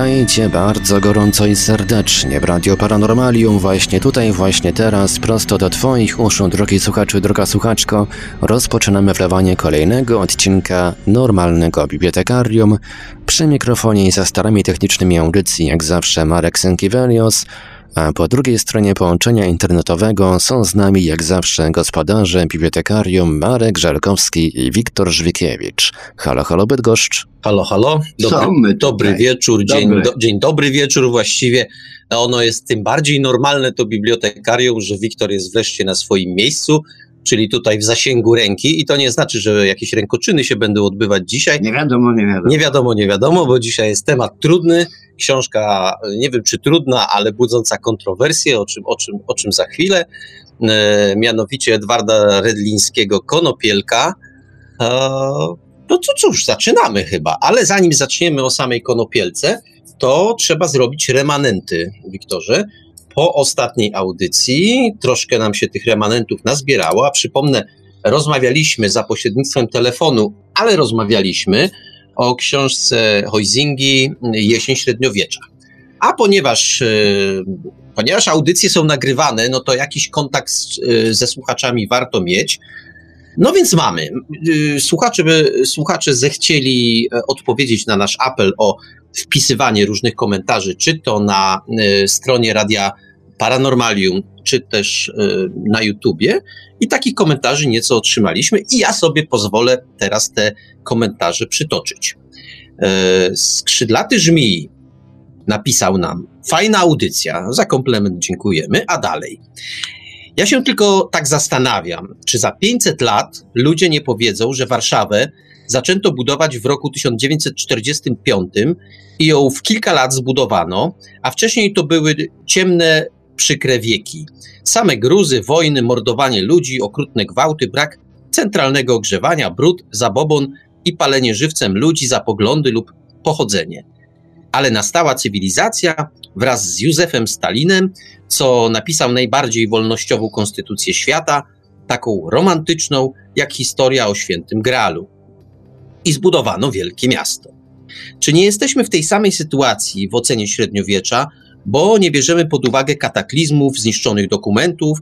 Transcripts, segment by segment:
Witajcie bardzo gorąco i serdecznie w Radio Paranormalium właśnie tutaj, właśnie teraz, prosto do Twoich uszu, drogi słuchaczu, droga słuchaczko. Rozpoczynamy wlewanie kolejnego odcinka normalnego bibliotekarium. Przy mikrofonie i za starami technicznymi audycji, jak zawsze, Marek Sękiewelios, a po drugiej stronie połączenia internetowego są z nami jak zawsze gospodarze bibliotekarium Marek Żelkowski i Wiktor Żwikiewicz. Halo, halo Bydgoszcz. Halo, halo. Dobry, dobry wieczór, dzień, dobry. Do, dzień dobry wieczór właściwie. Ono jest tym bardziej normalne to bibliotekarium, że Wiktor jest wreszcie na swoim miejscu czyli tutaj w zasięgu ręki i to nie znaczy, że jakieś rękoczyny się będą odbywać dzisiaj. Nie wiadomo, nie wiadomo. Nie wiadomo, nie wiadomo, bo dzisiaj jest temat trudny, książka nie wiem czy trudna, ale budząca kontrowersje, o czym, o czym, o czym za chwilę, e, mianowicie Edwarda Redlińskiego Konopielka. E, no to cóż, zaczynamy chyba, ale zanim zaczniemy o samej Konopielce, to trzeba zrobić remanenty, Wiktorze po ostatniej audycji troszkę nam się tych remanentów nazbierało, a przypomnę, rozmawialiśmy za pośrednictwem telefonu, ale rozmawialiśmy o książce Hoizingi Jesień Średniowiecza. A ponieważ, e, ponieważ audycje są nagrywane, no to jakiś kontakt e, ze słuchaczami warto mieć. No więc mamy. E, słuchacze, słuchacze zechcieli odpowiedzieć na nasz apel o wpisywanie różnych komentarzy, czy to na stronie Radia Paranormalium, czy też y, na YouTubie i takich komentarzy nieco otrzymaliśmy i ja sobie pozwolę teraz te komentarze przytoczyć. Y, skrzydlaty Żmii napisał nam, fajna audycja, za komplement dziękujemy, a dalej. Ja się tylko tak zastanawiam, czy za 500 lat ludzie nie powiedzą, że Warszawę zaczęto budować w roku 1945 i ją w kilka lat zbudowano, a wcześniej to były ciemne przykre wieki. Same gruzy, wojny, mordowanie ludzi, okrutne gwałty, brak centralnego ogrzewania, brud, zabobon i palenie żywcem ludzi za poglądy lub pochodzenie. Ale nastała cywilizacja wraz z Józefem Stalinem, co napisał najbardziej wolnościową konstytucję świata, taką romantyczną jak historia o świętym Gralu. I zbudowano wielkie miasto. Czy nie jesteśmy w tej samej sytuacji w ocenie średniowiecza, bo nie bierzemy pod uwagę kataklizmów, zniszczonych dokumentów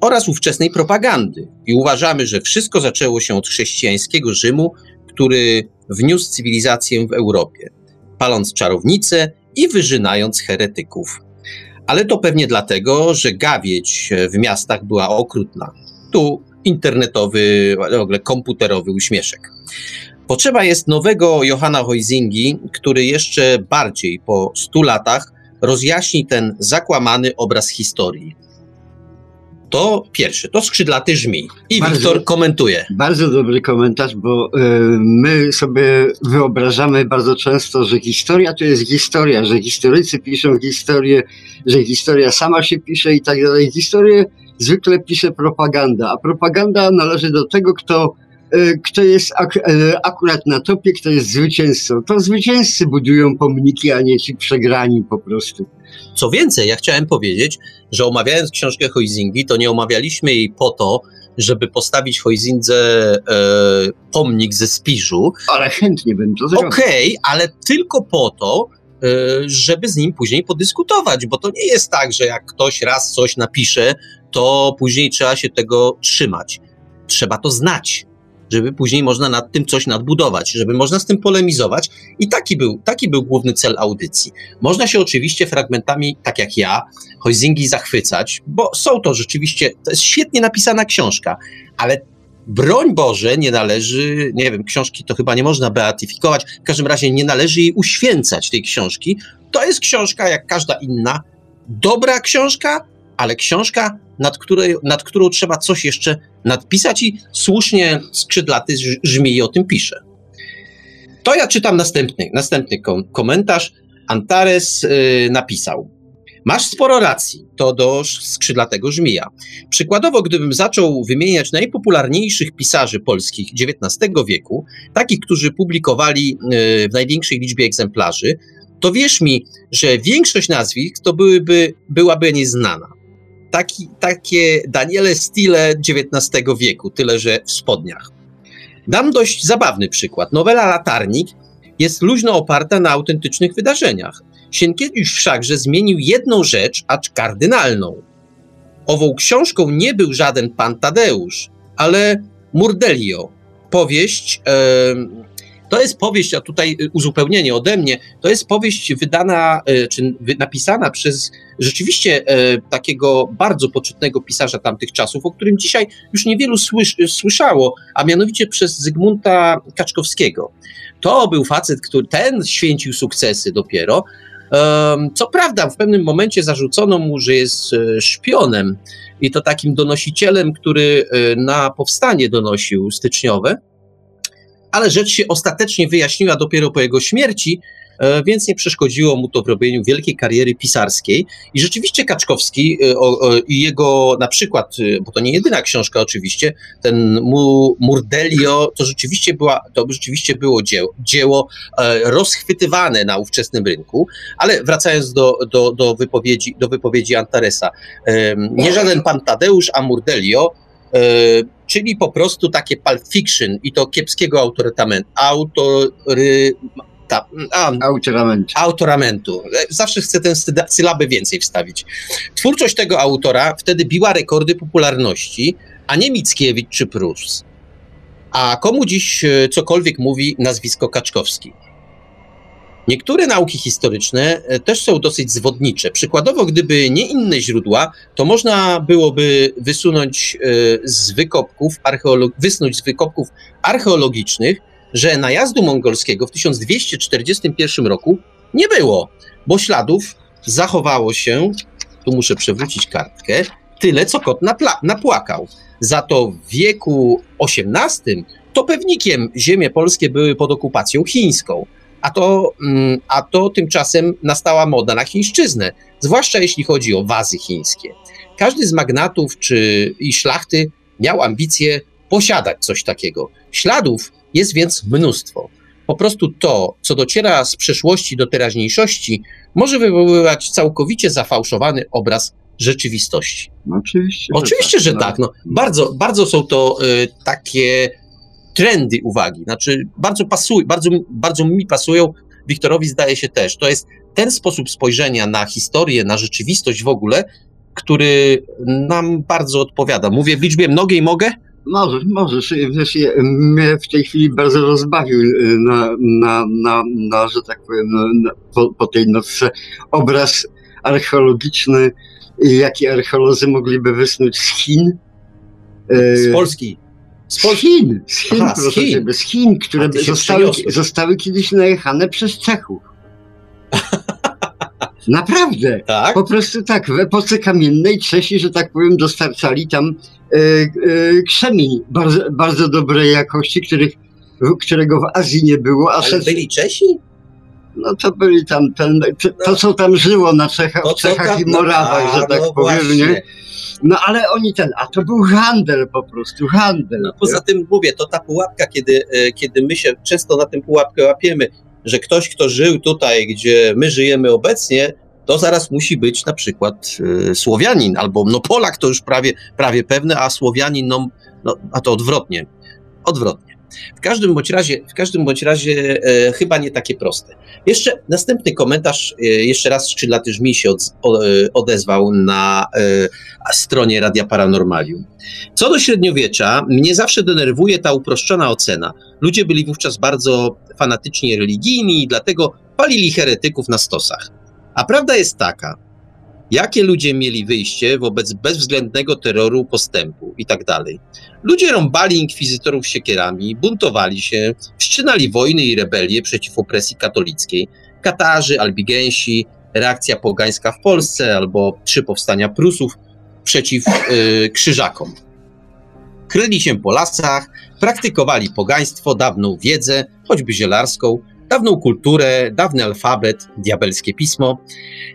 oraz ówczesnej propagandy i uważamy, że wszystko zaczęło się od chrześcijańskiego Rzymu, który wniósł cywilizację w Europie, paląc czarownice i wyżynając heretyków. Ale to pewnie dlatego, że gawieć w miastach była okrutna. Tu internetowy, w ogóle komputerowy uśmieszek. Potrzeba jest nowego Johanna Hoizingi, który jeszcze bardziej po stu latach rozjaśni ten zakłamany obraz historii. To pierwsze, to skrzydlaty żmi. I bardzo, Wiktor komentuje. Bardzo dobry komentarz, bo y, my sobie wyobrażamy bardzo często, że historia to jest historia, że historycy piszą historię, że historia sama się pisze i tak dalej. Historię zwykle pisze propaganda, a propaganda należy do tego, kto kto jest ak e, akurat na topie, kto jest zwycięzcą. To zwycięzcy budują pomniki, a nie ci przegrani po prostu. Co więcej, ja chciałem powiedzieć, że omawiając książkę Hoizingi, to nie omawialiśmy jej po to, żeby postawić Hoizindze e, pomnik ze Spiżu. Ale chętnie bym to zrobił. Okej, okay, ale tylko po to, e, żeby z nim później podyskutować, bo to nie jest tak, że jak ktoś raz coś napisze, to później trzeba się tego trzymać. Trzeba to znać żeby później można nad tym coś nadbudować, żeby można z tym polemizować. I taki był, taki był główny cel audycji. Można się oczywiście fragmentami, tak jak ja, Hoizingi zachwycać, bo są to rzeczywiście, to jest świetnie napisana książka, ale broń Boże, nie należy, nie wiem, książki to chyba nie można beatyfikować, w każdym razie nie należy jej uświęcać, tej książki. To jest książka jak każda inna, dobra książka, ale książka, nad, której, nad którą trzeba coś jeszcze nadpisać i słusznie skrzydlaty żmii o tym pisze. To ja czytam następny, następny kom komentarz. Antares yy, napisał. Masz sporo racji, to do skrzydlatego żmija. Przykładowo, gdybym zaczął wymieniać najpopularniejszych pisarzy polskich XIX wieku, takich, którzy publikowali yy, w największej liczbie egzemplarzy, to wierz mi, że większość nazwisk to byłyby, byłaby nieznana taki, takie Daniele stile XIX wieku, tyle że w spodniach. Dam dość zabawny przykład. Nowela Latarnik jest luźno oparta na autentycznych wydarzeniach. Sienkiewicz wszakże zmienił jedną rzecz, acz kardynalną. Ową książką nie był żaden pan Tadeusz, ale Murdelio, powieść. To jest powieść, a tutaj uzupełnienie ode mnie, to jest powieść wydana, e, czy napisana przez rzeczywiście e, takiego bardzo poczytnego pisarza tamtych czasów, o którym dzisiaj już niewielu słyszało, a mianowicie przez Zygmunta Kaczkowskiego. To był facet, który ten święcił sukcesy dopiero. Co prawda, w pewnym momencie zarzucono mu, że jest e, szpionem i to takim donosicielem, który na powstanie donosił styczniowe ale rzecz się ostatecznie wyjaśniła dopiero po jego śmierci, e, więc nie przeszkodziło mu to w robieniu wielkiej kariery pisarskiej. I rzeczywiście Kaczkowski e, i jego na przykład, e, bo to nie jedyna książka oczywiście, ten Murdelio, to rzeczywiście, była, to rzeczywiście było dzieło, dzieło rozchwytywane na ówczesnym rynku, ale wracając do, do, do, wypowiedzi, do wypowiedzi Antaresa, nie żaden pan Tadeusz, a Murdelio czyli po prostu takie pulp fiction i to kiepskiego autorytamentu, autory, ta, a, autoramentu. autoramentu. Zawsze chcę tę sylabę więcej wstawić. Twórczość tego autora wtedy biła rekordy popularności, a nie Mickiewicz czy Prus. A komu dziś e, cokolwiek mówi nazwisko Kaczkowski? Niektóre nauki historyczne e, też są dosyć zwodnicze. Przykładowo, gdyby nie inne źródła, to można byłoby wysunąć e, z wykopków, archeolog- wysnuć z wykopków archeologicznych, że najazdu mongolskiego w 1241 roku nie było, bo śladów zachowało się, tu muszę przewrócić kartkę, tyle co kot napla- napłakał. Za to w wieku XVIII to pewnikiem ziemie polskie były pod okupacją chińską a to, mm, a to tymczasem nastała moda na chińszczyznę, zwłaszcza jeśli chodzi o wazy chińskie. Każdy z magnatów czy i szlachty miał ambicje posiadać coś takiego. Śladów jest więc mnóstwo. Po prostu to, co dociera z przeszłości do teraźniejszości, może wywoływać całkowicie zafałszowany obraz rzeczywistości. No, oczywiście. Oczywiście, że tak. Że tak. No, bardzo, bardzo są to y, takie trendy uwagi. Znaczy, bardzo, pasuj, bardzo, bardzo mi pasują, Wiktorowi zdaje się też. To jest ten sposób spojrzenia na historię, na rzeczywistość w ogóle, który nam bardzo odpowiada. Mówię w liczbie mnogiej mogę? Możesz, możesz. Mnie w tej chwili bardzo rozbawił y, na, na, na, na że tak powiem, na, po, po tej nocce obraz archeologiczny, jaki archeolodzy mogliby wysnuć z Chin. Z Polski. Z, Chin, z Chin, Aha, proszę z Chin. Ciebie, z Chin, które zostały, zostały kiedyś najechane przez Czechów. Naprawdę. Tak? Po prostu tak, w epoce kamiennej Czesi, że tak powiem, dostarczali tam e, e, krzemień bardzo, bardzo dobrej jakości, których, którego w Azji nie było. A Ale byli Czesi? No to byli tam, ten, to, to co tam żyło na Czechach, no Czechach i Morawach, no, że tak no powiem, właśnie. nie? No ale oni ten, a to był handel po prostu, handel. No, poza tym mówię, to ta pułapka, kiedy, e, kiedy my się często na tę pułapkę łapiemy, że ktoś, kto żył tutaj, gdzie my żyjemy obecnie, to zaraz musi być na przykład y, Słowianin, albo no Polak to już prawie, prawie pewne, a Słowianin, no, no a to odwrotnie. Odwrotnie. W każdym bądź razie, w każdym bądź razie e, chyba nie takie proste. Jeszcze następny komentarz, e, jeszcze raz Szczylaty Żmij się od, o, e, odezwał na e, stronie Radia Paranormalium. Co do średniowiecza, mnie zawsze denerwuje ta uproszczona ocena. Ludzie byli wówczas bardzo fanatycznie religijni i dlatego palili heretyków na stosach. A prawda jest taka, Jakie ludzie mieli wyjście wobec bezwzględnego terroru, postępu i tak dalej? Ludzie rąbali inkwizytorów siekierami, buntowali się, wszczynali wojny i rebelie przeciw opresji katolickiej. Katarzy, Albigensi, reakcja pogańska w Polsce albo trzy powstania Prusów przeciw yy, krzyżakom. Kryli się po lasach, praktykowali pogaństwo, dawną wiedzę, choćby zielarską, dawną kulturę, dawny alfabet, diabelskie pismo.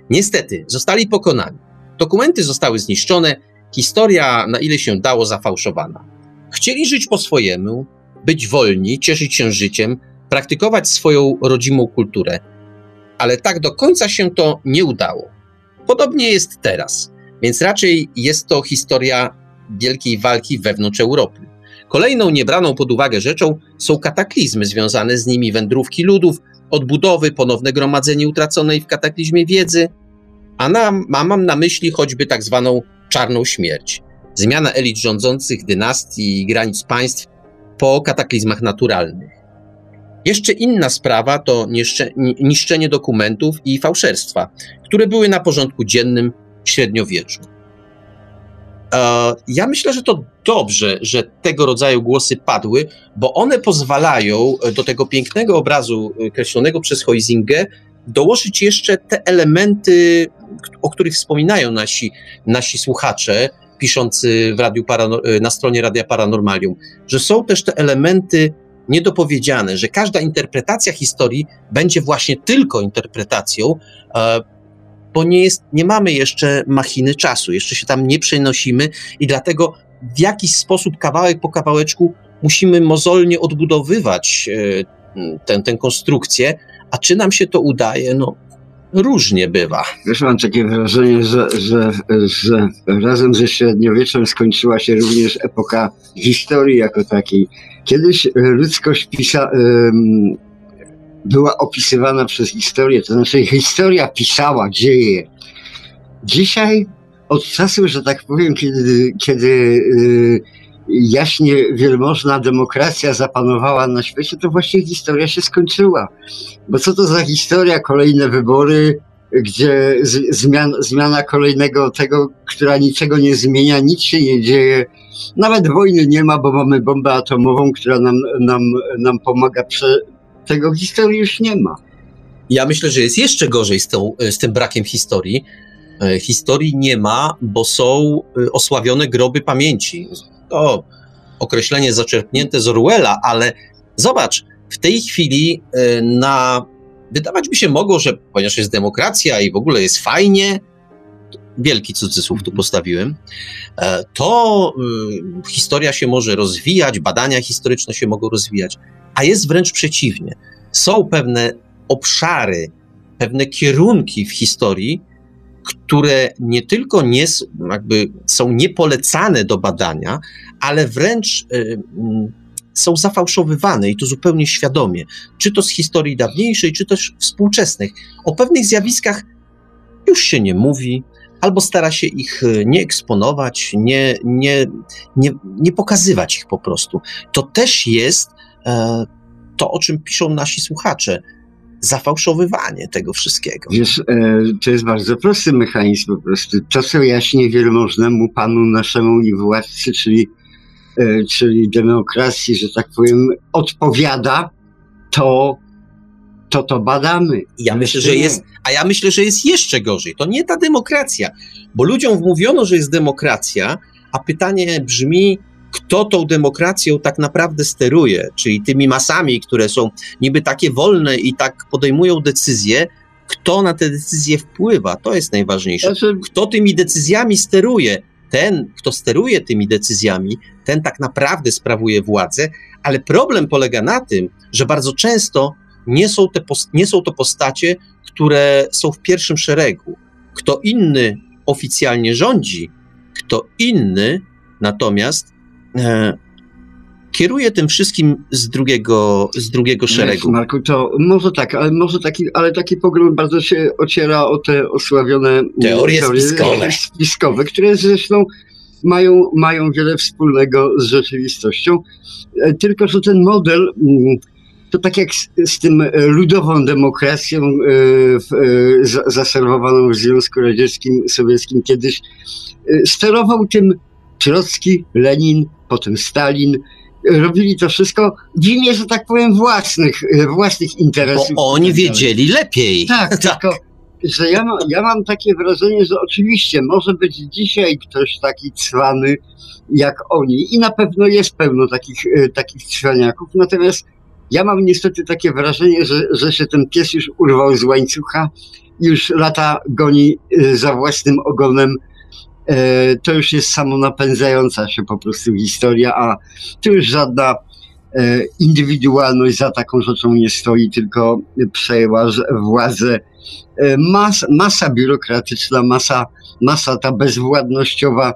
Niestety, zostali pokonani. Dokumenty zostały zniszczone, historia, na ile się dało, zafałszowana. Chcieli żyć po swojemu, być wolni, cieszyć się życiem, praktykować swoją rodzimą kulturę, ale tak do końca się to nie udało. Podobnie jest teraz, więc raczej jest to historia wielkiej walki wewnątrz Europy. Kolejną niebraną pod uwagę rzeczą są kataklizmy związane z nimi wędrówki ludów, odbudowy, ponowne gromadzenie utraconej w kataklizmie wiedzy, a, na, mam na myśli choćby tak zwaną czarną śmierć. Zmiana elit rządzących, dynastii i granic państw po kataklizmach naturalnych. Jeszcze inna sprawa to niszczenie dokumentów i fałszerstwa, które były na porządku dziennym w średniowieczu. E, ja myślę, że to dobrze, że tego rodzaju głosy padły, bo one pozwalają do tego pięknego obrazu e, kreślonego przez Heusingę dołożyć jeszcze te elementy, o których wspominają nasi, nasi słuchacze, piszący w radiu e, na stronie Radia Paranormalium, że są też te elementy niedopowiedziane, że każda interpretacja historii będzie właśnie tylko interpretacją, bo nie, jest, nie mamy jeszcze machiny czasu, jeszcze się tam nie przenosimy i dlatego w jakiś sposób kawałek po kawałeczku musimy mozolnie odbudowywać e, tę, tę konstrukcję, a czy nam się to udaje, no różnie bywa. Wiesz, mam takie wrażenie, że, że, że razem ze średniowieczem skończyła się również epoka historii jako takiej. Kiedyś ludzkość pisa, była opisywana przez historię, to znaczy historia pisała dzieje. Dzisiaj od czasu, że tak powiem, kiedy, kiedy yy, jaśnie wielmożna demokracja zapanowała na świecie, to właśnie historia się skończyła. Bo co to za historia, kolejne wybory, gdzie zmian, zmiana kolejnego tego, która niczego nie zmienia, nic się nie dzieje. Nawet wojny nie ma, bo mamy bombę atomową, która nam, nam, nam pomaga prze, tego historii już nie ma. Ja myślę, że jest jeszcze gorzej z, tą, z tym brakiem historii. E, historii nie ma, bo są e, osławione groby pamięci. To określenie zaczerpnięte z Orwella, ale zobacz, w tej chwili e, na wydawać by się mogło, że ponieważ jest demokracja i w ogóle jest fajnie, wielki cudzysłów tu postawiłem, to historia się może rozwijać, badania historyczne się mogą rozwijać a jest wręcz przeciwnie. Są pewne obszary, pewne kierunki w historii, które nie tylko nie, jakby są niepolecane do badania, ale wręcz y, mm, są zafałszowywane i to zupełnie świadomie, czy to z historii dawniejszej, czy też współczesnych. O pewnych zjawiskach już się nie mówi, albo stara się ich y, nie eksponować, nie, nie, nie, nie pokazywać ich po prostu. To też jest to, o czym piszą nasi słuchacze. Zafałszowywanie tego wszystkiego. Wiesz, e, to jest bardzo prosty mechanizm po prostu. To, co jaśnie wielmożnemu panu naszemu i władcy, czyli, e, czyli demokracji, że tak powiem, odpowiada, to to to badamy. Ja myślę, że jest, a ja myślę, że jest jeszcze gorzej. To nie ta demokracja, bo ludziom wmówiono, że jest demokracja, a pytanie brzmi, kto tą demokracją tak naprawdę steruje, czyli tymi masami, które są niby takie wolne i tak podejmują decyzje, kto na te decyzje wpływa, to jest najważniejsze. Znaczy- kto tymi decyzjami steruje, ten, kto steruje tymi decyzjami, ten tak naprawdę sprawuje władzę, ale problem polega na tym, że bardzo często nie są, te nie są to postacie, które są w pierwszym szeregu. Kto inny oficjalnie rządzi, kto inny natomiast kieruje tym wszystkim z drugiego, z drugiego szeregu. Marku, to może tak, ale może taki, ale taki pogląd bardzo się ociera o te osławione teorie, teorie spiskowe. spiskowe, które zresztą mają, mają wiele wspólnego z rzeczywistością. E, tylko, że ten model mm, to tak jak z, z tym ludową demokracją e, e, zaserwowaną w Związku Radzieckim, Sowieckim kiedyś, sterował tym Trocki, Lenin, potem Stalin, robili to wszystko w imię, że tak powiem, własnych, własnych interesów. Bo oni wiedzieli lepiej. Tak, tak. tylko że ja, ma, ja mam takie wrażenie, że oczywiście może być dzisiaj ktoś taki cwany jak oni i na pewno jest pełno takich, e, takich cwaniaków, natomiast ja mam niestety takie wrażenie, że, że się ten pies już urwał z łańcucha, już lata goni e, za własnym ogonem E, to już jest samonapędzająca się po prostu historia, a tu już żadna e, indywidualność za taką rzeczą nie stoi, tylko przejęła władzę e, mas, masa biurokratyczna, masa, masa ta bezwładnościowa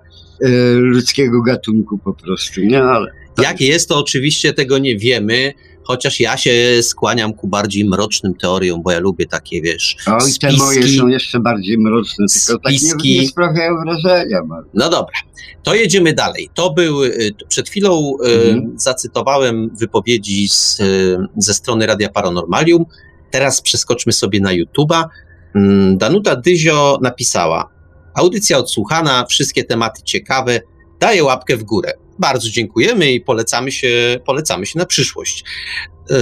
ludzkiego gatunku po prostu, nie? Ale Jak jest, to oczywiście tego nie wiemy, chociaż ja się skłaniam ku bardziej mrocznym teoriom, bo ja lubię takie, wiesz, Oj, te spiski. moje są jeszcze bardziej mroczne, tylko tak nie, nie sprawiają wrażenia. Marek. No dobra, to jedziemy dalej. To był, y, przed chwilą y, Mhm. zacytowałem wypowiedzi z, y, ze strony Radia Paranormalium. Teraz przeskoczmy sobie na YouTube'a. Mm, Danuta Dyzio napisała: Audycja odsłuchana, wszystkie tematy ciekawe, daję łapkę w górę. Bardzo dziękujemy i polecamy się, polecamy się na przyszłość. Y,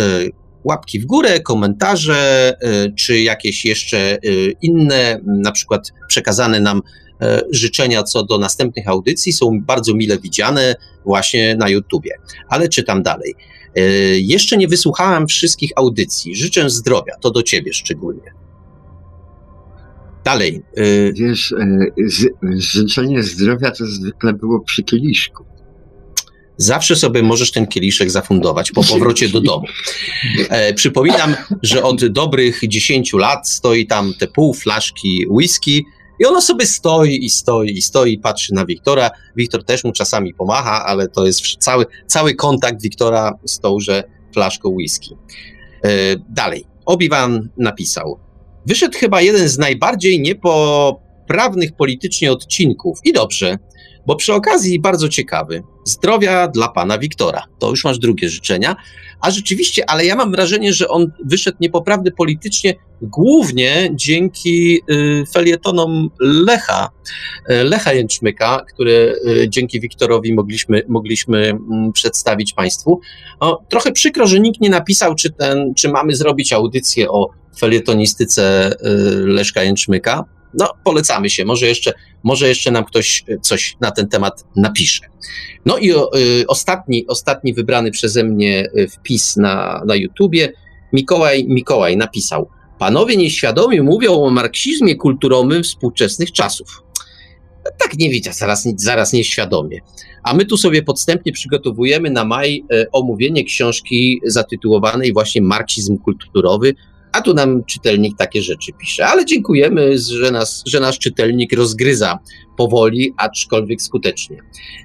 Łapki w górę, komentarze, y, czy jakieś jeszcze y, inne, na przykład przekazane nam e, życzenia co do następnych audycji są bardzo mile widziane właśnie na YouTubie. Ale czytam dalej. E, Jeszcze nie wysłuchałem wszystkich audycji. Życzę zdrowia, to do ciebie szczególnie. Dalej. e, Wiesz, e, życzenie zdrowia to zwykle było przy kieliszku. Zawsze sobie możesz ten kieliszek zafundować po powrocie do domu. E, przypominam, że od dobrych 10 lat stoi tam te pół flaszki whisky i ono sobie stoi i stoi i stoi patrzy na Wiktora. Wiktor też mu czasami pomacha, ale to jest cały, cały kontakt Wiktora z tąże flaszką whisky. E, dalej. Obi-Wan napisał. Wyszedł chyba jeden z najbardziej niepoprawnych politycznie odcinków. I dobrze, bo przy okazji bardzo ciekawy. Zdrowia dla pana Wiktora. To już masz drugie życzenia. A rzeczywiście, ale ja mam wrażenie, że on wyszedł niepoprawny politycznie głównie dzięki y, felietonom Lecha, y, Lecha Jęczmyka, które y, dzięki Wiktorowi mogliśmy, mogliśmy mm, przedstawić państwu. Trochę przykro, że nikt nie napisał, czy, ten, czy mamy zrobić audycję o felietonistyce Leszka Jęczmyka. No, polecamy się. Może jeszcze, może jeszcze nam ktoś y, coś na ten temat napisze. No i o, y, ostatni, ostatni wybrany przeze mnie y, wpis na, na YouTubie. Mikołaj Mikołaj napisał: Panowie nieświadomie mówią o marksizmie kulturowym współczesnych czasów. Tak nie widzę, zaraz, zaraz nieświadomie. A my tu sobie podstępnie przygotowujemy na maj e, omówienie książki zatytułowanej właśnie Marksizm kulturowy, a tu nam czytelnik takie rzeczy pisze. Ale dziękujemy, że nas, że nasz czytelnik rozgryza powoli, aczkolwiek skutecznie.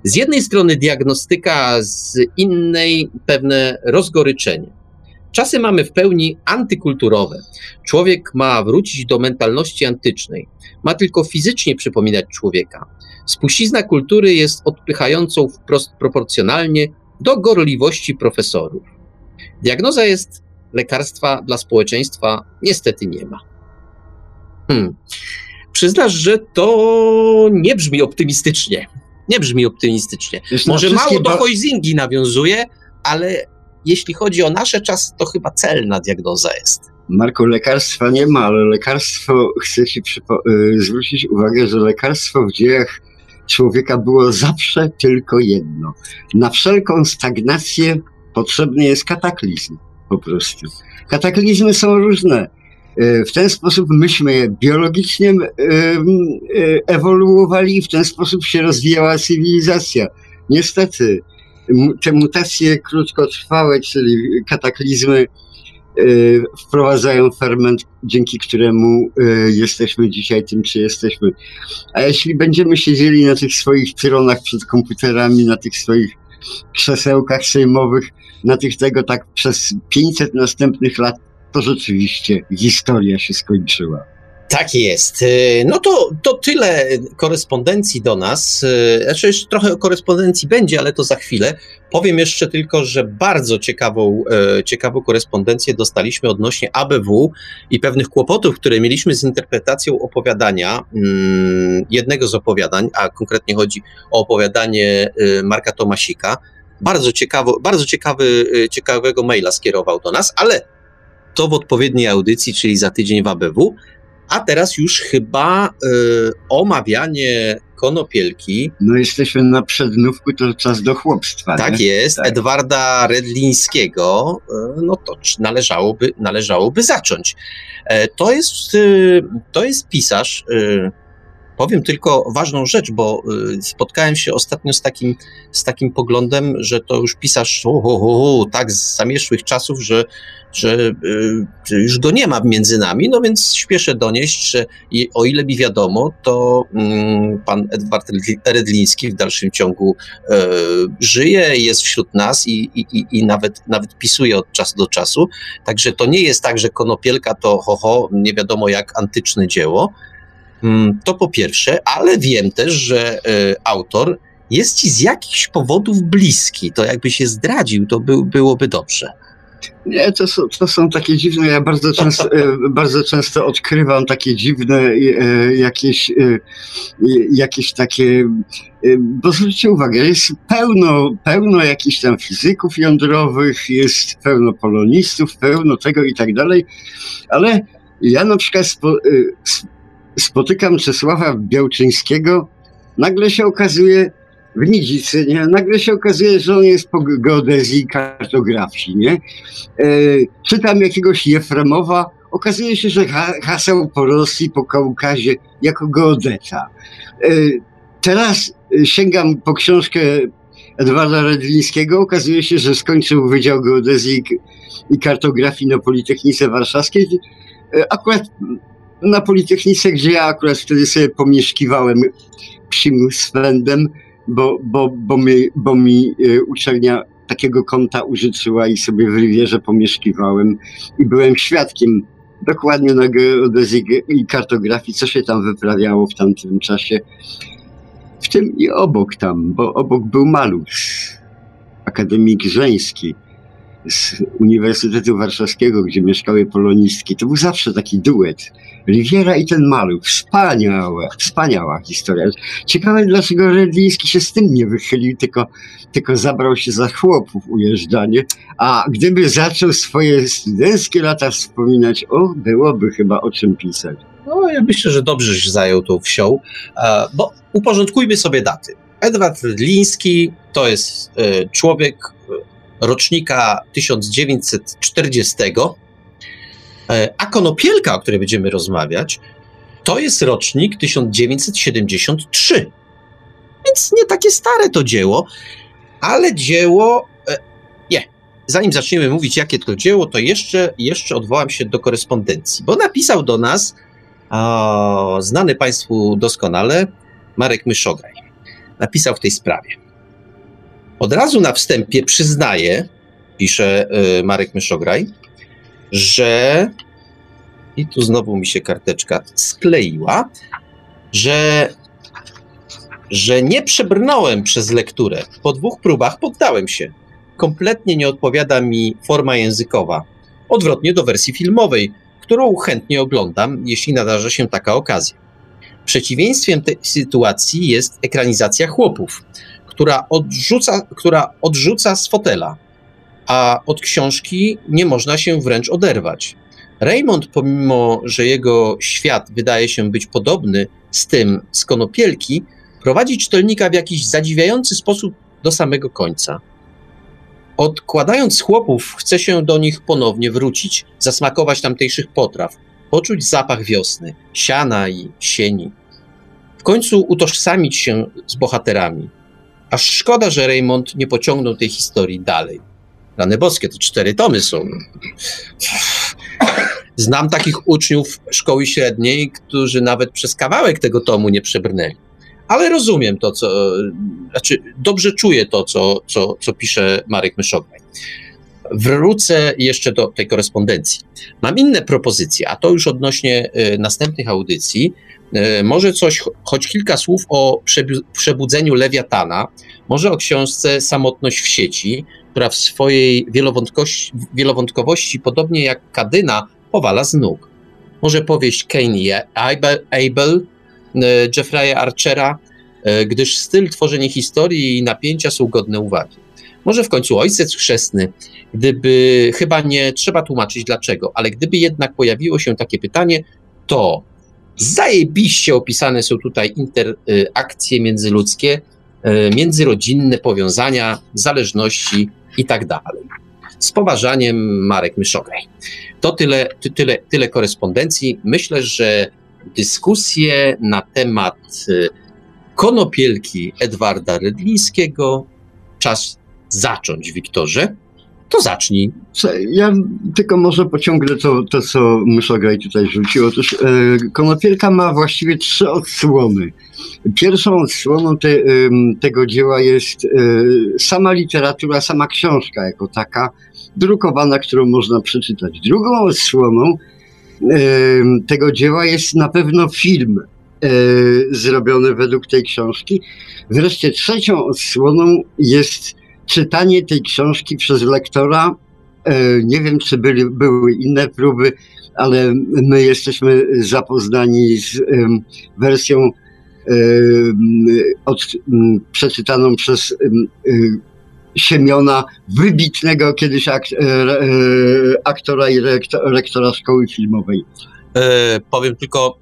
Z jednej strony diagnostyka, z innej pewne rozgoryczenie. Czasy mamy w pełni antykulturowe. Człowiek ma wrócić do mentalności antycznej. Ma tylko fizycznie przypominać człowieka. Spuścizna kultury jest odpychającą wprost proporcjonalnie do gorliwości profesorów. Diagnoza jest lekarstwa dla społeczeństwa niestety nie ma. Hmm. Przyznasz, że to nie brzmi optymistycznie. Nie brzmi optymistycznie. Wiesz, Może mało do Hoizingi nawiązuje, ale jeśli chodzi o nasze czasy, to chyba celna diagnoza jest. Marku, lekarstwa nie ma, ale lekarstwo, chcę ci y, zwrócić uwagę, że lekarstwo w dziejach człowieka było zawsze tylko jedno. Na wszelką stagnację potrzebny jest kataklizm, po prostu. Kataklizmy są różne. Y, W ten sposób myśmy biologicznie y, y, ewoluowali i w ten sposób się rozwijała cywilizacja. Niestety, te mutacje krótkotrwałe, czyli kataklizmy, wprowadzają ferment, dzięki któremu jesteśmy dzisiaj tym, czy jesteśmy. A jeśli będziemy siedzieli na tych swoich tronach przed komputerami, na tych swoich krzesełkach sejmowych, na tych tego tak przez 500 następnych lat, to rzeczywiście historia się skończyła. Tak jest. E, No to, to tyle korespondencji do nas. E, Znaczy trochę korespondencji będzie, ale to za chwilę. Powiem jeszcze tylko, że bardzo ciekawą, e, ciekawą korespondencję dostaliśmy odnośnie ABW i pewnych kłopotów, które mieliśmy z interpretacją opowiadania, mm, jednego z opowiadań, a konkretnie chodzi o opowiadanie e, Marka Tomasika. Bardzo, ciekawo, bardzo ciekawy, e, ciekawego maila skierował do nas, ale to w odpowiedniej audycji, czyli za tydzień w ABW. A teraz już chyba y, omawianie konopielki. No jesteśmy na przednówku, to czas do chłopstwa. Tak nie? jest, Tak. Edwarda Redlińskiego. y, No to należałoby, należałoby zacząć. E, To jest, y, to jest pisarz, y, Powiem tylko ważną rzecz, bo y, spotkałem się ostatnio z takim, z takim poglądem, że to już pisarz uh, uh, uh, tak z zamieszłych czasów, że, że y, już go nie ma między nami, no więc śpieszę donieść, że o ile mi wiadomo, to mm, pan Edward Redliński w dalszym ciągu e, żyje, jest wśród nas i, i, i nawet, nawet pisuje od czasu do czasu. Także to nie jest tak, że Konopielka to ho, ho nie wiadomo jak antyczne dzieło, to po pierwsze, ale wiem też, że e, autor jest ci z jakichś powodów bliski. To jakby się zdradził, to by, byłoby dobrze. Nie, to są, to są takie dziwne, ja bardzo często, e, bardzo często odkrywam takie dziwne e, jakieś, jakieś takie, bo zwróćcie uwagę, jest pełno, pełno jakichś tam fizyków jądrowych, jest pełno polonistów, pełno tego i tak dalej, ale ja na przykład spo, spotykam Czesława Białczyńskiego, nagle się okazuje w Nidzicy, nie? nagle się okazuje, że on jest po geodezji i kartografii. Nie? E, czytam jakiegoś Jefremowa, okazuje się, że ha haseł po Rosji, po Kaukazie jako geodeta. E, teraz sięgam po książkę Edwarda Redlińskiego, okazuje się, że skończył Wydział Geodezji i Kartografii na Politechnice Warszawskiej. E, akurat na Politechnice, gdzie ja akurat wtedy sobie pomieszkiwałem psim swędem, bo, bo, bo, mi, bo mi e, uczelnia takiego konta użyczyła i sobie w Rywierze pomieszkiwałem i byłem świadkiem dokładnie na geodezji i kartografii, co się tam wyprawiało w tamtym czasie. W tym i obok tam, bo obok był Malus, akademik żeński z Uniwersytetu Warszawskiego, gdzie mieszkały polonistki. To był zawsze taki duet Riviera i ten maluch. Wspaniała, wspaniała historia. Ciekawe, dlaczego Redliński się z tym nie wychylił, tylko, tylko zabrał się za chłopów ujeżdżanie. A gdyby zaczął swoje studenckie lata wspominać, o, byłoby chyba o czym pisać. No, ja myślę, że dobrze się zajął tą wsią, e, bo uporządkujmy sobie daty. Edward Redliński to jest e, człowiek rocznika 1940, E, a konopielka, o której będziemy rozmawiać, to jest rocznik 1973. Więc nie takie stare to dzieło, ale dzieło. E, nie. Zanim zaczniemy mówić, jakie to dzieło, to jeszcze, jeszcze odwołam się do korespondencji, bo napisał do nas o, znany Państwu doskonale Marek Myszograj. Napisał w tej sprawie. Od razu na wstępie przyznaję, pisze y, Marek Myszograj, że i tu znowu mi się karteczka skleiła, że, że nie przebrnąłem przez lekturę. Po dwóch próbach poddałem się. Kompletnie nie odpowiada mi forma językowa. Odwrotnie do wersji filmowej, którą chętnie oglądam, jeśli nadarza się taka okazja. Przeciwieństwem tej sytuacji jest ekranizacja chłopów, która odrzuca, która odrzuca z fotela, a od książki nie można się wręcz oderwać. Raymond, pomimo że jego świat wydaje się być podobny z tym z konopielki, prowadzi czytelnika w jakiś zadziwiający sposób do samego końca. Odkładając chłopów, chce się do nich ponownie wrócić, zasmakować tamtejszych potraw, poczuć zapach wiosny, siana i sieni. W końcu utożsamić się z bohaterami. Aż szkoda, że Raymond nie pociągnął tej historii dalej. Rany boskie, to cztery tomy są. Znam takich uczniów szkoły średniej, którzy nawet przez kawałek tego tomu nie przebrnęli. Ale rozumiem to, co. Znaczy, dobrze czuję to, co, co, co pisze Marek Myszogaj. Wrócę jeszcze do tej korespondencji. Mam inne propozycje, a to już odnośnie y, następnych audycji. Y, może coś, choć kilka słów o przebudzeniu Lewiatana, może o książce Samotność w sieci, która w swojej wielowątkowości, podobnie jak Kadyna, powala z nóg. Może powieść Kane Abel, e, Jeffrey'a Archera, e, gdyż styl tworzenia historii i napięcia są godne uwagi. Może w końcu Ojciec Chrzestny, gdyby, chyba nie trzeba tłumaczyć dlaczego, ale gdyby jednak pojawiło się takie pytanie, to zajebiście opisane są tutaj interakcje międzyludzkie, e, międzyrodzinne powiązania, zależności i tak dalej. Z poważaniem Marek Myszogaj. To tyle, tyle, tyle korespondencji. Myślę, że dyskusję na temat y, konopielki Edwarda Rydlińskiego. Czas zacząć, Wiktorze. To zacznij. Ja tylko może pociągnę to, to co Myszogaj tutaj rzucił. Otóż e, Konopielka ma właściwie trzy odsłony. Pierwszą odsłoną te, tego dzieła jest e, sama literatura, sama książka jako taka, drukowana, którą można przeczytać. Drugą odsłoną e, tego dzieła jest na pewno film e, zrobiony według tej książki. Wreszcie trzecią odsłoną jest czytanie tej książki przez lektora. E, nie wiem, czy byli, były inne próby, ale my jesteśmy zapoznani z wersją od, przeczytaną przez Siemiona, wybitnego kiedyś ak, e, e, aktora i rektora szkoły filmowej. E, powiem tylko,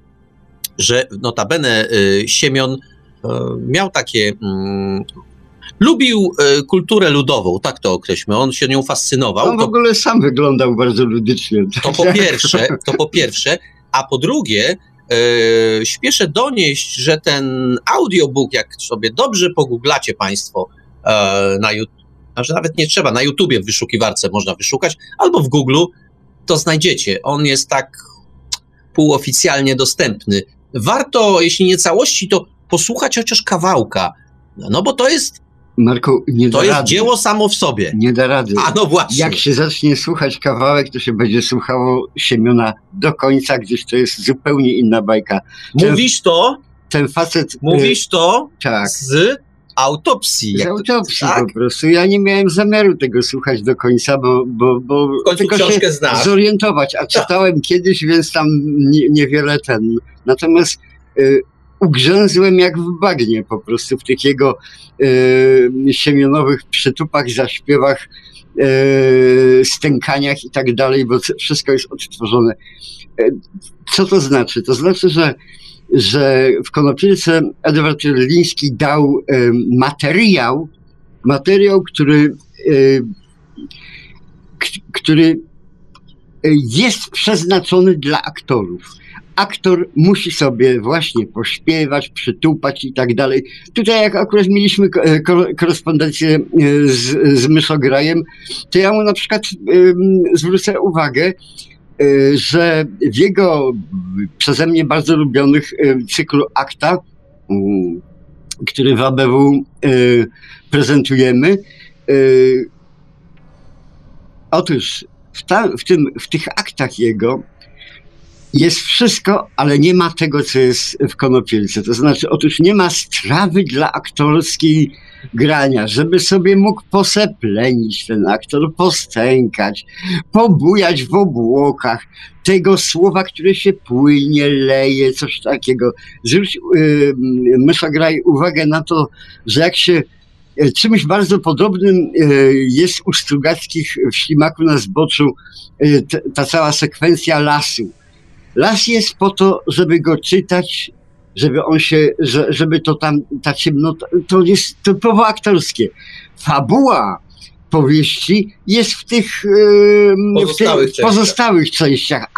że notabene e, Siemion e, miał takie. Lubił e, kulturę ludową, tak to określmy. On się nią fascynował. On w ogóle sam wyglądał bardzo ludycznie. To po pierwsze, to po pierwsze, a po drugie, e, śpieszę donieść, że ten audiobook, jak sobie dobrze pogooglacie Państwo e, na YouTube, że nawet nie trzeba, na YouTubie w wyszukiwarce można wyszukać, albo w Google, to znajdziecie. On jest tak półoficjalnie dostępny. Warto, jeśli nie całości, to posłuchać chociaż kawałka. No bo to jest. Marko, nie To da jest rady. dzieło samo w sobie. Nie da rady. A no właśnie. Jak się zacznie słuchać kawałek, to się będzie słuchało Siemiona do końca, gdyż to jest zupełnie inna bajka. Mówisz to, Ten facet. mówisz to tak. z autopsji. Z autopsji tak? po prostu. Ja nie miałem zamiaru tego słuchać do końca, bo, bo, bo tylko książkę się znasz. zorientować, a czytałem kiedyś, więc tam nie, niewiele ten. Natomiast y, ugrzęzłem jak w bagnie po prostu w tych jego y, siemionowych przytupach, zaśpiewach, y, stękaniach i tak dalej, bo wszystko jest odtworzone. Y, Co to znaczy? To znaczy, że że w Konopielce Edward Rydliński dał y, materiał, materiał, który, k- który y, jest przeznaczony dla aktorów. Aktor musi sobie właśnie pośpiewać, przytupać i tak dalej. Tutaj jak akurat mieliśmy e, ko- korespondencję e, z, z Myszograjem, to ja mu na przykład zwrócę uwagę, y, że w jego przeze mnie bardzo lubionych cyklu akta, mm, który w ABW prezentujemy, otóż w, ta, w, tym, w tych aktach jego jest wszystko, ale nie ma tego, co jest w Konopielce. To znaczy, otóż nie ma strawy dla aktorskiej grania, żeby sobie mógł poseplenić ten aktor, postękać, pobujać w obłokach, tego słowa, które się płynie, leje, coś takiego. Zwróć, yy, Mysza Graj uwagę na to, że jak się e, czymś bardzo podobnym e, jest u Strugackich w Ślimaku na zboczu t- ta cała sekwencja lasu. Las jest po to, żeby go czytać, żeby on się, że, żeby to tam, ta ciemnota, to jest typowo aktorskie. Fabuła powieści jest w tych, w tych Pozostałych częściach. pozostałych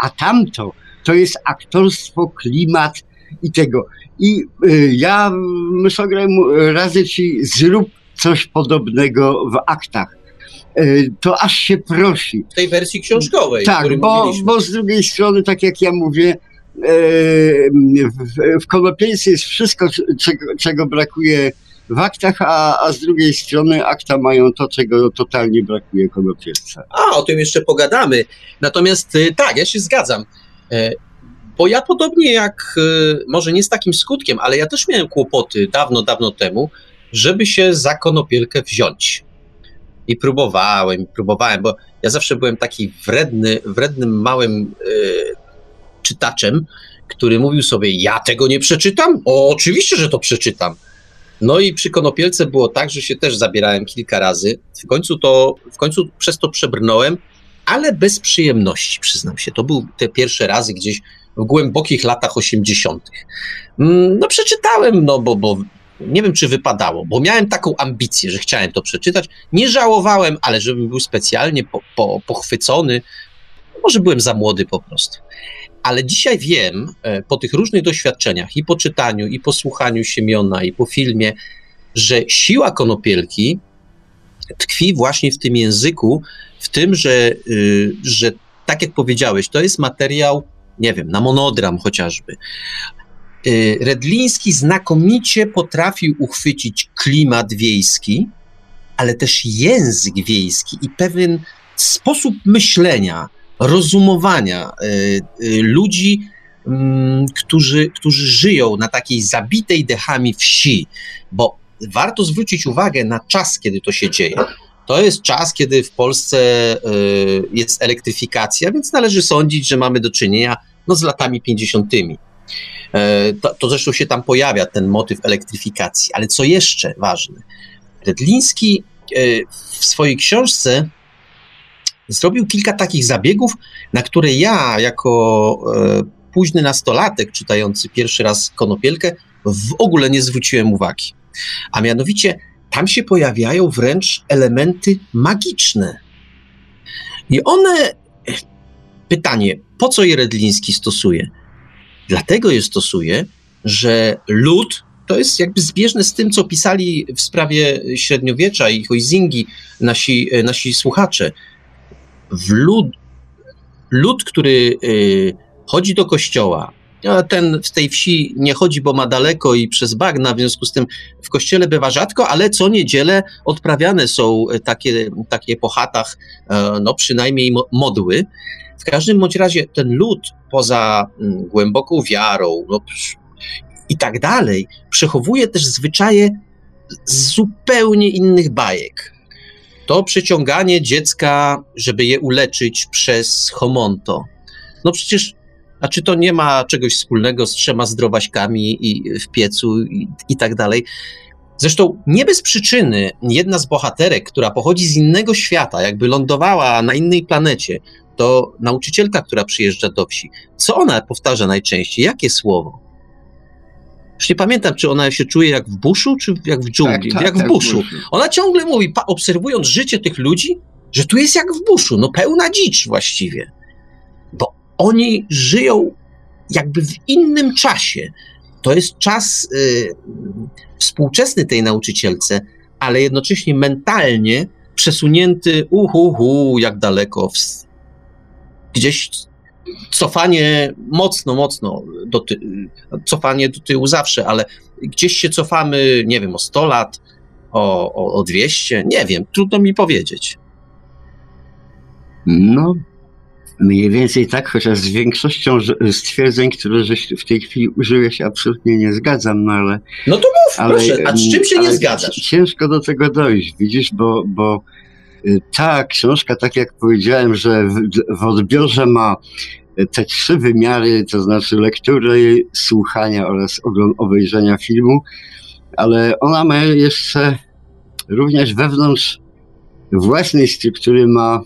a tamto to jest aktorstwo, klimat i tego. I y, ja Myszograj radzę ci, zrób coś podobnego w aktach. Y, To aż się prosi. W tej wersji książkowej, Tak, bo, mówiliśmy. bo z drugiej strony, tak jak ja mówię, e, w, w Konopielce jest wszystko, czego, czego brakuje w aktach, a, a z drugiej strony akta mają to, czego totalnie brakuje Konopielce. A, o tym jeszcze pogadamy. Natomiast y, tak, ja się zgadzam. E, Bo ja podobnie jak, y, może nie z takim skutkiem, ale ja też miałem kłopoty dawno, dawno temu, żeby się za konopielkę wziąć. I próbowałem, próbowałem, bo ja zawsze byłem taki wredny, wrednym małym y, czytaczem, który mówił sobie, ja tego nie przeczytam? O, oczywiście, że to przeczytam. No i przy Konopielce było tak, że się też zabierałem kilka razy. W końcu to, w końcu przez to przebrnąłem, ale bez przyjemności, przyznam się. To były te pierwsze razy gdzieś w głębokich latach 80. Mm, No przeczytałem, no bo, bo nie wiem, czy wypadało, bo miałem taką ambicję, że chciałem to przeczytać. Nie żałowałem, ale żebym był specjalnie po, po, pochwycony. Może byłem za młody po prostu. ale dzisiaj wiem, e, po tych różnych doświadczeniach, i po czytaniu, i po słuchaniu Siemiona, i po filmie, że siła konopielki tkwi właśnie w tym języku, w tym, że, y, że tak jak powiedziałeś, to jest materiał, nie wiem, na monodram chociażby. Y, Redliński znakomicie potrafił uchwycić klimat wiejski, ale też język wiejski i pewien sposób myślenia, rozumowania y, ludzi, mm, którzy, którzy żyją na takiej zabitej dechami wsi, bo warto zwrócić uwagę na czas, kiedy to się dzieje. To jest czas, kiedy w Polsce y, jest elektryfikacja, więc należy sądzić, że mamy do czynienia no, z latami 50. E, to, to zresztą się tam pojawia ten motyw elektryfikacji. Ale co jeszcze ważne, Redliński e, w swojej książce zrobił kilka takich zabiegów, na które ja, jako e, późny nastolatek czytający pierwszy raz Konopielkę, w ogóle nie zwróciłem uwagi. A mianowicie tam się pojawiają wręcz elementy magiczne. I one, pytanie, po co je Redliński stosuje? Dlatego je stosuje, że lud to jest jakby zbieżne z tym, co pisali w sprawie średniowiecza i Huizingi nasi, nasi słuchacze. W lud, lud, który y, chodzi do kościoła, ten w tej wsi nie chodzi, bo ma daleko i przez bagna, w związku z tym w kościele bywa rzadko, ale co niedzielę odprawiane są takie, takie po chatach, e, no przynajmniej modły. W każdym bądź razie ten lud poza głęboką wiarą no, i tak dalej, przechowuje też zwyczaje zupełnie innych bajek. To przeciąganie dziecka, żeby je uleczyć przez homonto. No przecież a czy to nie ma czegoś wspólnego z trzema zdrowaśkami i w piecu i, i tak dalej? Zresztą nie bez przyczyny jedna z bohaterek, która pochodzi z innego świata, jakby lądowała na innej planecie, to nauczycielka, która przyjeżdża do wsi. Co ona powtarza najczęściej? Jakie słowo? Już nie pamiętam, czy ona się czuje jak w buszu, czy jak w dżungli. Tak, tak, jak w tak, buszu. Ona ciągle mówi, obserwując życie tych ludzi, że tu jest jak w buszu, no pełna dzicz właściwie. Oni żyją jakby w innym czasie. To jest czas y, współczesny tej nauczycielce, ale jednocześnie mentalnie przesunięty uhu, jak daleko, w, gdzieś cofanie mocno, mocno, do ty, cofanie do tyłu zawsze, ale gdzieś się cofamy, nie wiem, o 100 lat, o, o, o 200, nie wiem, trudno mi powiedzieć. No, Mniej więcej tak, chociaż z większością stwierdzeń, które żeś w tej chwili użyłeś, absolutnie nie zgadzam, no ale... No to mów, ale, proszę, a z czym się nie zgadzasz? Ciężko do tego dojść, widzisz, bo, bo y, ta książka, tak jak powiedziałem, że w, w odbiorze ma te trzy wymiary, to znaczy lektury, słuchania oraz obejrzenia filmu, ale ona ma jeszcze również wewnątrz własnej struktury ma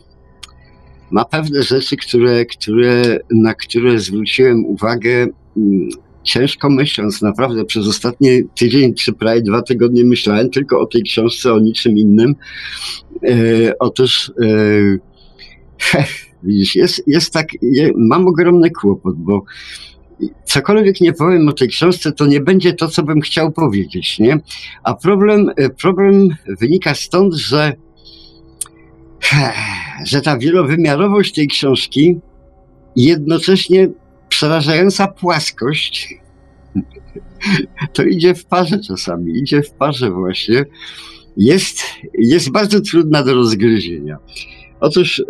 ma pewne rzeczy, które, które, na które zwróciłem uwagę mm, ciężko myśląc, naprawdę przez ostatni tydzień czy prawie dwa tygodnie myślałem tylko o tej książce, o niczym innym. E, otóż e, widzisz, jest, jest tak, je, mam ogromny kłopot, bo cokolwiek nie powiem o tej książce, to nie będzie to, co bym chciał powiedzieć, nie? A problem, e, problem wynika stąd, że że ta wielowymiarowość tej książki i jednocześnie przerażająca płaskość to idzie w parze czasami, idzie w parze właśnie, jest, jest bardzo trudna do rozgryzienia. Otóż,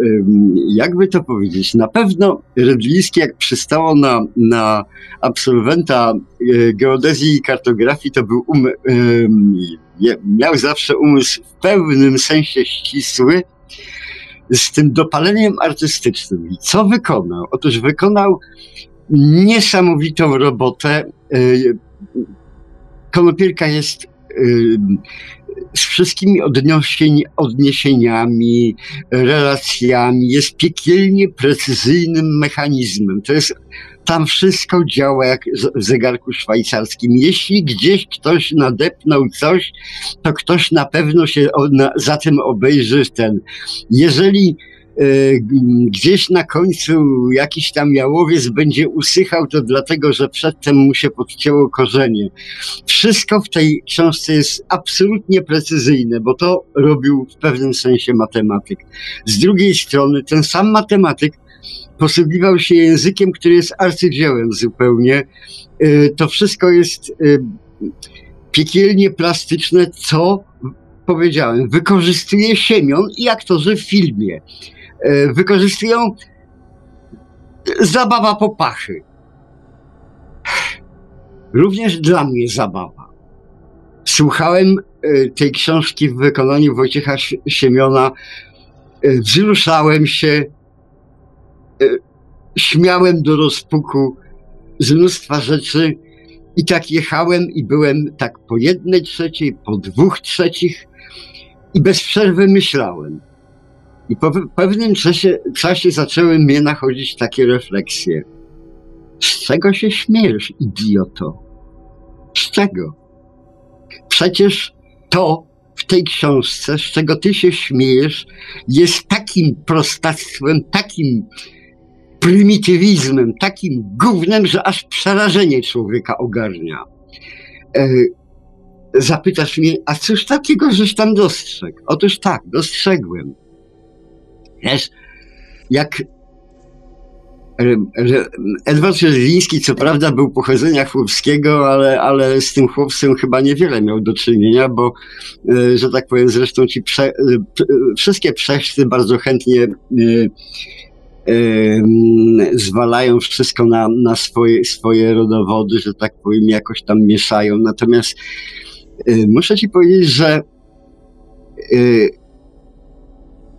jakby to powiedzieć, na pewno Rydliński, jak przystało na, na absolwenta e, geodezji i kartografii, to był um, miał zawsze umysł w pełnym sensie ścisły, z tym dopaleniem artystycznym. Co wykonał? Otóż wykonał niesamowitą robotę. Y, Konopielka jest y, z wszystkimi odniesień, odniesieniami, relacjami, jest piekielnie precyzyjnym mechanizmem. To jest tam wszystko działa jak w zegarku szwajcarskim. Jeśli gdzieś ktoś nadepnął coś, to ktoś na pewno się za tym obejrzy ten. Jeżeli gdzieś na końcu jakiś tam jałowiec będzie usychał, to dlatego, że przedtem mu się podcięło korzenie. Wszystko w tej książce jest absolutnie precyzyjne, bo to robił w pewnym sensie matematyk. Z drugiej strony ten sam matematyk posługiwał się językiem, który jest arcydziełem zupełnie. To wszystko jest piekielnie plastyczne, co powiedziałem, wykorzystuje Siemion i aktorzy w filmie. E, wykorzystują zabawa po pachy. Również dla mnie zabawa. Słuchałem e, tej książki w wykonaniu Wojciecha Siemiona, e, wzruszałem się, śmiałem do rozpuku z mnóstwa rzeczy i tak jechałem i byłem tak po jednej trzeciej, po dwóch trzecich i bez przerwy myślałem. I po pewnym czasie, czasie zaczęły mnie nachodzić takie refleksje. Z czego się śmiejesz, idioto? Z czego? Przecież to w tej książce, z czego ty się śmiejesz, jest takim prostactwem, takim prymitywizmem, takim gównem, że aż przerażenie człowieka ogarnia. E, zapytasz mnie, a cóż takiego żeś tam dostrzegł? Otóż tak, dostrzegłem. Wiesz, jak Edward Żeliński, co prawda, był pochodzenia chłopskiego, ale, ale z tym chłopcem chyba niewiele miał do czynienia, bo, e, że tak powiem, zresztą ci prze, e, wszystkie przechcy bardzo chętnie zwalają wszystko na, na swoje, swoje rodowody, że tak powiem, jakoś tam mieszają. Natomiast y, muszę ci powiedzieć, że y,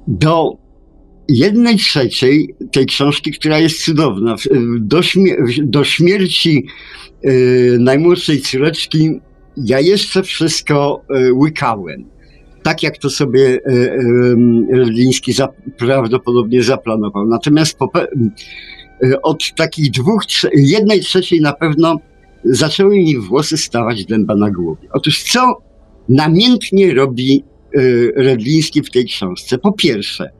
do jednej trzeciej tej książki, która jest cudowna, do, śmier- do śmierci y, najmłodszej córeczki, ja jeszcze wszystko łykałem tak jak to sobie e, e, Liński prawdopodobnie zaplanował. Natomiast po, e, od takich dwóch, jednej trzeciej na pewno zaczęły mi włosy stawać dęba na głowie. Otóż co namiętnie robi Redliński w tej książce? Po pierwsze,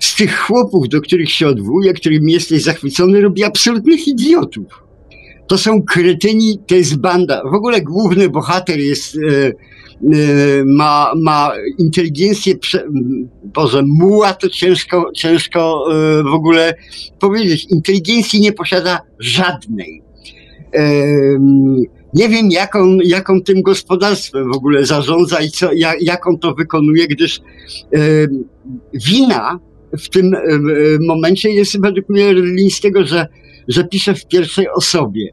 z tych chłopów, do których się odwołuje, którymi jesteś zachwycony, robi absolutnych idiotów. To są kretyni, to jest banda. W ogóle główny bohater jest ma, ma inteligencję, Boże, muła to ciężko, ciężko y, w ogóle powiedzieć. Inteligencji nie posiada żadnej. Nie wiem, jak on, jak on tym gospodarstwem w ogóle zarządza i co, jak, jak on to wykonuje, gdyż wina w tym momencie jest według mnie Lińskiego, że, że pisze w pierwszej osobie.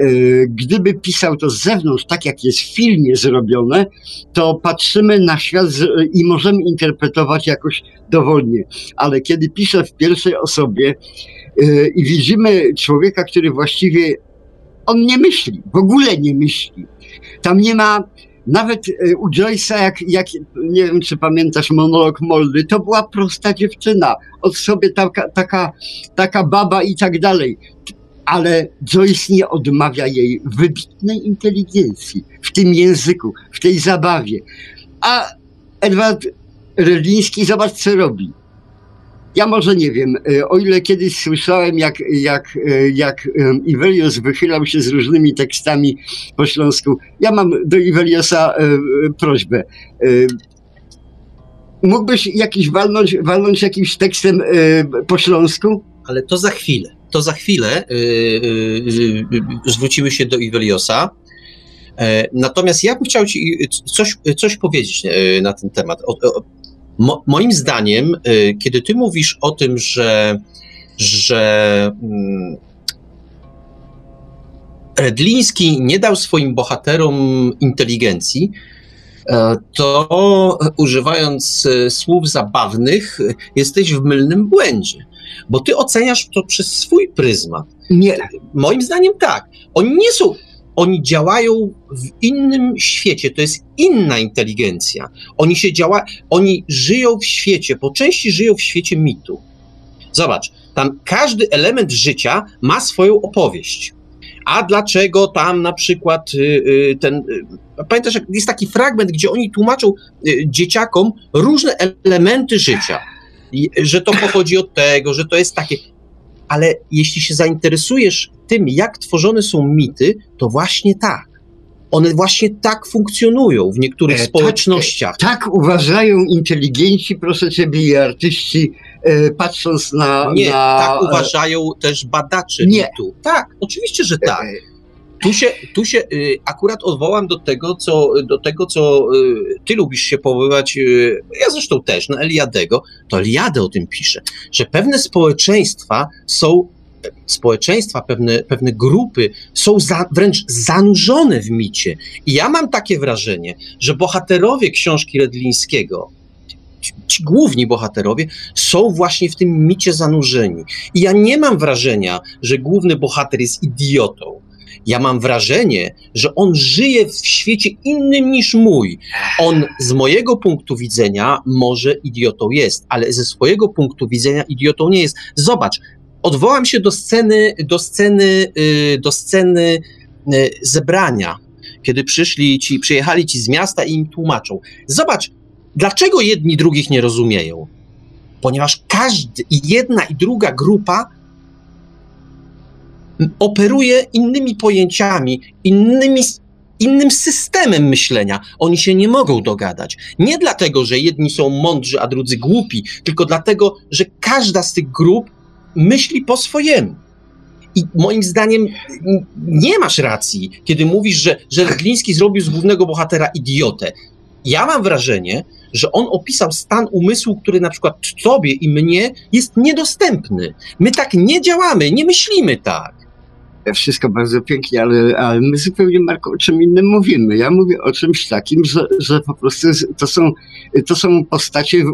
E, gdyby pisał to z zewnątrz, tak jak jest w filmie zrobione, to patrzymy na świat i możemy interpretować jakoś dowolnie. Ale kiedy pisze w pierwszej osobie e, i widzimy człowieka, który właściwie on nie myśli, w ogóle nie myśli. Tam nie ma nawet e, u Joyce'a, jak, jak, nie wiem, czy pamiętasz monolog Moldy, to była prosta dziewczyna, od sobie taka, taka, taka baba i tak dalej ale Joyce nie odmawia jej wybitnej inteligencji w tym języku, w tej zabawie. A Edward Redliński, zobacz co robi. Ja może nie wiem, e, o ile kiedyś słyszałem, jak, jak, e, jak Iwelios wychylał się z różnymi tekstami po śląsku. Ja mam do Iweliosa e, prośbę. Mógłbyś jakiś walnąć, walnąć jakimś tekstem po śląsku? Ale to za chwilę to za chwilę y, y, y, zwrócimy się do Iweliosa. E, natomiast ja bym chciał Ci coś, coś powiedzieć e, na ten temat. Mo, moim zdaniem, e, kiedy Ty mówisz o tym, że, że mm, Redliński nie dał swoim bohaterom inteligencji, to używając słów zabawnych, jesteś w mylnym błędzie bo ty oceniasz to przez swój pryzmat. Nie. Moim zdaniem tak. Oni nie są, oni działają w innym świecie, to jest inna inteligencja. Oni się działa, oni żyją w świecie, po części żyją w świecie mitu. Zobacz, tam każdy element życia ma swoją opowieść. A dlaczego tam na przykład y, y, ten. Y, pamiętasz, jest taki fragment, gdzie oni tłumaczą dzieciakom różne elementy życia że to pochodzi od tego, że to jest takie. Ale jeśli się zainteresujesz tym, jak tworzone są mity, to właśnie tak. One właśnie tak funkcjonują w niektórych E, tak, społecznościach. Tak uważają inteligenci, proszę ciebie, i artyści, e, patrząc na. Nie, na, tak uważają też badacze Nie. mitu. Tak, oczywiście, że e, tak. e, Tu się, tu się y, akurat odwołam do tego, co, do tego, co y, ty lubisz się powoływać, y, ja zresztą też, na Eliadego, to Eliade o tym pisze, że pewne społeczeństwa są, społeczeństwa, pewne, pewne grupy są za, wręcz zanurzone w micie. I ja mam takie wrażenie, że bohaterowie książki Redlińskiego, ci główni bohaterowie, są właśnie w tym micie zanurzeni. I ja nie mam wrażenia, że główny bohater jest idiotą. Ja mam wrażenie, że on żyje w świecie innym niż mój. On z mojego punktu widzenia może idiotą jest, ale ze swojego punktu widzenia idiotą nie jest. Zobacz, odwołam się do sceny, do sceny, yy, do sceny yy, zebrania, kiedy przyszli ci, przyjechali ci z miasta i im tłumaczą. Zobacz, dlaczego jedni drugich nie rozumieją? Ponieważ każdy i jedna i druga grupa operuje innymi pojęciami, innymi, innym systemem myślenia. Oni się nie mogą dogadać. Nie dlatego, że jedni są mądrzy, a drudzy głupi, tylko dlatego, że każda z tych grup myśli po swojemu. I moim zdaniem nie masz racji, kiedy mówisz, że, że Gliński zrobił z głównego bohatera idiotę. Ja mam wrażenie, że on opisał stan umysłu, który na przykład tobie i mnie jest niedostępny. My tak nie działamy, nie myślimy tak. Wszystko bardzo pięknie, ale, ale my zupełnie, Marko, o czym innym mówimy. Ja mówię o czymś takim, że, że po prostu to są, to są postacie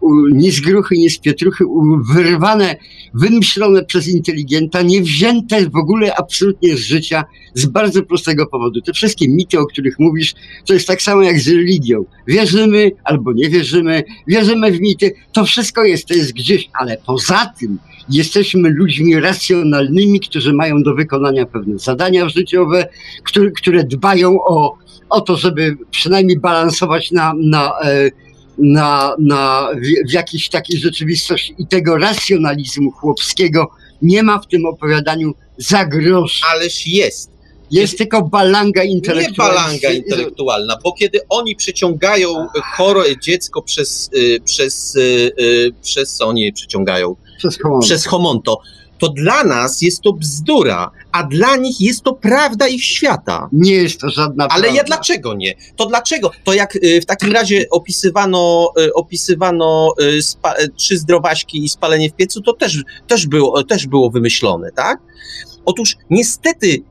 u, ni z gruchy, ni z pietruchy, u, wyrwane, wymyślone przez inteligenta, nie wzięte w ogóle absolutnie z życia, z bardzo prostego powodu. Te wszystkie mity, o których mówisz, to jest tak samo jak z religią. Wierzymy albo nie wierzymy, wierzymy w mity, to wszystko jest, to jest gdzieś, ale poza tym jesteśmy ludźmi racjonalnymi, którzy mają do wykonania pewne zadania życiowe, które, które dbają o, o to, żeby przynajmniej balansować na, na, e, na, na, w, w jakiejś takiej rzeczywistości i tego racjonalizmu chłopskiego nie ma w tym opowiadaniu za grosz. Ależ jest. Jest tylko balanga Nie intelektualna. balanga intelektualna, bo kiedy oni przyciągają chore dziecko przez, y, przez, y, y, przez co oni je przyciągają? Przez homo. Przez homonto, to dla nas jest to bzdura, a dla nich jest to prawda ich świata. Nie jest to żadna Ale ja dlaczego nie? To dlaczego? To jak y, w takim razie opisywano, y, opisywano y, spa, trzy zdrowaśki i spalenie w piecu, to też, też, było, też było wymyślone, tak? Otóż niestety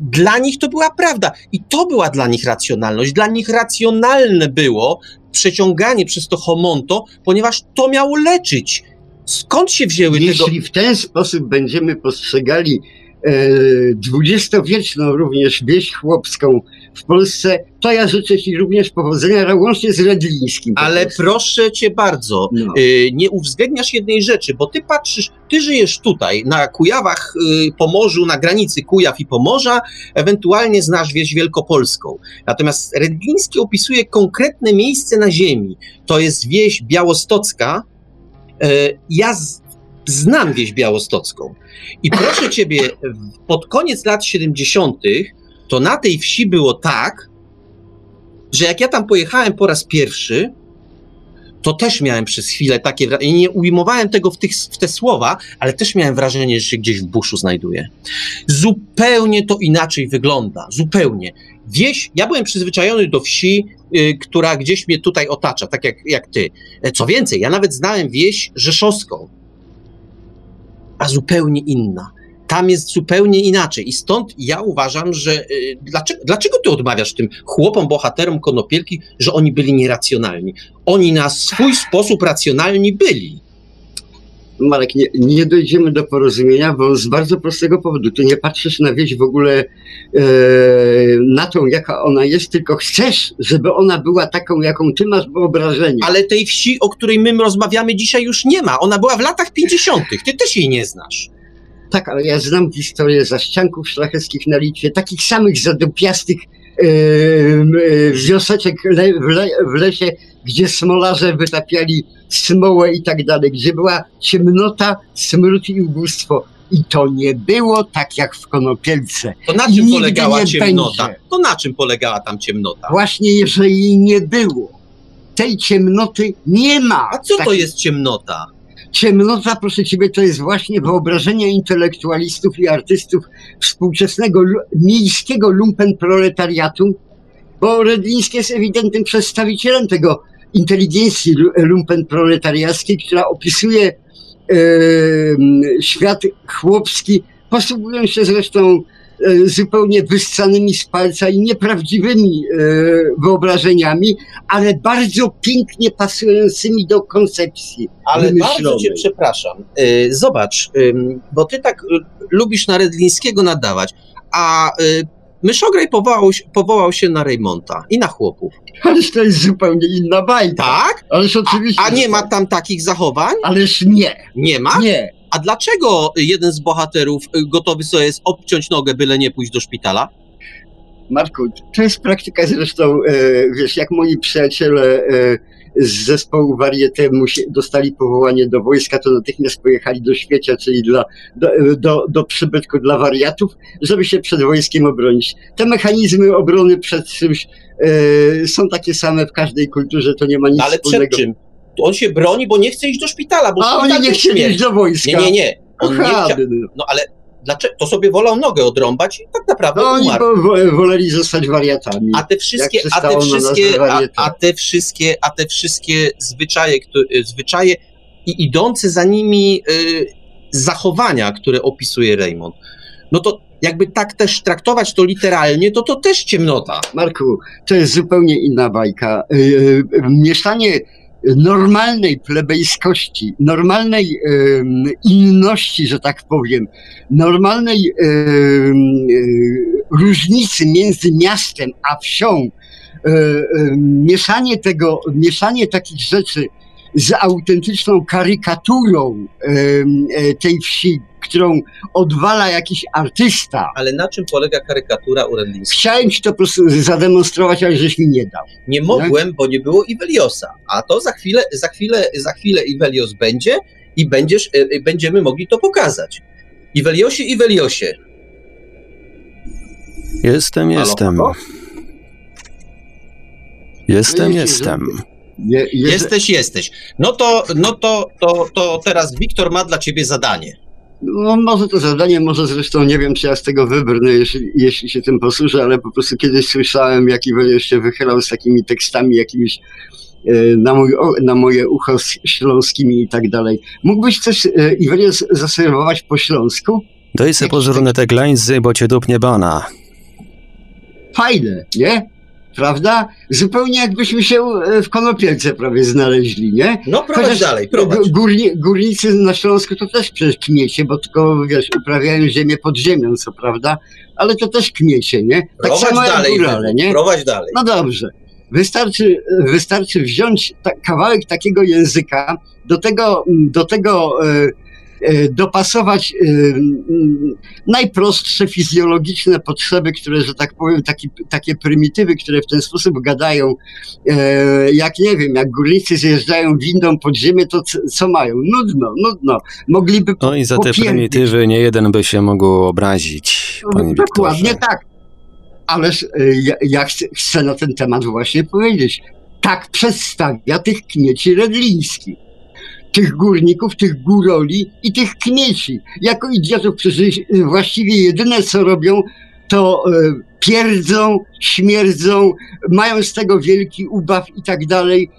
dla nich to była prawda i to była dla nich racjonalność. Dla nich racjonalne było przeciąganie przez to homonto, ponieważ to miało leczyć. Skąd się wzięły tego? Jeśli w ten sposób będziemy postrzegali e, dwudziestowieczną również wieś chłopską w Polsce, to ja życzę Ci również powodzenia, łącznie z Redlińskim. po Ale proszę cię bardzo, No. y, nie uwzględniasz jednej rzeczy, bo ty patrzysz, ty żyjesz tutaj, na Kujawach, y, Pomorzu, na granicy Kujaw i Pomorza, ewentualnie znasz wieś wielkopolską. Natomiast Redliński opisuje konkretne miejsce na ziemi. To jest wieś białostocka. Y, Ja z, znam wieś białostocką. I proszę ciebie, pod koniec lat 70., to na tej wsi było tak, że jak ja tam pojechałem po raz pierwszy, to też miałem przez chwilę takie wrażenie, nie ujmowałem tego w, tych, w te słowa, ale też miałem wrażenie, że się gdzieś w buszu znajduję. Zupełnie to inaczej wygląda, zupełnie. Wieś, ja byłem przyzwyczajony do wsi, która gdzieś mnie tutaj otacza, tak jak, jak ty. E, Co więcej, ja nawet znałem wieś rzeszowską, a zupełnie inna. Tam jest zupełnie inaczej. I stąd ja uważam, że y, dlaczego, dlaczego ty odmawiasz tym chłopom, bohaterom konopielki, że oni byli nieracjonalni? Oni na swój sposób racjonalni byli. Marek, nie, nie dojdziemy do porozumienia, bo z bardzo prostego powodu. Ty nie patrzysz na wieś w ogóle e, na tą, jaka ona jest, tylko chcesz, żeby ona była taką, jaką ty masz wyobrażenie. Ale tej wsi, o której my rozmawiamy dzisiaj, już nie ma. Ona była w latach 50. Ty też jej nie znasz. Tak, ale ja znam historię zaścianków szlacheckich na Litwie, takich samych zadupiastych wioseczek le, w, le, w lesie, gdzie smolarze wytapiali smołę i tak dalej, gdzie była ciemnota, smród i ubóstwo. I to nie było tak jak w Konopielce. To na czym polegała ciemnota? będzie. To na czym polegała tam ciemnota? Właśnie jeżeli jej nie było, tej ciemnoty nie ma. A co to jest ciemnota? Ciemnota, proszę ciebie, to jest właśnie wyobrażenie intelektualistów i artystów współczesnego miejskiego lumpenproletariatu, bo Redliński jest ewidentnym przedstawicielem tego inteligencji lu- lumpenproletariackiej, która opisuje em, świat chłopski, posługując się zresztą e, zupełnie wyssanymi z palca i nieprawdziwymi e, wyobrażeniami, ale bardzo pięknie pasującymi do koncepcji. Ale bardzo wymyślonej. cię przepraszam. Y, Zobacz, bo ty tak lubisz na Redlińskiego nadawać, a Myszograj powołał, się- powołał się na Reymonta i na chłopów. Ależ to jest zupełnie inna bajka. Tak? Ależ oczywiście. A nie że ma tak. tam takich zachowań? Ależ nie, Nie ma? nie. A dlaczego jeden z bohaterów gotowy sobie jest obciąć nogę, byle nie pójść do szpitala? Marku, to jest praktyka zresztą, e, wiesz, jak moi przyjaciele e, z zespołu Varieté dostali powołanie do wojska, to natychmiast pojechali do świecia, czyli dla, do, do, do przybytku dla wariatów, żeby się przed wojskiem obronić. Te mechanizmy obrony przed czymś e, są takie same w każdej kulturze, to nie ma nic No, ale przed wspólnego. czym? On się broni, bo nie chce iść do szpitala, bo A oni nie chcieli iść do wojska. Nie, nie, nie. On nie chciał, no. ale dlaczego? To sobie wolał nogę odrąbać i tak naprawdę No oni umarł. wo- woleli zostać wariatami. A te wszystkie, a te wszystkie, a, a te wszystkie, a te wszystkie zwyczaje, które, zwyczaje i idące za nimi y, zachowania, które opisuje Raymond, no to jakby tak też traktować to literalnie, to to też ciemnota. Marku, to jest zupełnie inna bajka. Y, y, Mieszanie normalnej plebejskości, normalnej inności, że tak powiem, normalnej y, różnicy między miastem a wsią, y, mieszanie tego, mieszanie takich rzeczy z autentyczną karykaturą y, tej wsi, którą odwala jakiś artysta, Ale na czym polega karykatura Urendlińska? Chciałem ci to po prostu zademonstrować, ale żeś mi nie dał. Nie mogłem, bo nie było Iweliosa, a to za chwilę, za chwilę, za chwilę Iwelios będzie i będziesz, y, y, będziemy mogli to pokazać. Iweliosie, Iweliosie, Jestem, Halo, jestem. halo? Jestem, jestem. Je, je, jesteś, jesteś. No to, no to, to, to teraz Wiktor ma dla ciebie zadanie. No, może to zadanie, może zresztą nie wiem, czy ja z tego wybrnę, jeśli, jeśli się tym posłużę, ale po prostu kiedyś słyszałem, jak Iweliusz się wychylał z takimi tekstami jakimiś e, na, mój, o- na moje ucho śląskimi i tak dalej. Mógłbyś coś, e, Iweliusz, zaserwować po śląsku? Daj se pozorne te glańzy, bo cię dupnie bana. Fajne, nie? Prawda? Zupełnie jakbyśmy się e, w Konopielce prawie znaleźli, nie? No prowadź Chociaż dalej, prowadź. gó- Górni, górnicy na Śląsku to też przecież kmiecie, bo tylko, wiesz, uprawiają ziemię pod ziemią, co prawda, ale to też kmiecie, nie? Tak Prowadź samo jak dalej, górale, nie? prowadź dalej. No dobrze. Wystarczy, wystarczy wziąć ta, kawałek takiego języka, do tego, do tego e, dopasować e, najprostsze fizjologiczne potrzeby, które, że tak powiem, taki, takie prymitywy, które w ten sposób gadają, e, jak nie wiem, jak górnicy zjeżdżają windą pod ziemię, to co, mają? Nudno, nudno. Mogliby No i za te prymitywy nie jeden by się mógł obrazić, panie Dokładnie Wiktorze. tak. Ależ ja, ja chcę, chcę na ten temat właśnie powiedzieć. Tak przedstawia tych kmieci redlińskich. Tych górników, tych góroli i tych kmieci. Jako idiotów, którzy y, właściwie jedyne co robią, to y, pierdzą, śmierdzą, mają z tego wielki ubaw i tak dalej.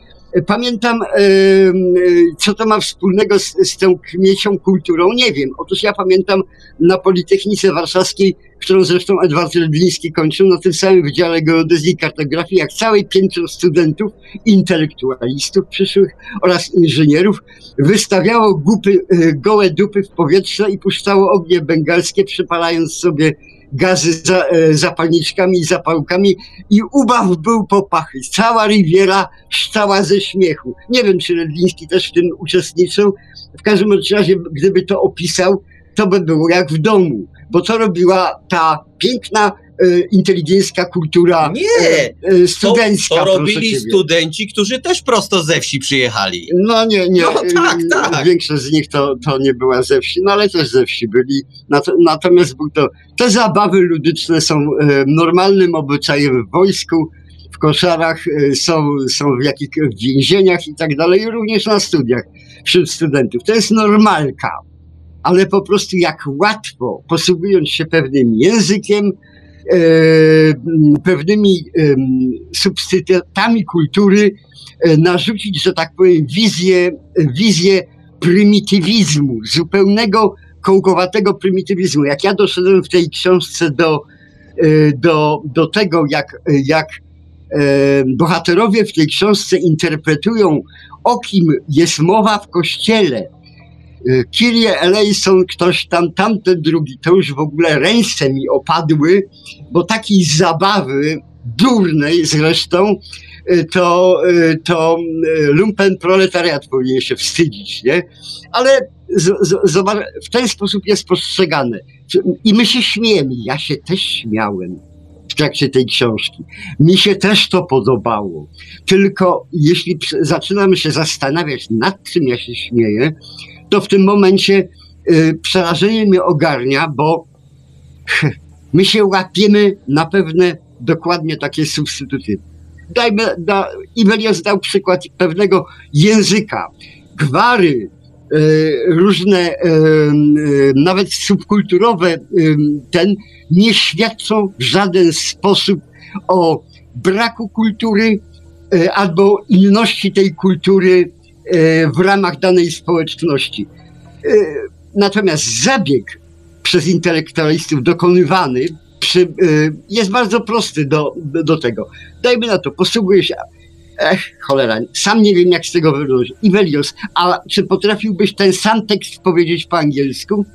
Pamiętam, y, y, co to ma wspólnego z, z tą kmiecią kulturą, nie wiem. Otóż ja pamiętam na Politechnice Warszawskiej, którą zresztą Edward Redliński kończył, na tym samym Wydziale Geodezji i Kartografii, jak całe piętro studentów, intelektualistów przyszłych oraz inżynierów, wystawiało gupy, gołe dupy w powietrze i puszczało ognie bengalskie, przypalając sobie gazy za, e, zapalniczkami i zapałkami i ubaw był po pachy. Cała riviera szczała ze śmiechu. Nie wiem, czy Redliński też w tym uczestniczył. W każdym razie, gdyby to opisał, to by było jak w domu, bo to robiła ta piękna inteligencka kultura Nie! e, e, studencka. To, to robili studenci, którzy też prosto ze wsi przyjechali. No nie, nie. No tak, e, tak. Większość z nich to, to nie była ze wsi, no ale też ze wsi byli. Nato- Natomiast był to, te zabawy ludyczne są e, normalnym obyczajem w wojsku, w koszarach, e, są, są w jakich w więzieniach i tak dalej, również na studiach wśród studentów. To jest normalka. Ale po prostu jak łatwo, posługując się pewnym językiem, e, pewnymi em, substytutami kultury, e, narzucić, że tak powiem, wizję, wizję prymitywizmu, zupełnego kołkowatego prymitywizmu. Jak ja doszedłem w tej książce do, e, do, do tego, jak, jak e, bohaterowie w tej książce interpretują, o kim jest mowa w kościele, e, Kyrie eleison, ktoś tam, tamten drugi, to już w ogóle ręce mi opadły, bo takiej zabawy, durnej zresztą, e, to, e, to lumpen proletariat powinien się wstydzić, nie? Ale w ten sposób jest postrzegane. I my się śmiejemy. Ja się też śmiałem w trakcie tej książki. Mi się też to podobało. Tylko jeśli przy- zaczynam się zastanawiać, nad czym ja się śmieję, to w tym momencie y, przerażenie mnie ogarnia, bo my się łapiemy na pewne dokładnie takie substytuty. Dajmy, da, dał przykład pewnego języka. Gwary, e, różne, e, nawet subkulturowe, ten, nie świadczą w żaden sposób o braku kultury albo inności tej kultury w ramach danej społeczności. E, Natomiast zabieg przez intelektualistów dokonywany przy, e, jest bardzo prosty do, do, tego. Dajmy na to, posługuje się Ech, cholera, sam nie wiem jak z tego wybrnąć. Ivelios, a czy potrafiłbyś ten sam tekst powiedzieć po angielsku?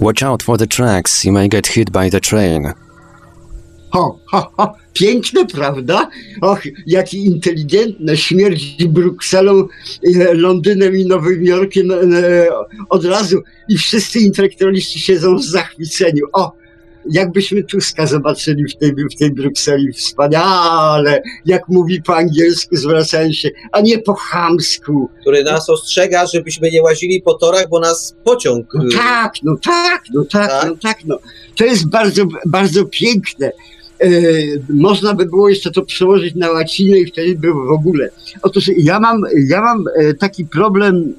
Watch out for the tracks, you may get hit by the train. Ho, ho, ho, piękne, prawda? Och, jakie inteligentne, śmierdzi Brukselą, e, Londynem i Nowym Jorkiem e, od razu i wszyscy intelektualiści siedzą w zachwyceniu. O, jakbyśmy Tuska zobaczyli w tej, w tej Brukseli, wspaniale, jak mówi po angielsku, zwracając się, a nie po chamsku. Który nas ostrzega, żebyśmy nie łazili po torach, bo nas pociąg. No tak, no tak, no tak, Tak? no tak, no. To jest bardzo, bardzo piękne. E, można by było jeszcze to przełożyć na łacinę i wtedy by w ogóle. Otóż ja mam, ja mam e, taki problem,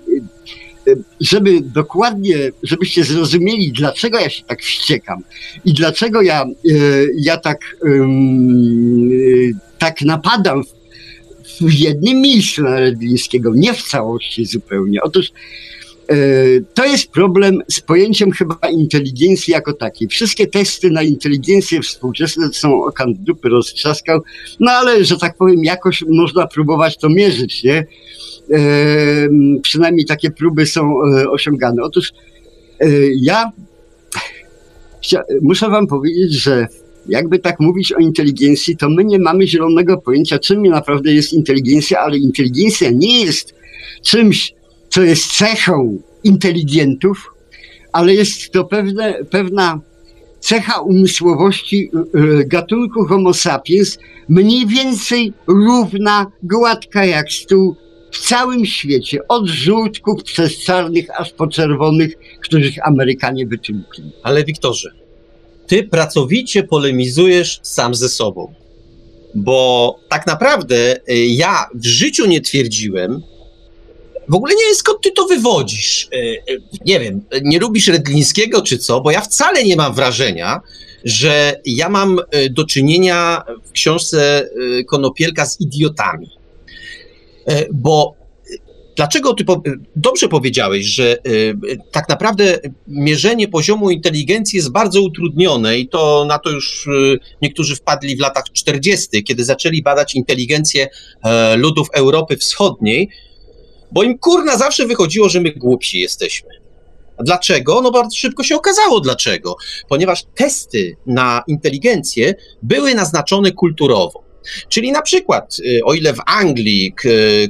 e, żeby dokładnie, żebyście zrozumieli, dlaczego ja się tak wściekam i dlaczego ja, ja tak, tak napadam w, jednym miejscu na Redlińskiego, nie w całości zupełnie. Otóż To jest problem z pojęciem chyba inteligencji jako takiej. Wszystkie testy na inteligencję współczesne są okan dupy roztrzaskał, no ale, że tak powiem, jakoś można próbować to mierzyć, nie? E, Przynajmniej takie próby są e, osiągane. Otóż e, ja muszę wam powiedzieć, że jakby tak mówić o inteligencji, to my nie mamy zielonego pojęcia, czym naprawdę jest inteligencja, ale inteligencja nie jest czymś, co jest cechą inteligentów, ale jest to pewne, pewna cecha umysłowości y, gatunku Homo sapiens, mniej więcej równa, gładka jak stół w całym świecie, od żółtków przez czarnych aż po czerwonych, których Amerykanie wytłukli. Ale Wiktorze, ty pracowicie polemizujesz sam ze sobą. Bo tak naprawdę y, ja w życiu nie twierdziłem, w ogóle nie wiem skąd ty to wywodzisz. Y, y, Nie wiem, nie lubisz Redlińskiego czy co, bo ja wcale nie mam wrażenia, że ja mam y, do czynienia w książce Konopielka z idiotami. Bo dlaczego ty po, dobrze powiedziałeś, że tak naprawdę mierzenie poziomu inteligencji jest bardzo utrudnione i to na to już niektórzy wpadli w latach 40., kiedy zaczęli badać inteligencję e, ludów Europy Wschodniej, bo im kurna zawsze wychodziło, że my głupsi jesteśmy. Dlaczego? No bardzo szybko się okazało dlaczego. Ponieważ testy na inteligencję były naznaczone kulturowo. Czyli na przykład, y, o ile w Anglii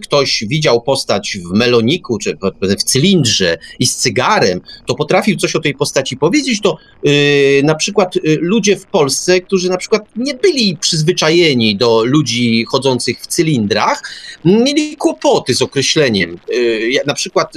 ktoś widział postać w meloniku, czy w cylindrze i z cygarem, to potrafił coś o tej postaci powiedzieć, to y, na przykład y, ludzie w Polsce, którzy na przykład nie byli przyzwyczajeni do ludzi chodzących w cylindrach, mieli kłopoty z określeniem na przykład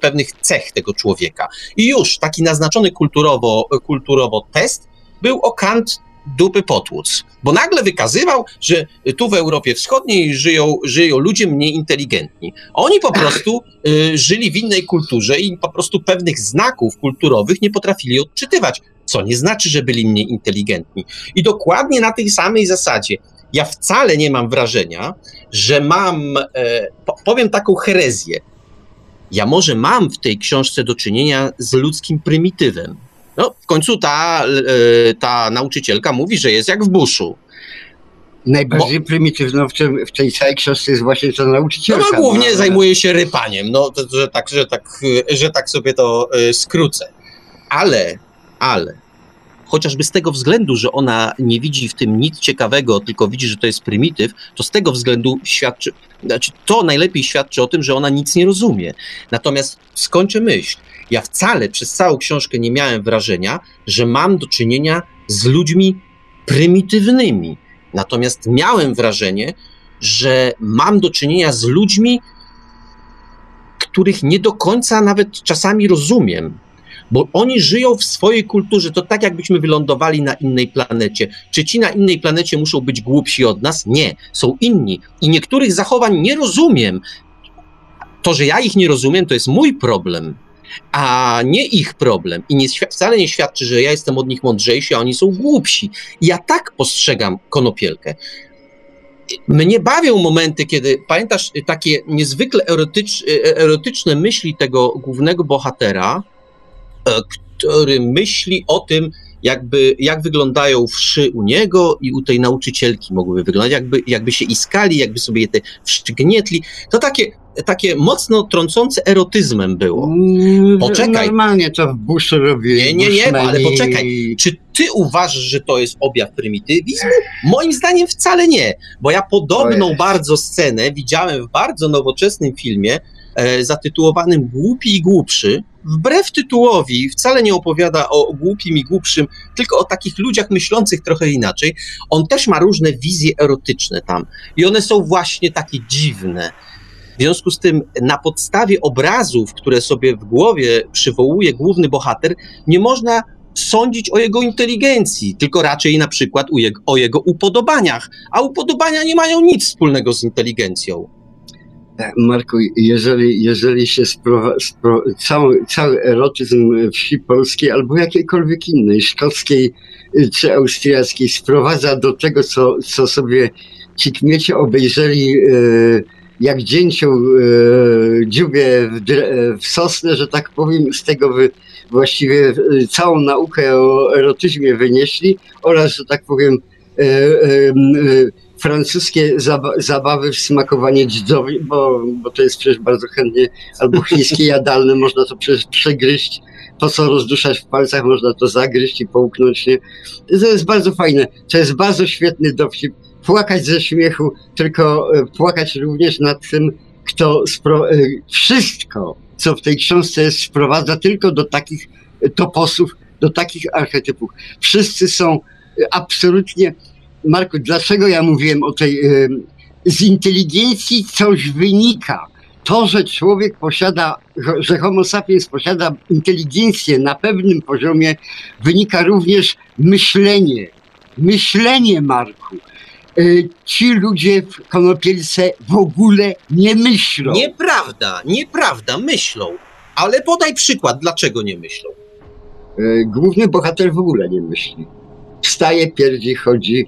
pewnych cech tego człowieka. I już taki naznaczony kulturowo, kulturowo test był o kant dupy potłuc, bo nagle wykazywał, że tu w Europie Wschodniej żyją, żyją ludzie mniej inteligentni. Oni po prostu y, żyli w innej kulturze i po prostu pewnych znaków kulturowych nie potrafili odczytywać, co nie znaczy, że byli mniej inteligentni. I dokładnie na tej samej zasadzie ja wcale nie mam wrażenia, że mam, e, powiem taką herezję, ja może mam w tej książce do czynienia z ludzkim prymitywem, no, w końcu ta, e, ta nauczycielka mówi, że jest jak w buszu. Najbardziej Bo, prymitywną w, tym, w tej całej książce jest właśnie ta nauczycielka. No, no głównie no, zajmuje się rypaniem, no, to, że, tak, że, tak, że tak sobie to y, skrócę. Ale, ale, chociażby z tego względu, że ona nie widzi w tym nic ciekawego, tylko widzi, że to jest prymityw, to z tego względu świadczy, znaczy to najlepiej świadczy o tym, że ona nic nie rozumie. Natomiast skończę myśl. Ja wcale przez całą książkę nie miałem wrażenia, że mam do czynienia z ludźmi prymitywnymi. Natomiast miałem wrażenie, że mam do czynienia z ludźmi, których nie do końca nawet czasami rozumiem, bo oni żyją w swojej kulturze. To tak, jakbyśmy wylądowali na innej planecie. Czy ci na innej planecie muszą być głupsi od nas? Nie, są inni. I niektórych zachowań nie rozumiem. To, że ja ich nie rozumiem, to jest mój problem a nie ich problem. I nie, wcale nie świadczy, że ja jestem od nich mądrzejszy, a oni są głupsi. Ja tak postrzegam konopielkę. Mnie bawią momenty, kiedy pamiętasz takie niezwykle erotycz, erotyczne myśli tego głównego bohatera, e, który myśli o tym, jakby, jak wyglądają wszy u niego i u tej nauczycielki mogłyby wyglądać, jakby, jakby się iskali, jakby sobie te wszy gnietli. To takie takie mocno trącące erotyzmem było. Mm, poczekaj. Normalnie to w Bushu robi. Nie, nie, nie, ale poczekaj. Czy ty uważasz, że to jest objaw prymitywizmu? Moim zdaniem wcale nie, bo ja podobną bardzo scenę widziałem w bardzo nowoczesnym filmie e, zatytułowanym Głupi i Głupszy. Wbrew tytułowi wcale nie opowiada o głupim i głupszym, tylko o takich ludziach myślących trochę inaczej. On też ma różne wizje erotyczne tam i one są właśnie takie dziwne w związku z tym, na podstawie obrazów, które sobie w głowie przywołuje główny bohater, nie można sądzić o jego inteligencji, tylko raczej na przykład o jego upodobaniach, a upodobania nie mają nic wspólnego z inteligencją. Tak, Marku, jeżeli, jeżeli się spro, cały, cały erotyzm wsi polskiej albo jakiejkolwiek innej, szkockiej czy austriackiej sprowadza do tego, co, co sobie ci kmiecie obejrzeli yy, jak dzięcią e, dziubie w, w sosnę, że tak powiem, z tego wy, właściwie e, całą naukę o erotyzmie wynieśli oraz, że tak powiem, e, francuskie zaba zabawy w smakowanie dzidzowi, bo, bo to jest przecież bardzo chętnie, albo chińskie jadalne, można to przecież przegryźć, po co rozduszać w palcach, można to zagryźć i połknąć, nie? To jest bardzo fajne, to jest bardzo świetny dowcip, płakać ze śmiechu, tylko e, płakać również nad tym, kto e, wszystko, co w tej książce jest, sprowadza tylko do takich toposów, do takich archetypów. Wszyscy są e, absolutnie. Marku, dlaczego ja mówiłem o tej. Z inteligencji coś wynika. To, że człowiek posiada, że Homo sapiens posiada inteligencję na pewnym poziomie, wynika również myślenie. Myślenie, Marku. Y, ci ludzie w Konopielce w ogóle nie myślą. Nieprawda, nieprawda, myślą. Ale podaj przykład, dlaczego nie myślą. Y, główny bohater w ogóle nie myśli. Wstaje, pierdzi, chodzi,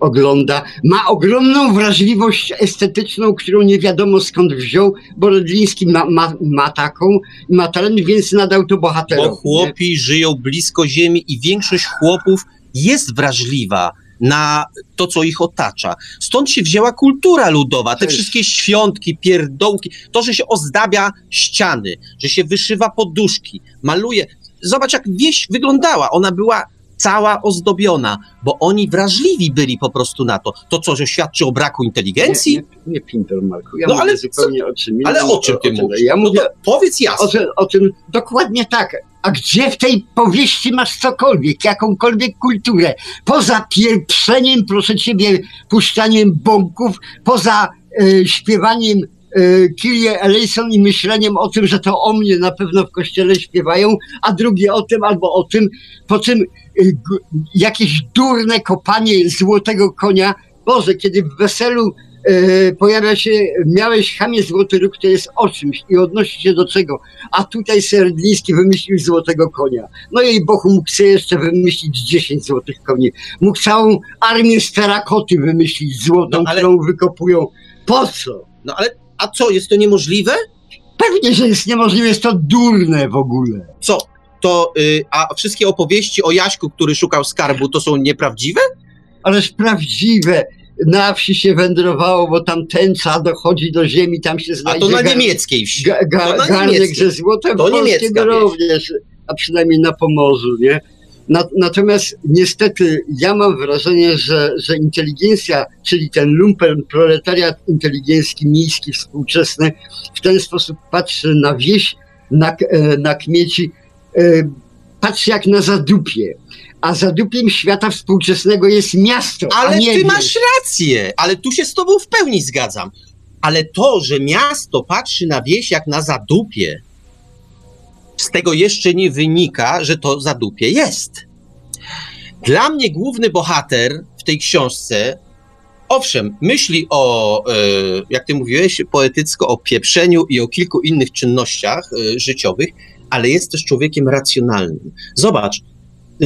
ogląda. Ma ogromną wrażliwość estetyczną, którą nie wiadomo skąd wziął, bo Rodliński ma, ma, ma taką, ma talent, więc nadał to bohaterowi. Bo chłopi nie? żyją blisko ziemi i większość chłopów jest wrażliwa na to, co ich otacza. Stąd się wzięła kultura ludowa, te wszystkie świątki, pierdołki, to, że się ozdabia ściany, że się wyszywa poduszki, maluje. Zobacz, jak wieś wyglądała. Ona była cała ozdobiona, bo oni wrażliwi byli po prostu na to. To co, że świadczy o braku inteligencji? Nie, nie, nie Pintor, Marku. Ja No, ale zupełnie o czym. Ale o czym ty tym- mówisz? Ja no mówię to powiedz o, jasno. tym- o tym dokładnie tak. A gdzie w tej powieści masz cokolwiek, jakąkolwiek kulturę? Poza pieprzeniem, proszę ciebie, puszczaniem bąków, poza e, śpiewaniem e, Kyrie eleison i myśleniem o tym, że to o mnie na pewno w kościele śpiewają, a drugie o tym albo o tym, po czym g- jakieś durne kopanie złotego konia. Boże, kiedy w weselu e, pojawia się, miałeś chamie złoty róg, to jest o czymś i odnosi się do czego. A tutaj Serdliński wymyślił złotego konia. No i Bohu mógł sobie jeszcze wymyślić 10 złotych koni. Mógł całą armię z terakoty wymyślić złotą, No, ale- którą wykopują. Po co? No ale, a co, jest to niemożliwe? Pewnie, że jest niemożliwe, jest to durne w ogóle. Co? To, y, a wszystkie opowieści o Jaśku, który szukał skarbu, to są nieprawdziwe? Ależ prawdziwe. Na wsi się wędrowało, bo tam tęcza dochodzi do ziemi, tam się A znajdzie to na gar- niemieckiej wsi. ga, ga, To na garnek niemieckiej. ze złotem, To polskiego również, a przynajmniej na Pomorzu, nie? Na, natomiast niestety ja mam wrażenie, że, że inteligencja, czyli ten lumpen proletariat inteligencki, miejski, współczesny, w ten sposób patrzy na wieś, na, e, na kmieci, e, patrzy jak na zadupie. A zadupiem świata współczesnego jest miasto, a Ale nie ty wieś. masz rację, ale tu się z tobą w pełni zgadzam. Ale to, że miasto patrzy na wieś jak na zadupie, z tego jeszcze nie wynika, że to zadupie jest. Dla mnie główny bohater w tej książce, owszem, myśli o, e, jak ty mówiłeś, poetycko o pieprzeniu i o kilku innych czynnościach e, życiowych, ale jest też człowiekiem racjonalnym. Zobacz,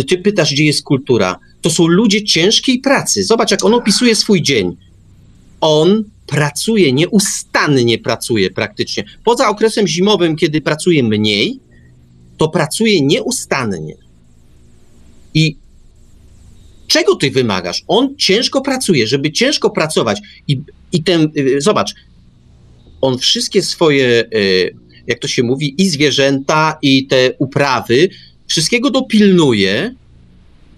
ty pytasz, gdzie jest kultura. To są ludzie ciężkiej pracy. Zobacz, jak on opisuje swój dzień. On pracuje, nieustannie pracuje praktycznie. Poza okresem zimowym, kiedy pracuje mniej, to pracuje nieustannie. I czego ty wymagasz? On ciężko pracuje, żeby ciężko pracować. I, i ten, y, zobacz, on wszystkie swoje, y, jak to się mówi, i zwierzęta, i te uprawy, wszystkiego dopilnuje.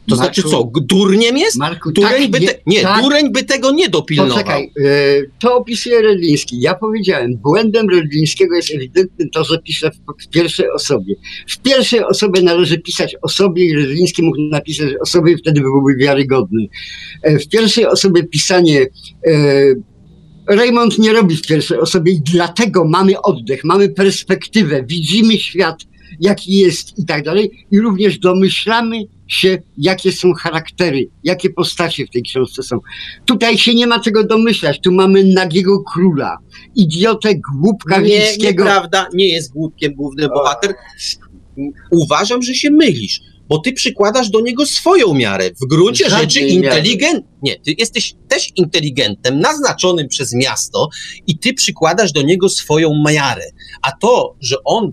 To Marku, znaczy co, durniem jest? Marku, Dureń tak by te, nie, tak, dureń by tego nie dopilnował. Poczekaj, e, to opisuje Redliński. Ja powiedziałem, błędem Redlińskiego jest ewidentne to, że pisze w, w pierwszej osobie. W pierwszej osobie należy pisać o sobie i Redliński mógł napisać o sobie i wtedy byłby wiarygodny. E, w pierwszej osobie pisanie e, Raymond nie robi w pierwszej osobie i dlatego mamy oddech, mamy perspektywę, widzimy świat, jaki jest i tak dalej i również domyślamy się, jakie są charaktery, jakie postacie w tej książce są. Tutaj się nie ma czego domyślać. Tu mamy nagiego króla, idiotę, głupka Nie, wiejskiego. nieprawda, nie jest głupkiem główny bohater. Uważam, że się mylisz, bo ty przykładasz do niego swoją miarę. W gruncie Żadnej rzeczy inteligent. Nie, ty jesteś też inteligentem, naznaczonym przez miasto i ty przykładasz do niego swoją miarę. A to, że on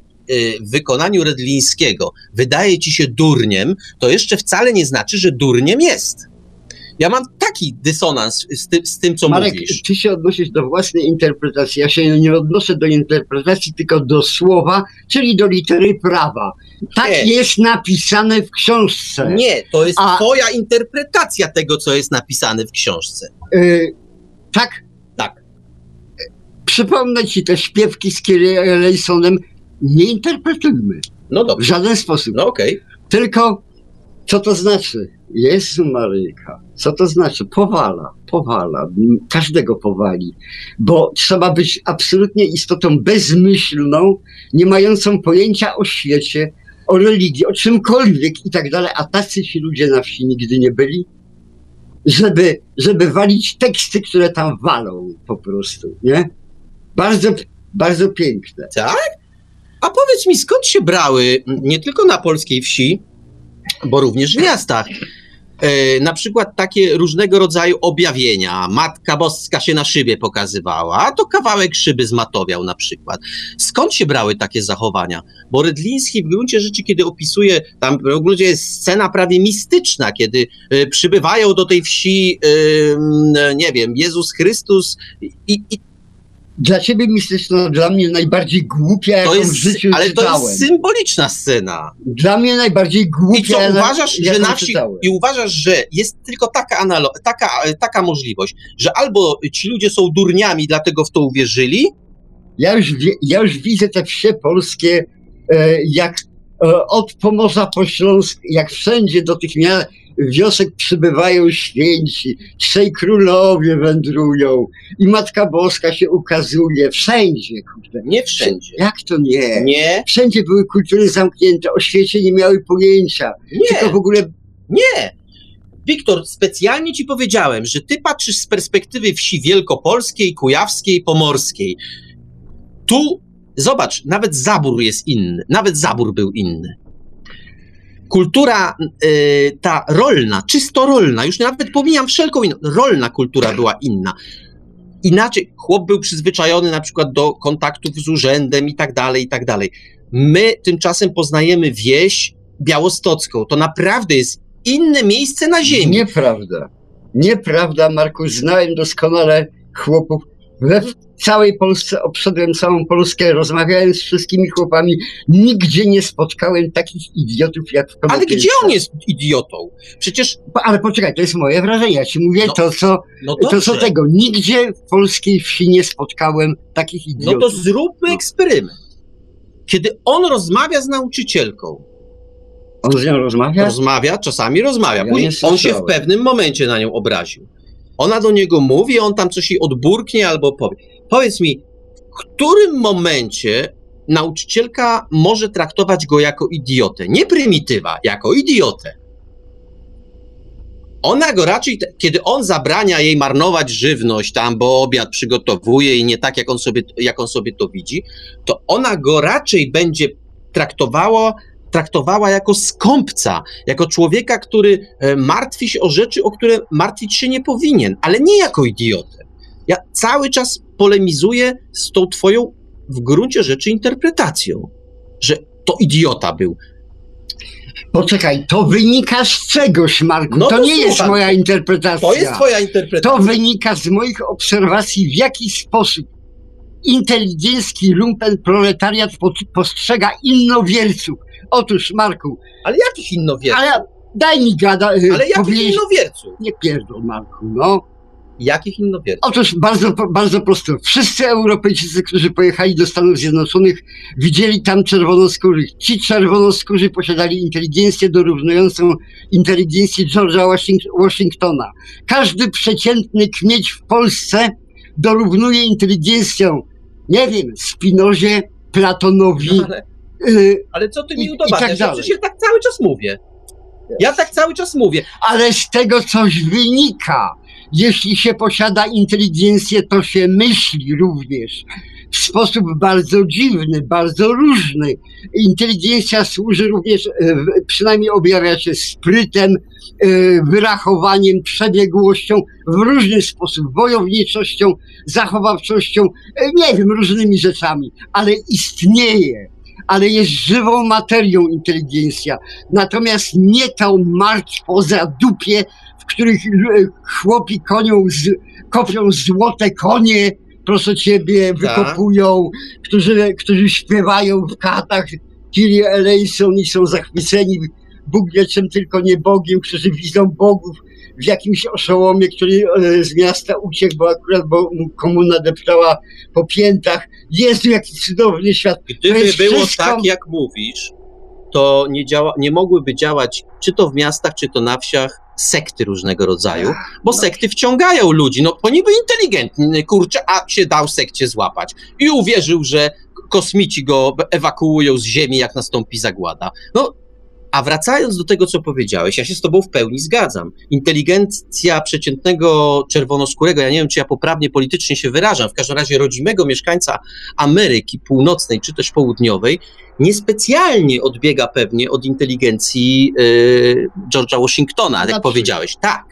w wykonaniu Redlińskiego wydaje ci się durniem, to jeszcze wcale nie znaczy, że durniem jest. Ja mam taki dysonans z, ty, z tym, co Marek, mówisz. ty się odnosisz do własnej interpretacji. Ja się nie odnoszę do interpretacji, tylko do słowa, czyli do litery prawa. Tak Nie. jest napisane w książce. Nie, to jest A- twoja interpretacja tego, co jest napisane w książce. Y, tak? Tak. Przypomnę ci te śpiewki z Kyrie Eleison nie interpretujmy No w dobrze, żaden sposób. no okej. Tylko co to znaczy? Jezu Maryjka, co to znaczy? Powala, powala, każdego powali, bo trzeba być absolutnie istotą bezmyślną, nie mającą pojęcia o świecie, o religii, o czymkolwiek i tak dalej, a tacy ci ludzie na wsi nigdy nie byli, żeby, żeby walić teksty, które tam walą po prostu, nie? Bardzo, bardzo piękne. Tak? A powiedz mi, skąd się brały nie tylko na polskiej wsi, bo również w miastach, e, na przykład takie różnego rodzaju objawienia. Matka Boska się na szybie pokazywała, a to kawałek szyby zmatowiał na przykład. Skąd się brały takie zachowania? Bo Rydliński w gruncie rzeczy, kiedy opisuje, tam w gruncie jest scena prawie mistyczna, kiedy e, przybywają do tej wsi, e, nie wiem, Jezus Chrystus i, i dla ciebie mistyczna, dla mnie najbardziej głupia, jaką To jest, w życiu ale czytałem. to jest symboliczna scena. Dla mnie najbardziej głupia, I co, uważasz, że jaką na wsi, czytałem. i uważasz, że jest tylko taka, analo- taka, taka możliwość, że albo ci ludzie są durniami, dlatego w to uwierzyli, Ja już, wie, ja już widzę te wsie polskie, e, jak e, od Pomorza po Śląsk, jak wszędzie do tych mia- wiosek przybywają święci, trzej królowie wędrują i Matka Boska się ukazuje, wszędzie, kurde. nie wszędzie. Jak to nie? Nie, Wszędzie były kultury zamknięte, o świecie nie miały pojęcia, tylko w nie, ogóle nie. Wiktor, specjalnie ci powiedziałem, że ty patrzysz z perspektywy wsi wielkopolskiej, kujawskiej, pomorskiej. Tu, zobacz, nawet zabór jest inny, nawet zabór był inny. Kultura y, ta rolna, czysto rolna, już nawet pomijam wszelką inną, rolna kultura była inna. Inaczej, chłop był przyzwyczajony na przykład do kontaktów z urzędem i tak dalej, i tak dalej. My tymczasem poznajemy wieś białostocką. To naprawdę jest inne miejsce na ziemi. Nieprawda. Nieprawda, Marku. Znałem doskonale chłopów. We całej Polsce obszedłem całą Polskę, rozmawiałem z wszystkimi chłopami. Nigdzie nie spotkałem takich idiotów jak w Ale Konopielce. gdzie on jest idiotą? Przecież, Ale poczekaj, to jest moje wrażenie. Ja ci mówię No, to, co, no to, co tego. Nigdzie w polskiej wsi nie spotkałem takich no idiotów. to zróbmy No. eksperyment. Kiedy on rozmawia z nauczycielką, On z nią rozmawia? rozmawia, czasami rozmawia, Ja on się w pewnym momencie na nią obraził. Ona do niego mówi, on tam coś jej odburknie albo powie. Powiedz mi, w którym momencie nauczycielka może traktować go jako idiotę? Nie prymitywa, jako idiotę. Ona go raczej, kiedy on zabrania jej marnować żywność tam, bo obiad przygotowuje i nie tak, jak on sobie, jak on sobie to widzi, to ona go raczej będzie traktowała, traktowała jako skąpca, jako człowieka, który e, martwi się o rzeczy, o które martwić się nie powinien, ale nie jako idiotę. Ja cały czas polemizuję z tą twoją w gruncie rzeczy interpretacją, że to idiota był. Poczekaj, to wynika z czegoś, Marku. No to, to nie jest słucham. moja interpretacja. To jest twoja interpretacja. To wynika z moich obserwacji, w jaki sposób inteligencki lumpen proletariat po- postrzega innowierców. Otóż, Marku, Ale jakich innowierców? ale daj mi gada, Ale jakich innowierców? Nie pierdol, Marku, no. Jakich innowierców? Otóż bardzo, bardzo prosto. Wszyscy Europejczycy, którzy pojechali do Stanów Zjednoczonych, widzieli tam czerwonoskórych. Ci czerwonoskórzy posiadali inteligencję dorównującą inteligencji George'a Washing- Washingtona. Każdy przeciętny kmieć w Polsce dorównuje inteligencją, nie wiem, Spinozie, Platonowi. Ale, y, ale co ty mi udowadniasz? tak przecież ja tak cały czas mówię. Ja tak cały czas mówię. ale z tego coś wynika. Jeśli się posiada inteligencję, to się myśli również w sposób bardzo dziwny, bardzo różny. Inteligencja służy również, e, przynajmniej objawia się sprytem, e, wyrachowaniem, przebiegłością, w różny sposób, wojowniczością, zachowawczością, e, nie wiem, różnymi rzeczami, ale istnieje. Ale jest żywą materią inteligencja. Natomiast nie tą martw poza dupie, w których e, chłopi konią z, kopią złote konie, proszę ciebie, Tak. wykopują, którzy, którzy śpiewają w katach Kyrie eleison i są zachwyceni Bóg wie czym tylko nie Bogiem, którzy widzą bogów w jakimś oszołomie, który e, z miasta uciekł, bo akurat bo mu komuna deptała po piętach. Jezu, jaki cudowny świat. Gdyby było wszystko- tak, jak mówisz, to nie, działa, nie mogłyby działać czy to w miastach, czy to na wsiach sekty różnego rodzaju, bo no. sekty wciągają ludzi. No, bo niby inteligentny, kurczę, a się dał sekcie złapać. I uwierzył, że kosmici go ewakuują z ziemi, jak nastąpi zagłada. No, a wracając do tego, co powiedziałeś, ja się z tobą w pełni zgadzam. Inteligencja przeciętnego czerwonoskórego, ja nie wiem, czy ja poprawnie politycznie się wyrażam, w każdym razie rodzimego mieszkańca Ameryki Północnej czy też Południowej, niespecjalnie odbiega pewnie od inteligencji y, George'a Washingtona, jak Znaczy. powiedziałeś. Tak,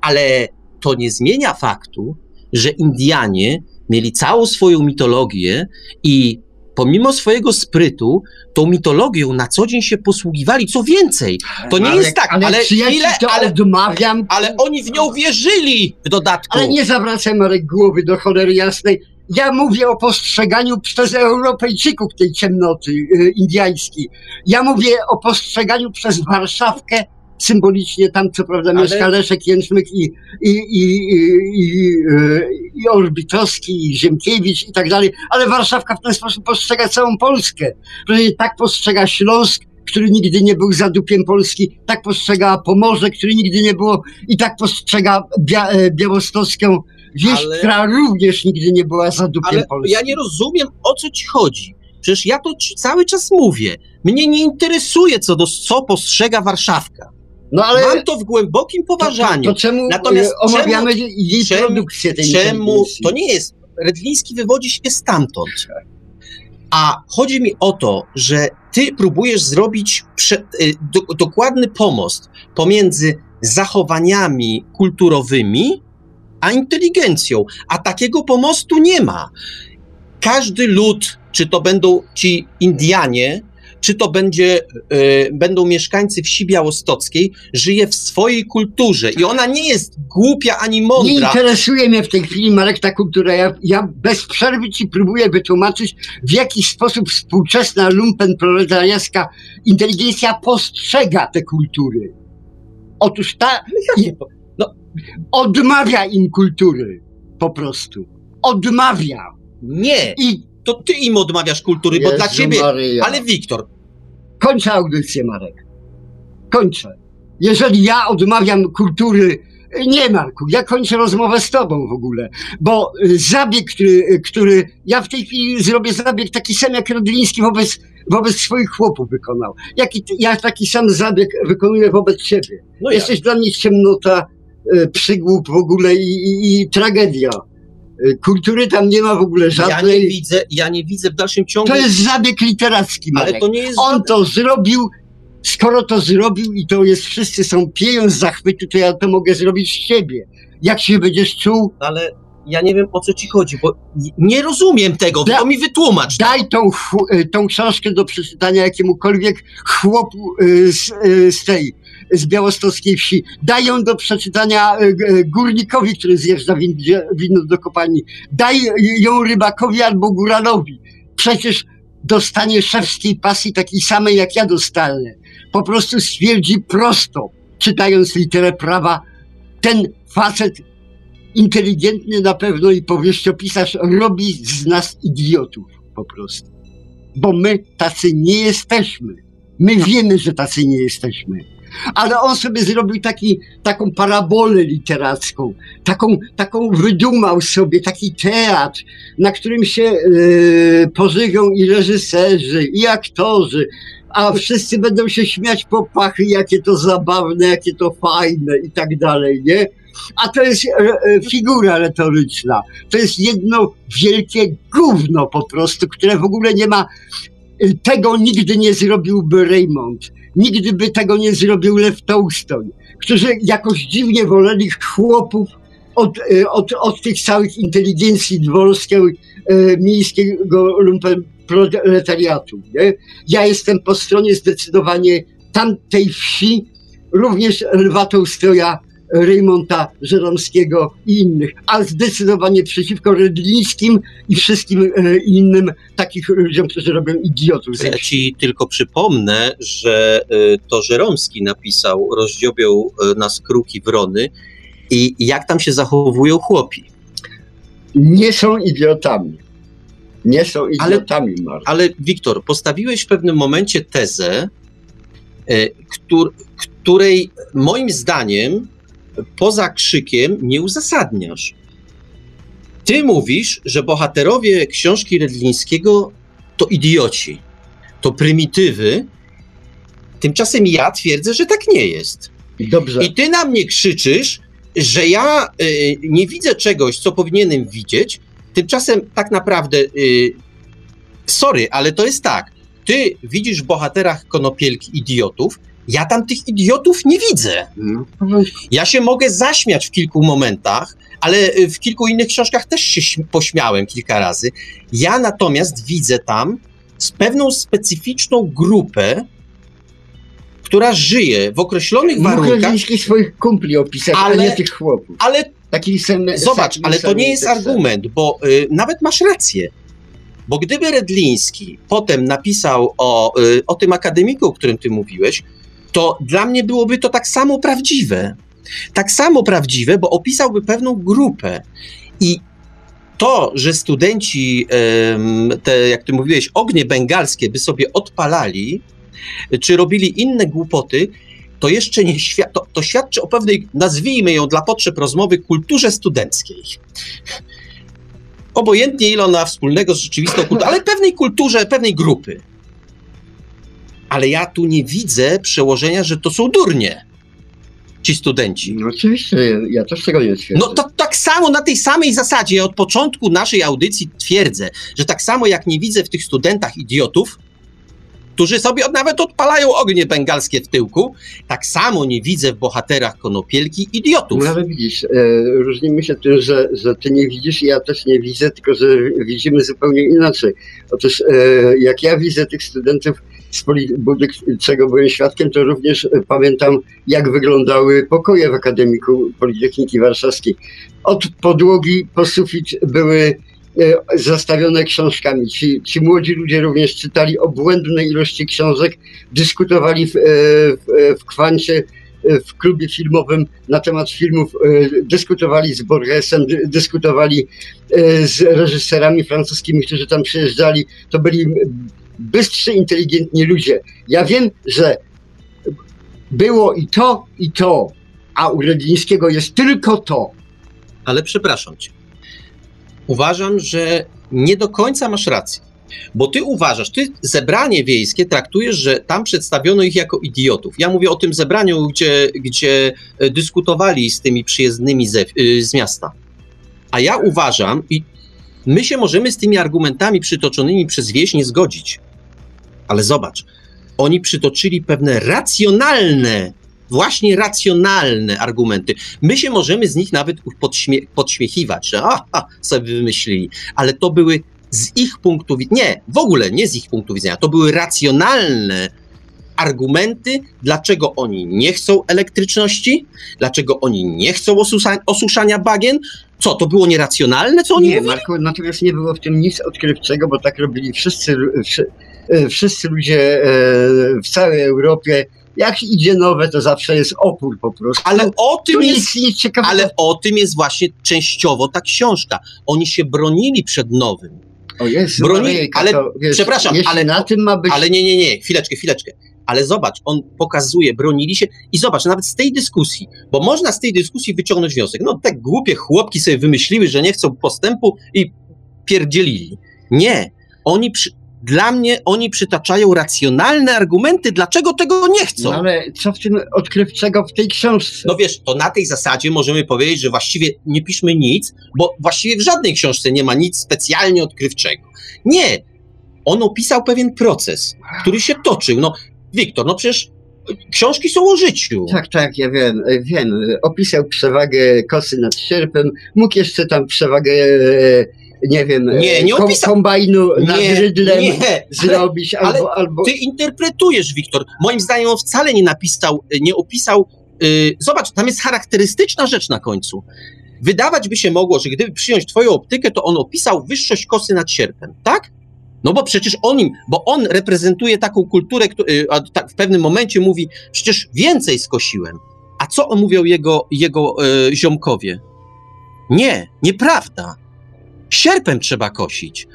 ale to nie zmienia faktu, że Indianie mieli całą swoją mitologię i pomimo swojego sprytu, tą mitologią na co dzień się posługiwali. Co więcej, to nie Ale- jest tak, ale, czy ja ci ile, to ale, odmawiam, ale oni w nią wierzyli w dodatku. ale nie zawracaj Marek głowy do cholery jasnej. ja mówię o postrzeganiu przez Europejczyków tej ciemnoty y, indyjskiej. Ja mówię o postrzeganiu przez Warszawkę symbolicznie tam co prawda Ale- mieszka Leszek Jęczmyk i, i, i, i, i, i Orbitowski, i Ziemkiewicz i tak dalej, ale Warszawka w ten sposób postrzega całą Polskę. Że tak postrzega Śląsk, który nigdy nie był zadupiem Polski, tak postrzega Pomorze, który nigdy nie było i tak postrzega Bia e, Białostocką wieś, Ale- która również nigdy nie była zadupiem Ale Polski. ja nie rozumiem, o co ci chodzi. Przecież ja to ci cały czas mówię. Mnie nie interesuje, co, do, co postrzega Warszawka. No ale Mam to w głębokim to, to, poważaniu. to czemu Natomiast e, omawiamy jej czemu- produkcję tej Czemu? To nie jest. Redliński wywodzi się stamtąd. A chodzi mi o to, że ty próbujesz zrobić prze, y, do, dokładny pomost pomiędzy zachowaniami kulturowymi a inteligencją. A takiego pomostu nie ma. Każdy lud, czy to będą ci Indianie, czy to będzie, y, będą mieszkańcy wsi białostockiej, żyje w swojej kulturze i ona nie jest głupia ani Nie mądra. interesuje mnie w tej chwili, Marek, ta kultura. Ja, ja bez przerwy ci próbuję wytłumaczyć, w jaki sposób współczesna lumpen proletariacka inteligencja postrzega te kultury. Otóż ta No. odmawia im kultury, po prostu. Odmawia. Nie, I to ty im odmawiasz kultury, bo dla Jezu ciebie. Maryja. Ale Wiktor, Kończę audycję, Marek. Kończę. Jeżeli ja odmawiam kultury, nie Marku, ja kończę rozmowę z tobą w ogóle, bo zabieg, który, który ja w tej chwili zrobię zabieg taki sam jak Rodliński wobec, wobec swoich chłopów wykonał. Jaki, ja taki sam zabieg wykonuję wobec ciebie. no ja, Jesteś dla mnie ciemnota, y, przygłup w ogóle i, i, i tragedia. Y, Kultury tam nie ma w ogóle ja nie żadnej. widzę, ja nie widzę w dalszym ciągu. to jest zabieg literacki, Marek. ale to nie jest. On to zrobił, skoro to zrobił i to jest, wszyscy są pieją z zachwytu, to ja to mogę zrobić z ciebie. Jak się będziesz czuł, Ale ja nie wiem o co ci chodzi, bo nie rozumiem tego, Da- to mi wytłumacz. daj tą, y, tą książkę do przeczytania jakiemukolwiek chłopu y, z, z tej, z białostockiej wsi. Daj ją do przeczytania y, g- górnikowi, który zjeżdża win, wino do kopalni. Daj ją rybakowi albo góralowi. Przecież dostanie szewskiej pasji takiej samej, jak ja dostanę. Po prostu stwierdzi prosto, czytając literę prawa, ten facet inteligentny na pewno i powieściopisarz robi z nas idiotów po prostu. Bo my tacy nie jesteśmy. My wiemy, że tacy nie jesteśmy. Ale on sobie zrobił taki, taką parabolę literacką, taką, taką wydumał sobie taki teatr, na którym się e, pożywią i reżyserzy, i aktorzy, a wszyscy będą się śmiać po pachy, jakie to zabawne, jakie to fajne i tak dalej, nie? A to jest e, e, figura retoryczna. To jest jedno wielkie gówno po prostu, które w ogóle nie ma. Tego nigdy nie zrobiłby Raymond. Nigdy by tego nie zrobił Lew Tolstoy, którzy jakoś dziwnie woleli chłopów od, e, od, od tych całych inteligencji dworskiej, e, miejskiego lumpen proletariatu. Nie? Ja jestem po stronie zdecydowanie tamtej wsi, również Lwa Tolstoja, Reymonta Żeromskiego i innych, a zdecydowanie przeciwko Redlińskim i wszystkim e, innym takich ludziom, którzy robią idiotów. Ja ci tylko przypomnę, że y, to Żeromski napisał Rozdziobią y, nas kruki wrony i jak tam się zachowują chłopi. Nie są idiotami. Nie są idiotami, Mark. Ale Wiktor, postawiłeś w pewnym momencie tezę, któr, której moim zdaniem poza krzykiem nie uzasadniasz. Ty mówisz, że bohaterowie książki Redlińskiego to idioci, to prymitywy. Tymczasem ja twierdzę, że tak nie jest. Dobrze. I ty na mnie krzyczysz, że ja y, nie widzę czegoś, co powinienem widzieć. Tymczasem tak naprawdę, y, sorry, ale to jest tak. Ty widzisz w bohaterach konopielki idiotów, ja tam tych idiotów nie widzę. No. Ja się mogę zaśmiać w kilku momentach, ale y, w kilku innych książkach też się śm- pośmiałem kilka razy. Ja natomiast widzę tam z pewną specyficzną grupę która żyje w określonych warunkach. Mógł swoich kumpli opisać, ale, nie tych chłopów. Ale Taki sam, zobacz, ale to nie jest argument, bo y, nawet masz rację. Bo gdyby Redliński potem napisał o, y, o tym akademiku, o którym ty mówiłeś, to dla mnie byłoby to tak samo prawdziwe. Tak samo prawdziwe, bo opisałby pewną grupę. I to, że studenci, te, jak ty mówiłeś, ognie bengalskie by sobie odpalali, czy robili inne głupoty, to jeszcze nie świad to, to świadczy o pewnej, nazwijmy ją dla potrzeb rozmowy, kulturze studenckiej. Obojętnie ile ona wspólnego z rzeczywistą kulturą, ale pewnej kulturze, pewnej grupy. Ale ja tu nie widzę przełożenia, że to są durnie ci studenci. No oczywiście, ja też tego nie twierdzę. No to tak samo, na tej samej zasadzie, ja od początku naszej audycji twierdzę, że tak samo jak nie widzę w tych studentach idiotów, którzy sobie nawet odpalają ognie bengalskie w tyłku, tak samo nie widzę w bohaterach konopielki idiotów. No ale widzisz, e, różnimy się tym, że, że ty nie widzisz i ja też nie widzę, tylko że widzimy zupełnie inaczej. Otóż e, jak ja widzę tych studentów czego byłem świadkiem, to również e, pamiętam, jak wyglądały pokoje w Akademiku Politechniki Warszawskiej. Od podłogi po sufit były e, zastawione książkami. Ci, ci młodzi ludzie również czytali obłędne ilości książek, dyskutowali w, e, w, w kwancie w klubie filmowym na temat filmów, dyskutowali z Borgesem, dyskutowali z reżyserami francuskimi, którzy tam przyjeżdżali. To byli bystrzy, inteligentni ludzie. Ja wiem, że było i to, i to, a u Redlińskiego jest tylko to. Ale przepraszam cię. Uważam, że nie do końca masz rację. Bo ty uważasz, ty zebranie wiejskie traktujesz, że tam przedstawiono ich jako idiotów. Ja mówię o tym zebraniu, gdzie, gdzie e, dyskutowali z tymi przyjezdnymi z, e, z miasta. A ja uważam, i my się możemy z tymi argumentami przytoczonymi przez wieś nie zgodzić. Ale zobacz, oni przytoczyli pewne racjonalne, właśnie racjonalne argumenty. My się możemy z nich nawet podśmie podśmiechiwać, że aha, sobie wymyślili, ale to były z ich punktu widzenia, nie, w ogóle nie z ich punktu widzenia, to były racjonalne argumenty, dlaczego oni nie chcą elektryczności, dlaczego oni nie chcą osusza osuszania bagien. Co, to było nieracjonalne, co oni Nie, mówili? Marku, natomiast nie było w tym nic odkrywczego, bo tak robili wszyscy, E, wszyscy ludzie e, w całej Europie jak idzie nowe, to zawsze jest opór po prostu. Ale o tym jest, ciekawego. Ale o tym jest właśnie częściowo ta książka. Oni się bronili przed nowym. O Jezu, bronili, ale to, wiesz, przepraszam, ale na tym ma być. Ale nie, nie, nie, chwileczkę, chwileczkę. Ale zobacz, on pokazuje, bronili się i zobacz, nawet z tej dyskusji, bo można z tej dyskusji wyciągnąć wniosek. No te głupie chłopki sobie wymyśliły, że nie chcą postępu i pierdzielili. Nie. Oni przy, dla mnie oni przytaczają racjonalne argumenty, dlaczego tego nie chcą. No ale co w tym odkrywczego w tej książce? No wiesz, to na tej zasadzie możemy powiedzieć, że właściwie nie piszmy nic, bo właściwie w żadnej książce nie ma nic specjalnie odkrywczego. Nie. On opisał pewien proces, który się toczył. No, Wiktor, no przecież książki są o życiu. Tak, tak, ja wiem, wiem. Opisał przewagę kosy nad sierpem, mógł jeszcze tam przewagę nie wiem, nie, nie kom, kombajnu nad rydlem nie, zrobić, ale, albo, albo... Ty interpretujesz, Wiktor. Moim zdaniem on wcale nie napisał, nie opisał... Yy, zobacz, tam jest charakterystyczna rzecz na końcu. Wydawać by się mogło, że gdyby przyjąć twoją optykę, to on opisał wyższość kosy nad sierpem, tak? No bo przecież on im, bo on reprezentuje taką kulturę, y, a w pewnym momencie mówi, przecież więcej skosiłem. A co mówią jego, jego yy, ziomkowie? Nie, nieprawda. Sierpem trzeba kosić.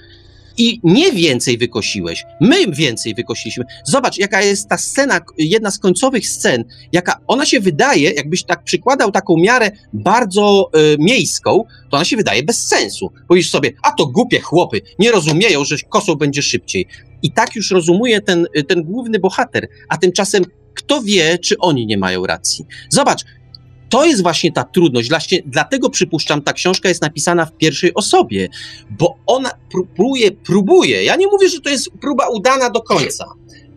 I nie więcej wykosiłeś, my więcej wykosiliśmy. Zobacz, jaka jest ta scena, jedna z końcowych scen, jaka ona się wydaje, jakbyś tak przykładał taką miarę bardzo y, miejską, to ona się wydaje bez sensu. Powiesz sobie, a to głupie chłopy, nie rozumieją, że kosą będzie szybciej. I tak już rozumuje ten, ten główny bohater, a tymczasem kto wie, czy oni nie mają racji. Zobacz, to jest właśnie ta trudność. Dlatego przypuszczam, ta książka jest napisana w pierwszej osobie, bo ona próbuje, próbuje. Ja nie mówię, że to jest próba udana do końca.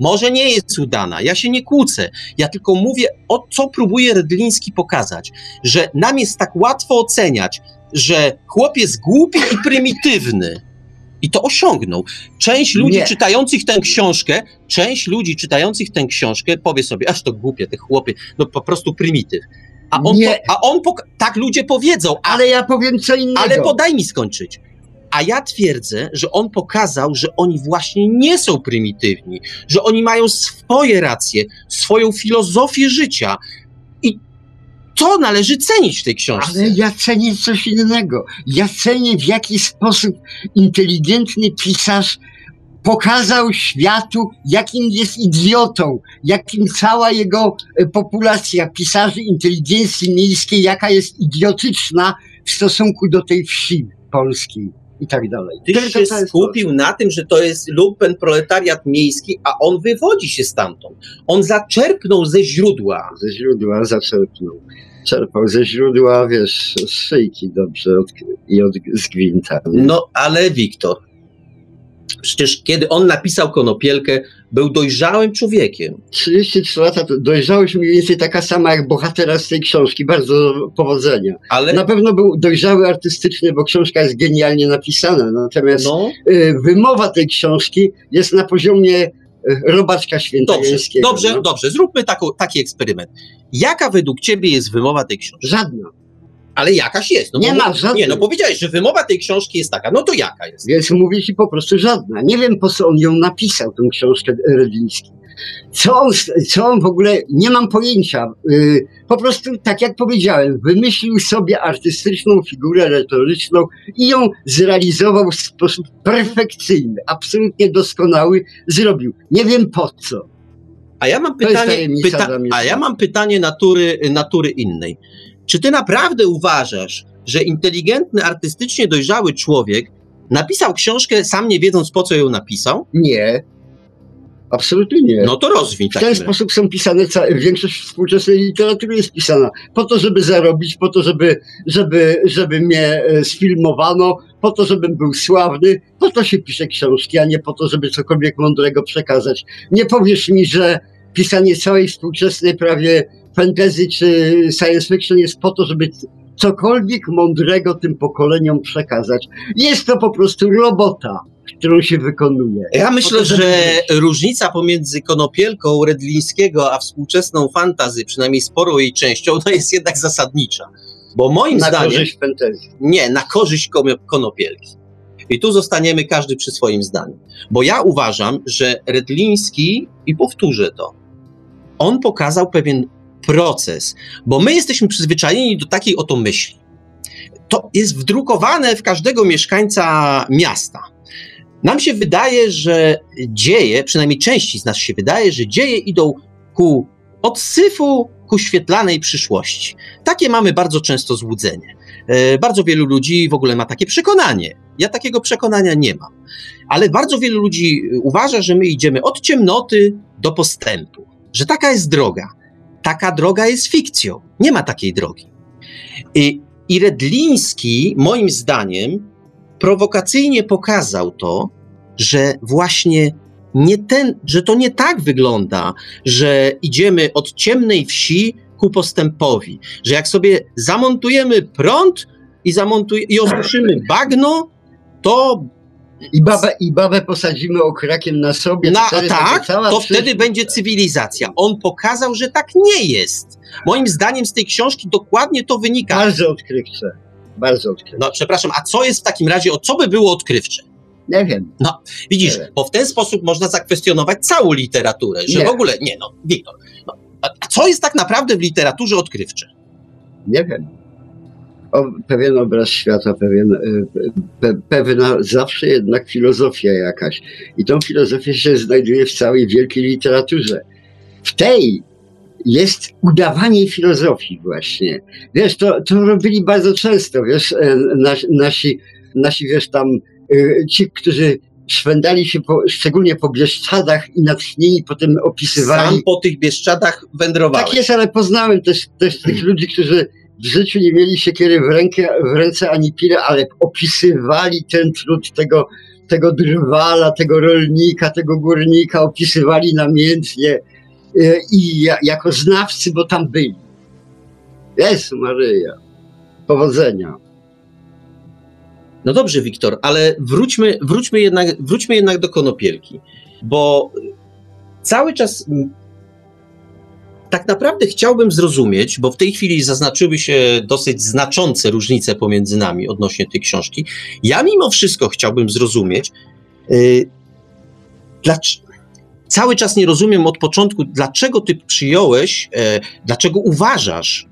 Może nie jest udana, ja się nie kłócę. Ja tylko mówię, o co próbuje Redliński pokazać, że nam jest tak łatwo oceniać, że chłop jest głupi i prymitywny. I to osiągnął. Część ludzi Nie. czytających tę książkę, część ludzi czytających tę książkę powie sobie, aż to głupie, te chłopy, no po prostu prymityw. A on, Nie. po, a on tak ludzie powiedzą, a, Ale ja powiem co innego. ale podaj mi skończyć. A ja twierdzę, że on pokazał, że oni właśnie nie są prymitywni, że oni mają swoje racje, swoją filozofię życia. I to należy cenić w tej książce. Ale ja cenię coś innego. Ja cenię w jaki sposób inteligentny pisarz pokazał światu, jakim jest idiotą, jakim cała jego e, populacja pisarzy inteligencji miejskiej, jaka jest idiotyczna w stosunku do tej wsi polskiej i tak dalej. Ty Tylko się skupił na tym, że to jest lumpen proletariat miejski, a on wywodzi się stamtąd. On zaczerpnął ze źródła. Ze źródła zaczerpnął. Czerpał ze źródła, wiesz, z szyjki dobrze od, i od, z gwinta. nie? No ale Wiktor, przecież kiedy on napisał Konopielkę, był dojrzałym człowiekiem. 33 lata dojrzałość mniej więcej taka sama jak bohatera z tej książki. Bardzo powodzenia. Ale Na pewno był dojrzały artystycznie, bo książka jest genialnie napisana. Natomiast no, y, wymowa tej książki jest na poziomie y, robaczka dobrze, świętojańskiego. dobrze, no. dobrze. Zróbmy taką, taki eksperyment. Jaka według ciebie jest wymowa tej książki? Żadna. Ale jakaś jest. No Nie bo- ma żadnej. Nie, no powiedziałeś, że wymowa tej książki jest taka. No to jaka jest? Więc mówię ci po prostu żadna. Nie wiem po co on ją napisał, tę książkę Redliński. Co on, co on w ogóle, nie mam pojęcia. Y, po prostu, tak jak powiedziałem, wymyślił sobie artystyczną figurę retoryczną i ją zrealizował w sposób perfekcyjny, absolutnie doskonały. Zrobił. Nie wiem po co. A ja mam pytanie, pyta, a ja mam pytanie natury, natury innej. Czy ty naprawdę uważasz, że inteligentny, artystycznie dojrzały człowiek napisał książkę sam nie wiedząc po co ją napisał? Nie. Absolutnie nie. No to rozwiń W ten sposób są pisane, większość współczesnej literatury jest pisana po to, żeby zarobić, po to, żeby, żeby, żeby mnie e, sfilmowano, po to, żebym był sławny, po to się pisze książki, a nie po to, żeby cokolwiek mądrego przekazać. Nie powiesz mi, że pisanie całej współczesnej prawie fantasy czy science fiction jest po to, żeby cokolwiek mądrego tym pokoleniom przekazać. Jest to po prostu robota, którą się wykonuje. Ja myślę, to, że różnica pomiędzy Konopielką Redlińskiego a współczesną fantazy, przynajmniej sporą jej częścią, no jest jednak zasadnicza. Bo moim na zdaniem, korzyść fantasy. nie, na korzyść kono- Konopielki. I tu zostaniemy każdy przy swoim zdaniu. Bo ja uważam, że Redliński, i powtórzę to, on pokazał pewien proces, bo my jesteśmy przyzwyczajeni do takiej oto myśli. To jest wdrukowane w każdego mieszkańca miasta. Nam się wydaje, że dzieje, przynajmniej części z nas się wydaje, że dzieje idą ku odsyfu, ku świetlanej przyszłości. Takie mamy bardzo często złudzenie. E, Bardzo wielu ludzi w ogóle ma takie przekonanie. Ja takiego przekonania nie mam. Ale bardzo wielu ludzi uważa, że my idziemy od ciemnoty do postępu. Że taka jest droga. Taka droga jest fikcją. Nie ma takiej drogi. I, i Redliński, moim zdaniem, prowokacyjnie pokazał to, że właśnie nie ten, że to nie tak wygląda, że idziemy od ciemnej wsi ku postępowi, że jak sobie zamontujemy prąd i, zamontuj, i osuszymy bagno, to I babę, I babę posadzimy okrakiem na sobie. na, będzie tak, to przyszłość. wtedy będzie cywilizacja. On pokazał, że tak nie jest. Moim zdaniem z tej książki dokładnie to wynika. Bardzo odkrywcze. Bardzo odkrywcze. No, przepraszam, a co jest w takim razie, o co by było odkrywcze? Nie wiem. Widzisz, Nie. bo w ten sposób można zakwestionować całą literaturę, że Nie. w ogóle, nie no, Wiktor, no, a co jest tak naprawdę w literaturze odkrywcze? Nie wiem. O, pewien obraz świata, pewien, e, pe, pewna zawsze jednak filozofia jakaś. I tą filozofię się znajduje w całej wielkiej literaturze. W tej jest udawanie filozofii właśnie. Wiesz, to, to robili bardzo często, wiesz, e, nasi, nasi, nasi wiesz, tam e, ci, którzy szwendali się po, szczególnie po Bieszczadach i natchnieni potem opisywali Sam po tych Bieszczadach wędrowałeś. tak jest, ale poznałem też, też tych ludzi, którzy w życiu nie mieli siekiery w, rękę, w ręce ani pile, ale opisywali ten trud tego, tego drwala, tego rolnika, tego górnika, opisywali namiętnie e, i ja, jako znawcy, bo tam byli. Jezu Maryja. Powodzenia. No dobrze, Wiktor, ale wróćmy, wróćmy, jednak, wróćmy jednak do konopielki, bo cały czas tak naprawdę chciałbym zrozumieć, bo w tej chwili zaznaczyły się dosyć znaczące różnice pomiędzy nami odnośnie tej książki. Ja mimo wszystko chciałbym zrozumieć, yy, dlaczego. Cały czas nie rozumiem od początku, dlaczego ty przyjąłeś, yy, dlaczego uważasz,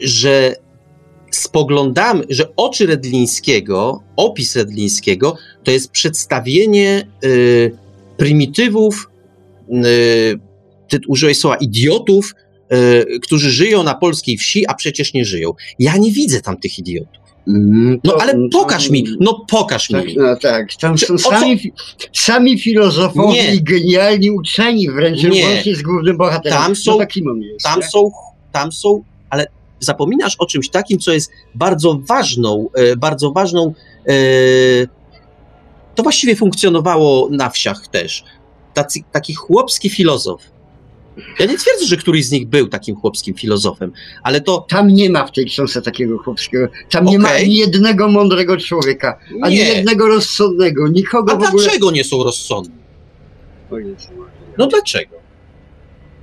że spoglądamy, że oczy Redlińskiego, opis Redlińskiego to jest przedstawienie yy, prymitywów, yy, ty użyłeś słowa idiotów, yy, którzy żyją na polskiej wsi, a przecież nie żyją. Ja nie widzę tam tych idiotów. Mm, No to- ale to- pokaż mi, no pokaż Tak, mi. no tak, tam są sami, fi- sami filozofowie Nie. i genialni uczeni wręcz, Nie. łącznie z głównym bohaterem. Tam są- no, taki on jest, Tam tak? są, tam są, ale zapominasz o czymś takim, co jest bardzo ważną, e, bardzo ważną, e, to właściwie funkcjonowało na wsiach też. Tacy, taki chłopski filozof. Ja nie twierdzę, że któryś z nich był takim chłopskim filozofem, ale to Tam nie ma w tej książce takiego chłopskiego. Tam nie ma ani jednego mądrego człowieka, ani nie. jednego rozsądnego, nikogo A w ogóle. dlaczego nie są rozsądni? No dlaczego?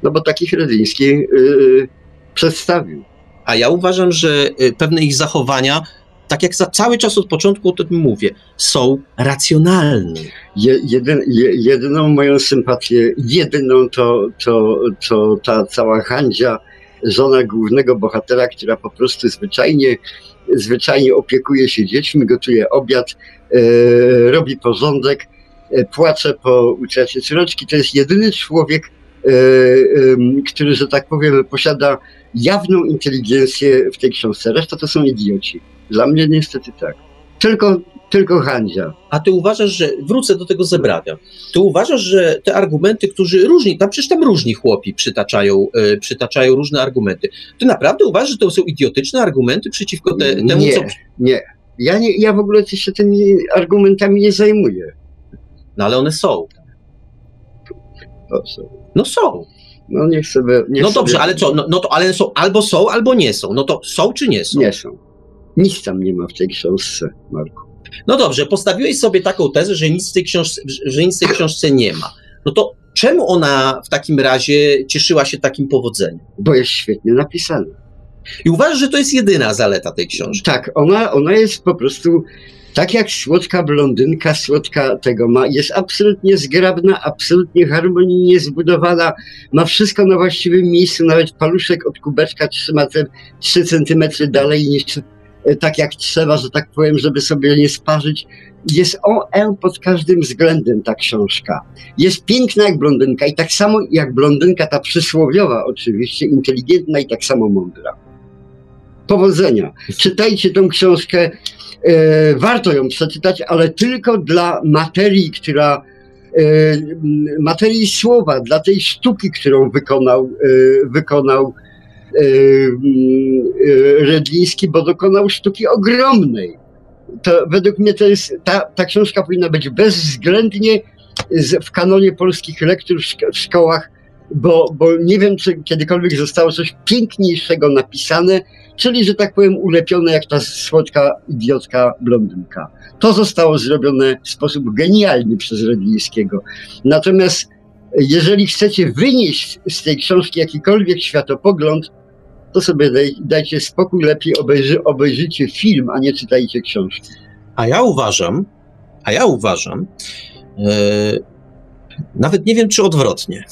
No bo takich Redyński yy, przedstawił. A ja uważam, że y, pewne ich zachowania, tak jak za cały czas od początku o tym mówię, są racjonalne. Je, jeden, je, jedyną moją sympatię, jedyną to, to, to ta cała Handzia, żona głównego bohatera, która po prostu zwyczajnie, zwyczajnie opiekuje się dziećmi, gotuje obiad, e, robi porządek, e, płacze po utracie córeczki. To jest jedyny człowiek, e, który, że tak powiem, posiada jawną inteligencję w tej książce. Reszta to są idioci. Dla mnie niestety tak. Tylko, tylko Handzia. A ty uważasz, że wrócę do tego zebrawia. Ty uważasz, że te argumenty, którzy różni, tam przecież tam różni chłopi przytaczają, e, przytaczają różne argumenty. Ty naprawdę uważasz, że to są idiotyczne argumenty przeciwko te, temu, nie, co. nie. Ja, nie, ja w ogóle się tymi argumentami nie zajmuję. No ale one są. Co? No są. No niech sobie. Niech No dobrze, sobie, ale co? No, no to ale są albo są, albo nie są. No to są czy nie są? Nie są. Nic tam nie ma w tej książce, Marku. No dobrze, postawiłeś sobie taką tezę, że nic w tej książce, że nic w tej książce nie ma. No to czemu ona w takim razie cieszyła się takim powodzeniem? Bo jest świetnie napisana. I uważasz, że to jest jedyna zaleta tej książki? Tak, ona, ona jest po prostu. Tak jak słodka blondynka, słodka tego ma, jest absolutnie zgrabna, absolutnie harmonijnie zbudowana, ma wszystko na właściwym miejscu, nawet paluszek od kubeczka trzyma te 3 centymetry dalej niż tak jak trzeba, że tak powiem, żeby sobie nie sparzyć. Jest OM pod każdym względem ta książka. Jest piękna jak blondynka i tak samo jak blondynka, ta przysłowiowa oczywiście, inteligentna i tak samo mądra. Powodzenia. Czytajcie tą książkę. E, warto ją przeczytać, ale tylko dla materii, która e, materii słowa, dla tej sztuki, którą wykonał, e, wykonał e, e, Redliński, bo dokonał sztuki ogromnej. To według mnie to jest, ta, ta książka powinna być bezwzględnie w kanonie polskich lektur w szkołach, bo, bo nie wiem, czy kiedykolwiek zostało coś piękniejszego napisane, czyli, że tak powiem, ulepione jak ta słodka, idiotka blondynka. To zostało zrobione w sposób genialny przez Redlińskiego. Natomiast jeżeli chcecie wynieść z tej książki jakikolwiek światopogląd, to sobie daj, dajcie spokój, lepiej obejrzy, obejrzyjcie film, a nie czytajcie książki. A ja uważam, a ja uważam, e, nawet nie wiem czy odwrotnie.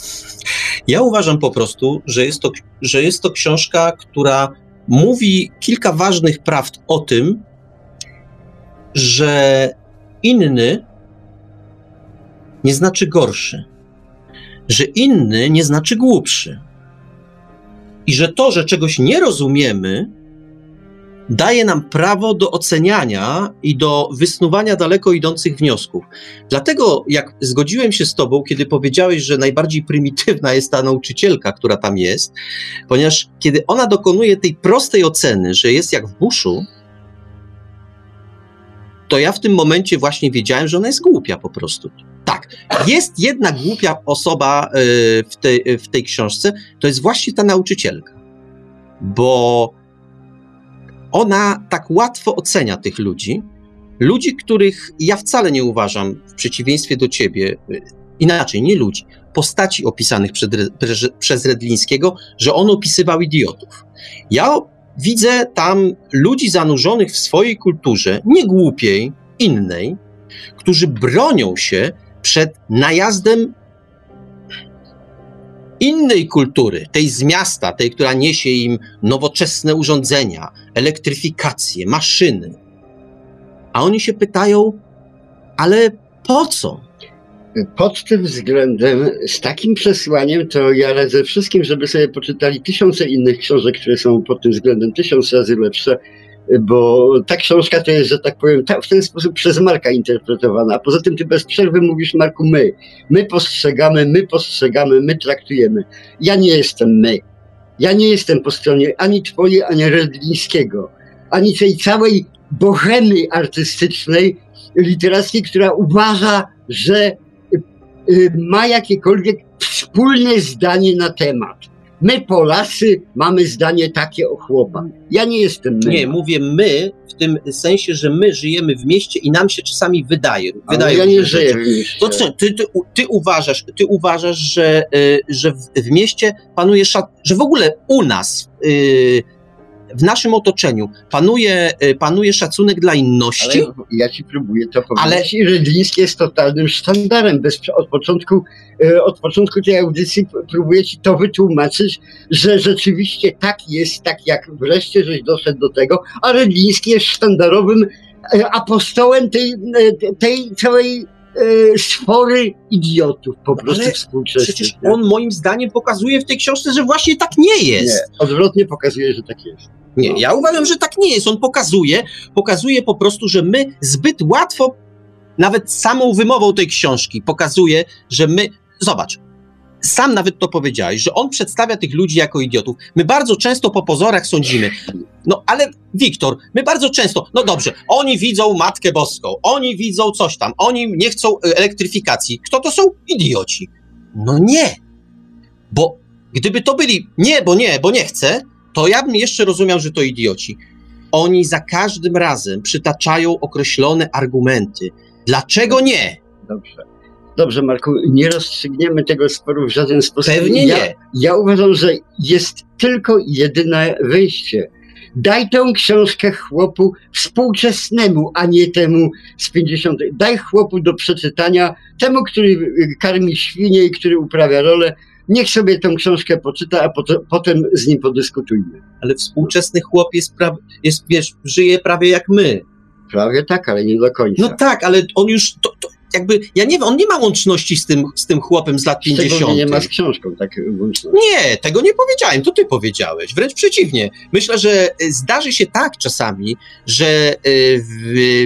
Ja uważam po prostu, że jest to, że jest to książka, która mówi kilka ważnych prawd o tym, że inny nie znaczy gorszy, że inny nie znaczy głupszy. I że to, że czegoś nie rozumiemy, daje nam prawo do oceniania i do wysnuwania daleko idących wniosków. Dlatego, jak zgodziłem się z Tobą, kiedy powiedziałeś, że najbardziej prymitywna jest ta nauczycielka, która tam jest, ponieważ kiedy ona dokonuje tej prostej oceny, że jest jak w buszu, to ja w tym momencie właśnie wiedziałem, że ona jest głupia po prostu. Tak, jest jedna głupia osoba y, w tej, w tej książce, to jest właśnie ta nauczycielka. Bo ona tak łatwo ocenia tych ludzi, Ludzi, których ja wcale nie uważam, w przeciwieństwie do ciebie, y, inaczej, nie ludzi, postaci opisanych przed, przez Redlińskiego, że on opisywał idiotów. Ja widzę tam ludzi zanurzonych w swojej kulturze, nie głupiej, innej, którzy bronią się przed najazdem innej kultury, tej z miasta, tej, która niesie im nowoczesne urządzenia, elektryfikację, maszyny. A oni się pytają, ale po co? Pod tym względem, z takim przesłaniem, to ja radzę wszystkim, żeby sobie poczytali tysiące innych książek, które są pod tym względem tysiąc razy lepsze, bo ta książka to jest, że tak powiem, ta, w ten sposób przez Marka interpretowana. A poza tym ty bez przerwy mówisz, Marku, my. My postrzegamy, my postrzegamy, my traktujemy. Ja nie jestem my. Ja nie jestem po stronie ani twojej, ani Redlińskiego, ani tej całej bohemy artystycznej, literackiej, która uważa, że y, ma jakiekolwiek wspólne zdanie na temat. My, Polacy, mamy zdanie takie o chłopa. Ja nie jestem my. Nie, mówię my w tym sensie, że my żyjemy w mieście i nam się czasami wydaje. Ale wydaje ja nie żyję w mieście. To co, ty, ty, ty uważasz, ty uważasz, że, y, że w, w mieście panuje szat, że w ogóle u nas, y, w naszym otoczeniu panuje, y, panuje szacunek dla inności? Ale ja ci próbuję to powiedzieć. Ale... Rydliński jest totalnym sztandarem. Bez, od, początku, e, od początku tej audycji próbuję ci to wytłumaczyć, że rzeczywiście tak jest, tak jak wreszcie żeś doszedł do tego, a Rydliński jest sztandarowym e, apostołem tej, tej całej sfory idiotów po prostu Ale współczesnych. Przecież on moim zdaniem pokazuje w tej książce, że właśnie tak nie jest. Nie, odwrotnie pokazuje, że tak jest. Nie, ja uważam, że tak nie jest. On pokazuje, pokazuje po prostu, że my zbyt łatwo, nawet samą wymową tej książki, pokazuje, że my. Zobacz, sam nawet to powiedziałeś, że on przedstawia tych ludzi jako idiotów. My bardzo często po pozorach sądzimy. No ale Wiktor, my bardzo często, no dobrze, oni widzą Matkę Boską, oni widzą coś tam, oni nie chcą e, elektryfikacji. Kto to są? Idioci. No nie. Bo gdyby to byli nie, bo nie, bo nie chcę, to ja bym jeszcze rozumiał, że to idioci. Oni za każdym razem przytaczają określone argumenty. Dlaczego nie? Dobrze. Dobrze, Marku, nie rozstrzygniemy tego sporu w żaden sposób. Pewnie ja, nie. Ja uważam, że jest tylko jedyne wyjście. Daj tę książkę chłopu współczesnemu, a nie temu z 50. Daj chłopu do przeczytania, temu, który karmi świnie i który uprawia rolę, Niech sobie tę książkę poczyta, a potem, potem z nim podyskutujmy. Ale współczesny chłop jest, jest wiesz, żyje prawie jak my. Prawie tak, ale nie do końca. No tak, ale on już, to, to jakby, ja nie wiem, on nie ma łączności z tym, z tym chłopem z lat 50. nie ma z książką tak łączności. Nie, tego nie powiedziałem, to ty powiedziałeś, wręcz przeciwnie. Myślę, że zdarzy się tak czasami, że y, w,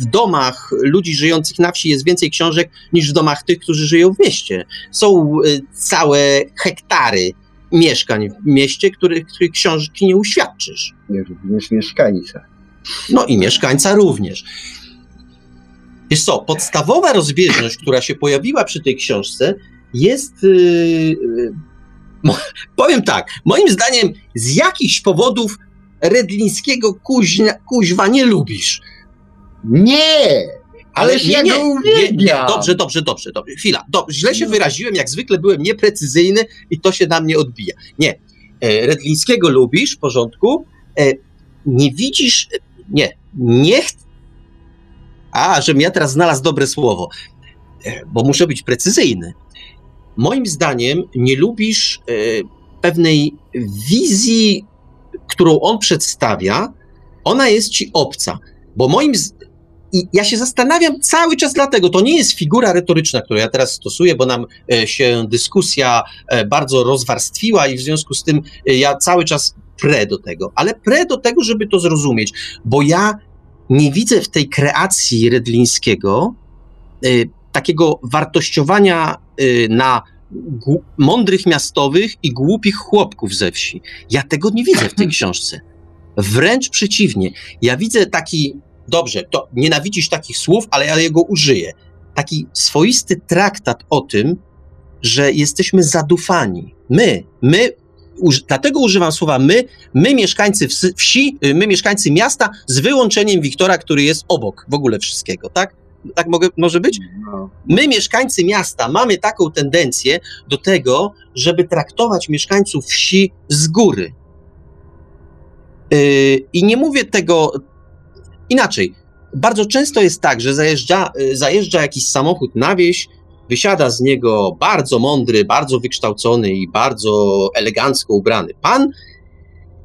w domach ludzi żyjących na wsi jest więcej książek niż w domach tych, którzy żyją w mieście. Są y, całe hektary mieszkań w mieście, których, których książki nie uświadczysz. Nie, również mieszkańca. No i mieszkańca również. Wiesz co, podstawowa rozbieżność, która się pojawiła przy tej książce, jest. Yy, yy, powiem tak, moim zdaniem z jakichś powodów Redlińskiego kuźnia, kuźwa nie lubisz. Nie! Ale ja nie, go dobrze, dobrze, dobrze, dobrze. Chwila, dobrze, źle się wyraziłem, jak zwykle byłem nieprecyzyjny i to się na mnie odbija. Nie, e, Redlińskiego lubisz, w porządku, e, nie widzisz, nie, nie, a, żebym ja teraz znalazł dobre słowo, e, bo muszę być precyzyjny. Moim zdaniem nie lubisz e, pewnej wizji, którą on przedstawia, ona jest ci obca, bo moim z... I ja się zastanawiam cały czas dlatego, to nie jest figura retoryczna, którą ja teraz stosuję, bo nam e, się dyskusja bardzo rozwarstwiła i w związku z tym ja cały czas pre do tego, ale pre do tego, żeby to zrozumieć, bo ja nie widzę w tej kreacji Redlińskiego y, takiego wartościowania y, na mądrych miastowych i głupich chłopków ze wsi. Ja tego nie widzę w tej książce. Wręcz przeciwnie. Ja widzę taki, dobrze, to nienawidzisz takich słów, ale ja jego użyję. Taki swoisty traktat o tym, że jesteśmy zadufani. My, my uż, dlatego używam słowa my, my mieszkańcy wsi- y, my mieszkańcy miasta, z wyłączeniem Wiktora, który jest obok w ogóle wszystkiego, tak? Tak mogę, może być? No. My, mieszkańcy miasta, mamy taką tendencję do tego, żeby traktować mieszkańców wsi z góry. Yy, I nie mówię tego inaczej. Bardzo często jest tak, że zajeżdża, yy, zajeżdża jakiś samochód na wieś, wysiada z niego bardzo mądry, bardzo wykształcony i bardzo elegancko ubrany pan,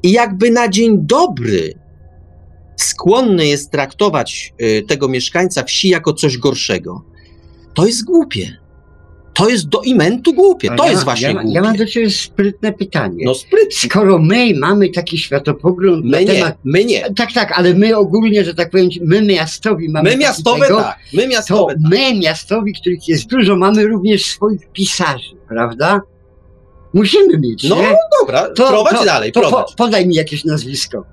i jakby na dzień dobry skłonny jest traktować y, tego mieszkańca wsi jako coś gorszego. To jest głupie. To jest do imentu głupie. To ja, jest właśnie ja, głupie. ja mam do ciebie sprytne pytanie. No spryt. Skoro my mamy taki światopogląd na My nie, temat... my nie. Tak, tak, ale my ogólnie, że tak powiem, my miastowi mamy My miastowe tego, tak. My to miastowe tak. my miastowi, których jest dużo, mamy również swoich pisarzy, prawda? Musimy mieć, No nie? dobra, prowadź dalej, to prowadź. Po, podaj mi jakieś nazwisko.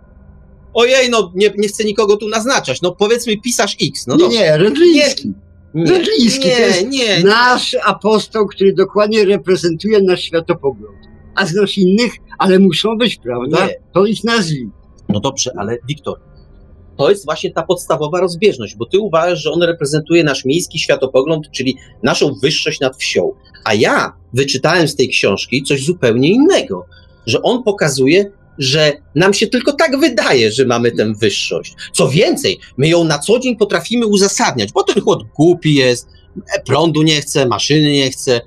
Ojej, no nie, nie chcę nikogo tu naznaczać. No powiedzmy pisarz X. No nie, dobrze. nie, Rydliński. nie, Rydliński nie, to jest nie, Nasz apostoł, który dokładnie reprezentuje nasz światopogląd. A znasz innych, ale muszą być, prawda? Nie. To ich nazwij. No dobrze, ale Wiktor, to jest właśnie ta podstawowa rozbieżność, bo ty uważasz, że on reprezentuje nasz miejski światopogląd, czyli naszą wyższość nad wsią. A ja wyczytałem z tej książki coś zupełnie innego, że on pokazuje, że nam się tylko tak wydaje, że mamy tę wyższość. Co więcej, my ją na co dzień potrafimy uzasadniać, bo ten chłop głupi jest, e, prądu nie chce, maszyny nie chce,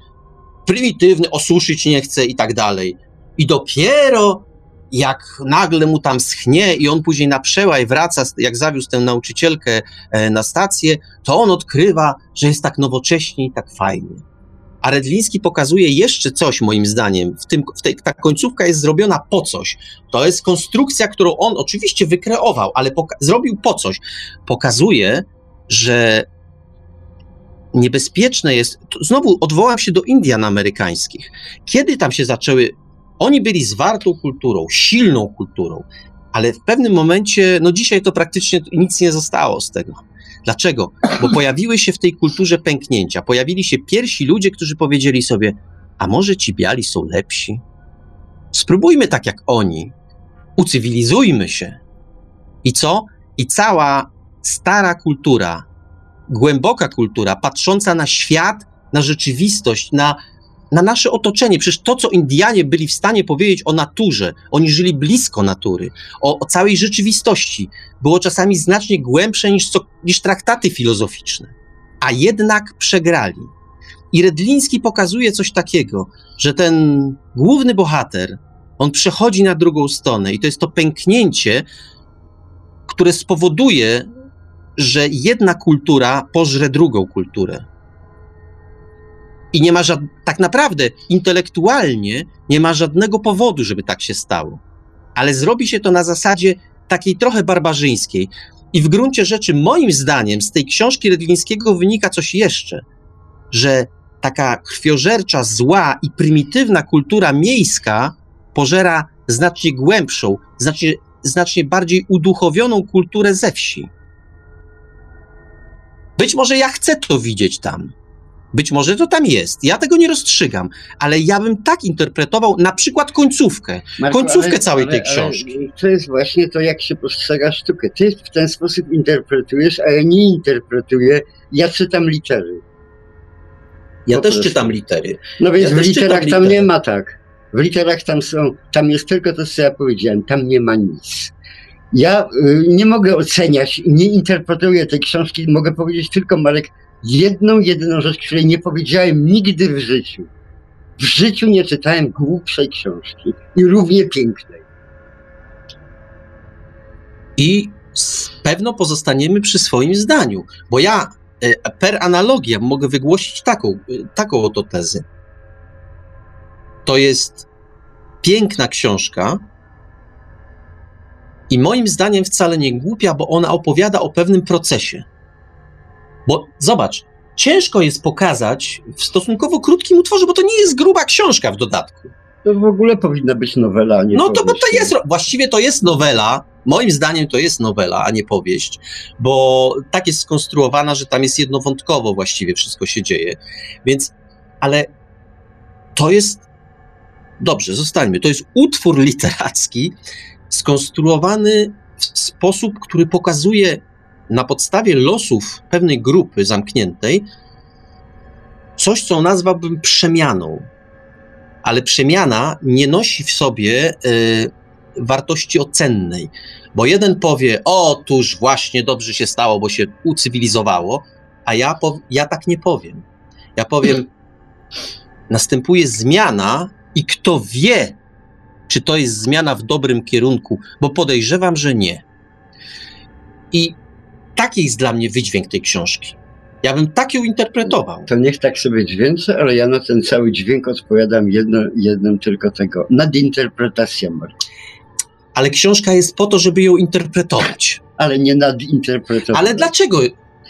prymitywny, osuszyć nie chce i tak dalej. I dopiero jak nagle mu tam schnie i on później na przełaj wraca, jak zawiózł tę nauczycielkę e, na stację, to on odkrywa, że jest tak nowocześnie i tak fajnie. A Redliński pokazuje jeszcze coś, moim zdaniem. W tym, w tej, ta końcówka jest zrobiona po coś. To jest konstrukcja, którą on oczywiście wykreował, ale zrobił po coś. Pokazuje, że niebezpieczne jest. Znowu odwołam się do Indian amerykańskich. Kiedy tam się zaczęły oni byli zwartą kulturą, silną kulturą, ale w pewnym momencie, no dzisiaj to praktycznie nic nie zostało z tego. Dlaczego? Bo pojawiły się w tej kulturze pęknięcia. Pojawili się pierwsi ludzie, którzy powiedzieli sobie: A może ci biali są lepsi? Spróbujmy tak jak oni. Ucywilizujmy się. I co? I cała stara kultura, głęboka kultura, patrząca na świat, na rzeczywistość, na na nasze otoczenie. Przecież to, co Indianie byli w stanie powiedzieć o naturze, oni żyli blisko natury, o, o całej rzeczywistości, było czasami znacznie głębsze niż, co, niż traktaty filozoficzne. A jednak przegrali. I Redliński pokazuje coś takiego, że ten główny bohater, on przechodzi na drugą stronę i to jest to pęknięcie, które spowoduje, że jedna kultura pożre drugą kulturę. I nie ma żad... tak naprawdę intelektualnie nie ma żadnego powodu, żeby tak się stało. Ale zrobi się to na zasadzie takiej trochę barbarzyńskiej. I w gruncie rzeczy, moim zdaniem, z tej książki Redlińskiego wynika coś jeszcze, że taka krwiożercza, zła i prymitywna kultura miejska pożera znacznie głębszą, znacznie, znacznie bardziej uduchowioną kulturę ze wsi. Być może ja chcę to widzieć tam. Być może to tam jest. Ja tego nie rozstrzygam, ale ja bym tak interpretował na przykład końcówkę. Marku, Końcówkę całej tej książki. Ale to jest właśnie to, jak się postrzega sztukę. Ty w ten sposób interpretujesz, a ja nie interpretuję. Ja czytam litery. Ja Po też prostu. czytam litery. No więc Ja w literach tam litery. nie ma tak. W literach tam są, tam jest tylko to, co ja powiedziałem, tam nie ma nic. Ja y, nie mogę oceniać, nie interpretuję tej książki, mogę powiedzieć tylko, Marek, jedną, jedyną rzecz, której nie powiedziałem nigdy w życiu. W życiu nie czytałem głupszej książki i równie pięknej. I z pewno pozostaniemy przy swoim zdaniu, bo ja e, per analogia mogę wygłosić taką, e, taką oto tezę. To jest piękna książka i moim zdaniem wcale nie głupia, bo ona opowiada o pewnym procesie. Bo zobacz, ciężko jest pokazać w stosunkowo krótkim utworze, bo to nie jest gruba książka w dodatku. To w ogóle powinna być nowela, a nie No to bo to jest, właściwie to jest nowela, moim zdaniem to jest nowela, a nie powieść, bo tak jest skonstruowana, że tam jest jednowątkowo właściwie wszystko się dzieje. Więc, ale to jest Dobrze, zostańmy. To jest utwór literacki skonstruowany w sposób, który pokazuje na podstawie losów pewnej grupy zamkniętej coś, co nazwałbym przemianą. Ale przemiana nie nosi w sobie y, wartości ocennej, bo jeden powie: Otóż właśnie dobrze się stało, bo się ucywilizowało, a ja, ja tak nie powiem. Ja powiem: Następuje zmiana, i kto wie, czy to jest zmiana w dobrym kierunku, bo podejrzewam, że nie. I taki jest dla mnie wydźwięk tej książki. Ja bym tak ją interpretował. To niech tak sobie dźwięczy, ale ja na ten cały dźwięk odpowiadam jedno, jednym tylko tego. Nadinterpretacja. Ale książka jest po to, żeby ją interpretować. Ale nie nadinterpretować. Ale dlaczego?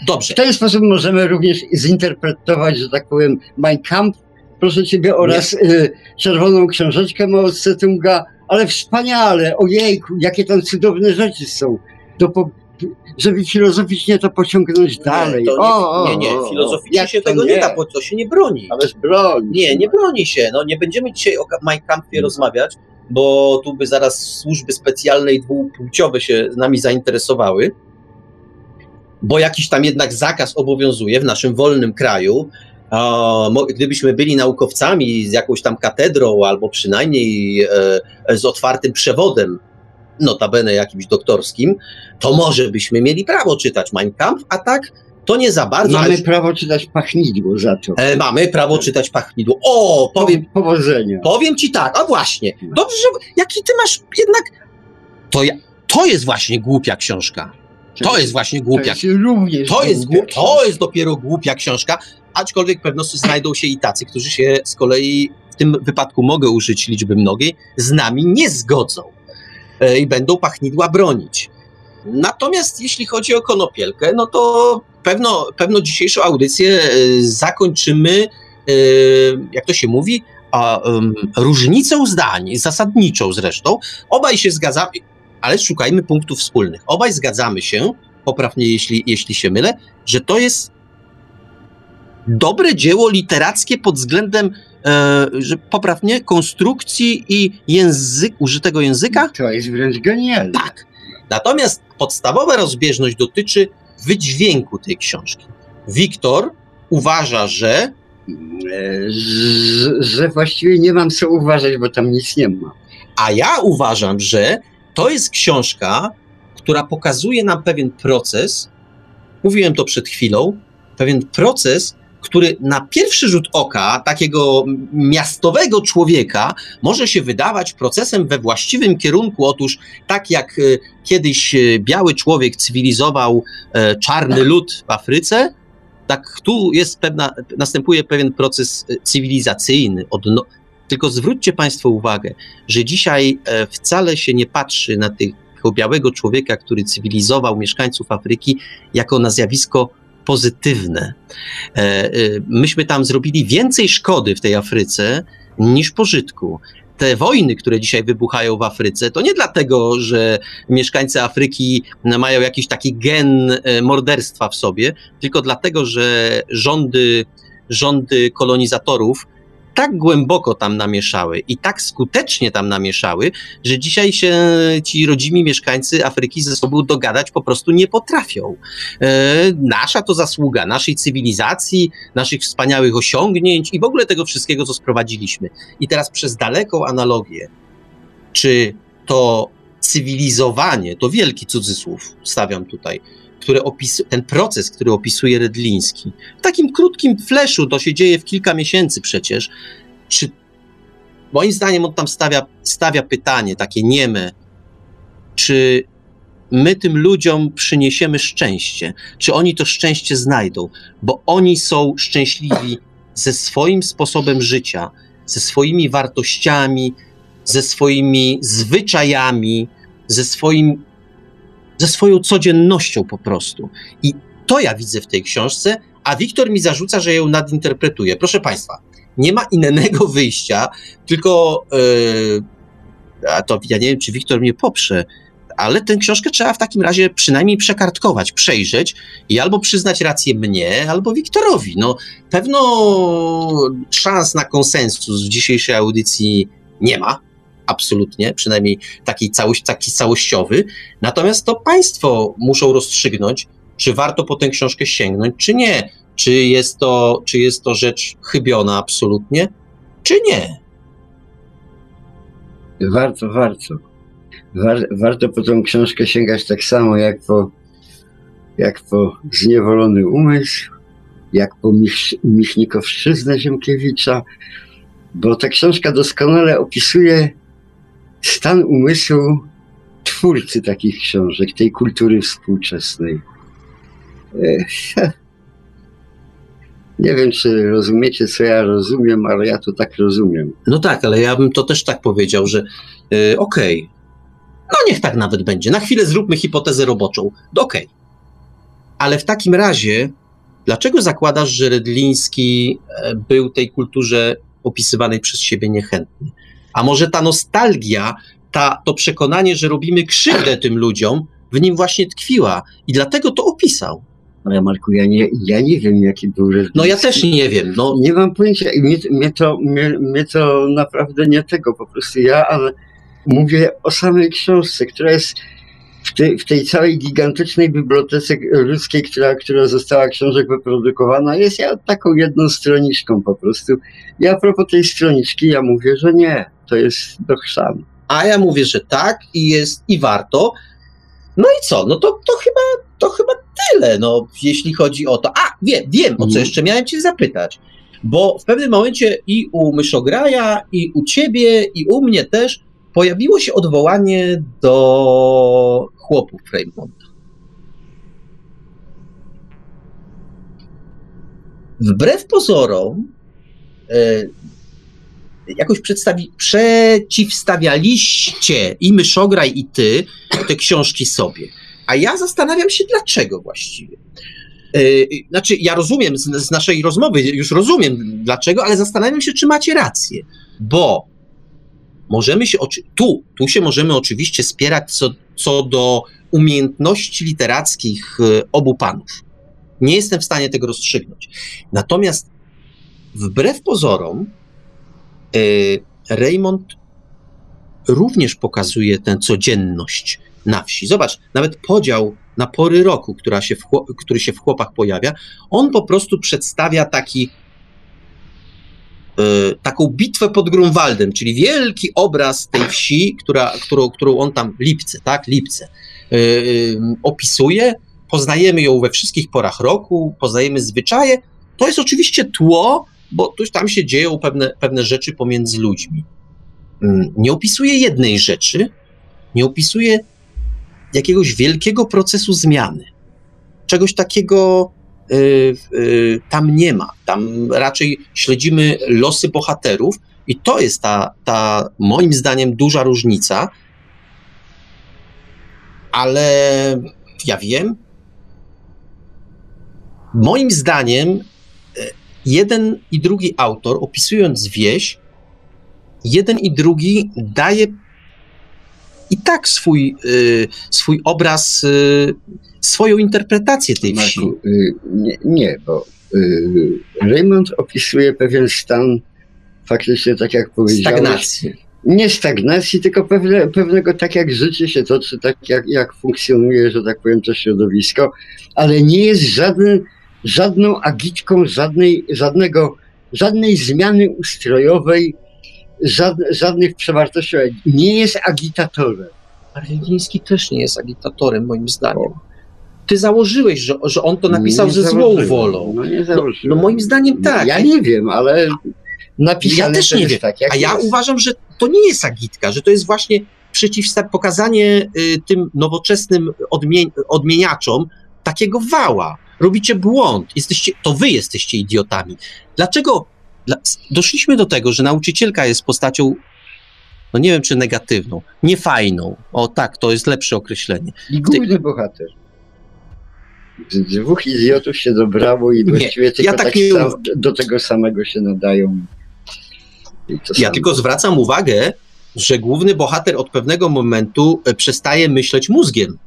Dobrze. W ten sposób możemy również zinterpretować, że tak powiem, Mein Kampf, proszę ciebie, oraz y, Czerwoną Książeczkę Mao Tse-tunga, ale wspaniale, ojejku, jakie tam cudowne rzeczy są. Do, po, żeby filozoficznie to pociągnąć dalej. Nie, nie, o, nie, nie, filozoficznie się tego nie? nie da, bo to się nie broni. Ale broni. Nie, nie broni się. No, nie będziemy dzisiaj o Mein Kampfie rozmawiać, bo tu by zaraz służby specjalne i dwupłciowe się nami zainteresowały, bo jakiś tam jednak zakaz obowiązuje w naszym wolnym kraju. Gdybyśmy byli naukowcami z jakąś tam katedrą, albo przynajmniej e, z otwartym przewodem, notabene jakimś doktorskim, to może byśmy mieli prawo czytać Mein Kampf, a tak to nie za bardzo. Mamy prawo czytać pachnidło za to. E, mamy prawo czytać pachnidło. O, powiem. Po, powodzenia. Powiem ci tak, a właśnie. Dobrze, że jaki ty masz jednak. To, ja, to jest właśnie głupia książka. To jest właśnie głupia. To jest, również to jest, głupia to jest dopiero głupia książka, aczkolwiek pewno znajdą się i tacy, którzy się z kolei w tym wypadku mogę użyć liczby mnogiej, z nami nie zgodzą i będą pachnidła bronić. Natomiast jeśli chodzi o konopielkę, no to pewno, pewno dzisiejszą audycję e, zakończymy, e, jak to się mówi, a, um, różnicą zdań, zasadniczą zresztą. Obaj się zgadzamy, ale szukajmy punktów wspólnych. Obaj zgadzamy się, poprawnie jeśli, jeśli się mylę, że to jest dobre dzieło literackie pod względem e, że poprawnie konstrukcji i język, użytego języka. To jest wręcz genialne. Tak. Natomiast podstawowa rozbieżność dotyczy wydźwięku tej książki. Wiktor uważa, że. że, że właściwie nie mam co uważać, bo tam nic nie ma. A ja uważam, że to jest książka, która pokazuje nam pewien proces. Mówiłem to przed chwilą. Pewien proces, który na pierwszy rzut oka takiego miastowego człowieka może się wydawać procesem we właściwym kierunku. Otóż tak jak e, kiedyś e, biały człowiek cywilizował e, czarny lud w Afryce, tak tu jest pewna, następuje pewien proces cywilizacyjny. Odno... Tylko zwróćcie Państwo uwagę, że dzisiaj wcale się nie patrzy na tego białego człowieka, który cywilizował mieszkańców Afryki, jako na zjawisko pozytywne. E, e, myśmy tam zrobili więcej szkody w tej Afryce niż pożytku te wojny, które dzisiaj wybuchają w Afryce, to nie dlatego, że mieszkańcy Afryki mają jakiś taki gen e, morderstwa w sobie, tylko dlatego, że rządy, rządy kolonizatorów tak głęboko tam namieszały i tak skutecznie tam namieszały, że dzisiaj się ci rodzimi mieszkańcy Afryki ze sobą dogadać po prostu nie potrafią. E, nasza to zasługa naszej cywilizacji, naszych wspaniałych osiągnięć i w ogóle tego wszystkiego, co sprowadziliśmy. I teraz przez daleką analogię, czy to cywilizowanie, to wielki cudzysłów stawiam tutaj, które opisuje, ten proces, który opisuje Redliński, w takim krótkim fleszu, to się dzieje w kilka miesięcy przecież, czy moim zdaniem on tam stawia, stawia pytanie takie nieme, czy my tym ludziom przyniesiemy szczęście, czy oni to szczęście znajdą, bo oni są szczęśliwi ze swoim sposobem życia, ze swoimi wartościami, ze swoimi zwyczajami, ze swoim ze swoją codziennością po prostu. I to ja widzę w tej książce, a Wiktor mi zarzuca, że ją nadinterpretuje. Proszę Państwa, nie ma innego wyjścia, tylko yy, a to ja nie wiem, czy Wiktor mnie poprze, ale tę książkę trzeba w takim razie przynajmniej przekartkować, przejrzeć i albo przyznać rację mnie, albo Wiktorowi. No, pewno szans na konsensus w dzisiejszej audycji nie ma, absolutnie, przynajmniej taki, całość, taki całościowy. Natomiast to państwo muszą rozstrzygnąć, czy warto po tę książkę sięgnąć, czy nie. Czy jest to, czy jest to rzecz chybiona absolutnie, czy nie. Warto, warto. War, warto po tą książkę sięgać tak samo jak po, jak po Zniewolony Umysł, jak po Mich, Michnikowszczyznę Ziemkiewicza, bo ta książka doskonale opisuje stan umysłu twórcy takich książek, tej kultury współczesnej. Nie wiem, czy rozumiecie, co ja rozumiem, ale ja to tak rozumiem. No tak, ale ja bym to też tak powiedział, że yy, okej, okay. no niech tak nawet będzie. Na chwilę zróbmy hipotezę roboczą. Okej. Okay. Ale w takim razie, dlaczego zakładasz, że Redliński e, był tej kulturze opisywanej przez siebie niechętny? A może ta nostalgia, ta, to przekonanie, że robimy krzywdę tym ludziom, w nim właśnie tkwiła i dlatego to opisał. Ale Marku, ja nie, ja nie wiem, jaki był. No ja też nie wiem. No. Nie mam pojęcia mnie, mnie, to, mnie, mnie to naprawdę nie tego po prostu ja, ale mówię o samej książce, która jest w tej, w tej całej gigantycznej bibliotece ludzkiej, która, która została książek wyprodukowana, jest ja taką jedną stroniczką po prostu. Ja a propos tej stroniczki, ja mówię, że nie, to jest do chrzanu. A ja mówię, że tak i jest i warto. No i co? No to, to chyba to chyba tyle, no, jeśli chodzi o to. A, wiem, wiem, o co mhm. jeszcze miałem cię zapytać. Bo w pewnym momencie i u Myszograja, i u ciebie, i u mnie też pojawiło się odwołanie do chłopów Raymonda. Wbrew pozorom, e, jakoś przedstawi, przeciwstawialiście i Myszograj, i ty te książki sobie. A ja zastanawiam się, dlaczego właściwie. E, znaczy, ja rozumiem z, z, naszej rozmowy, już rozumiem dlaczego, ale zastanawiam się, czy macie rację, bo możemy się, tu, tu się możemy oczywiście spierać co, co do umiejętności literackich e, obu panów. Nie jestem w stanie tego rozstrzygnąć. Natomiast wbrew pozorom, Raymond również pokazuje tę codzienność na wsi. Zobacz, nawet podział na pory roku, która się w, który się w chłopach pojawia, on po prostu przedstawia taki y, taką bitwę pod Grunwaldem, czyli wielki obraz tej wsi, która, którą, którą on tam, Lipce, tak, Lipce, y, y, opisuje. Poznajemy ją we wszystkich porach roku, poznajemy zwyczaje. To jest oczywiście tło, bo tam się dzieją pewne, pewne rzeczy pomiędzy ludźmi. Mm, nie opisuje jednej rzeczy, nie opisuje jakiegoś wielkiego procesu zmiany. Czegoś takiego y, y, tam nie ma. Tam raczej śledzimy losy bohaterów, i to jest ta, ta moim zdaniem duża różnica. Ale ja wiem, moim zdaniem jeden i drugi autor, opisując wieś, jeden i drugi daje i tak swój, y, swój obraz, y, swoją interpretację tej wsi. Marku, y, nie, nie, bo Raymond opisuje pewien stan faktycznie, tak jak powiedziałeś. Stagnacji. Nie stagnacji, tylko pewne, pewnego, tak jak życie się toczy, tak jak, jak funkcjonuje, że tak powiem, to środowisko, ale nie jest żaden, żadną agitką żadnej, żadnego, żadnej zmiany ustrojowej, żadnych przewartościowań. Nie jest agitatorem. Argentyński też nie jest agitatorem, moim zdaniem. Ty założyłeś, że, że on to napisał nie ze złą wolą. No, nie no, no moim zdaniem tak. Ja nie wiem, ale napisane Ja też nie wiem. Tak, A ja jest. uważam, że to nie jest agitka, że to jest właśnie przeciwsta- pokazanie y, tym nowoczesnym odmie- odmieniaczom takiego wała. Robicie błąd. Jesteście, to wy jesteście idiotami. Dlaczego doszliśmy do tego, że nauczycielka jest postacią, no nie wiem czy negatywną, niefajną. O tak, to jest lepsze określenie. I główny Ty... bohater. Dwóch idiotów się dobrało i właściwie nie, tylko ja tak, tak nie... sam, do tego samego się nadają. Ja tylko zwracam uwagę, że główny bohater od pewnego momentu e, przestaje myśleć mózgiem.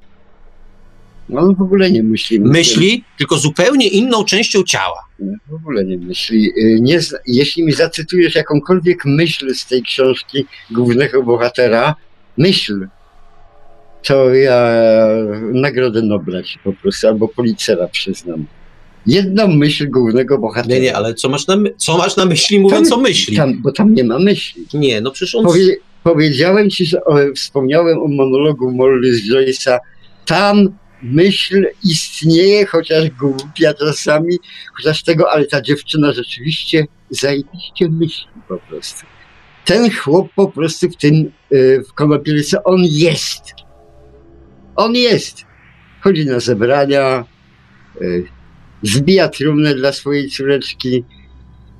On w ogóle nie myśli. Myśli, tylko zupełnie inną częścią ciała. W ogóle nie myśli. Y, Nie, jeśli mi zacytujesz jakąkolwiek myśl z tej książki głównego bohatera, myśl, to ja Nagrodę Nobla ci po prostu, albo Policera przyznam. Jedną myśl głównego bohatera. Nie, nie, ale co masz na, my- co masz na myśli mówiąc Tam- o myśli? Tam, bo tam nie ma myśli. Nie, no przecież on... Powie, powiedziałem ci, że o, wspomniałem o monologu Molly z Joyce'a. Tam myśl istnieje, chociaż głupia czasami, chociaż tego, ale ta dziewczyna rzeczywiście zajebiście myśli po prostu. Ten chłop po prostu w tym, y, w konopielce, on jest. On jest. Chodzi na zebrania, y, zbija trumnę dla swojej córeczki,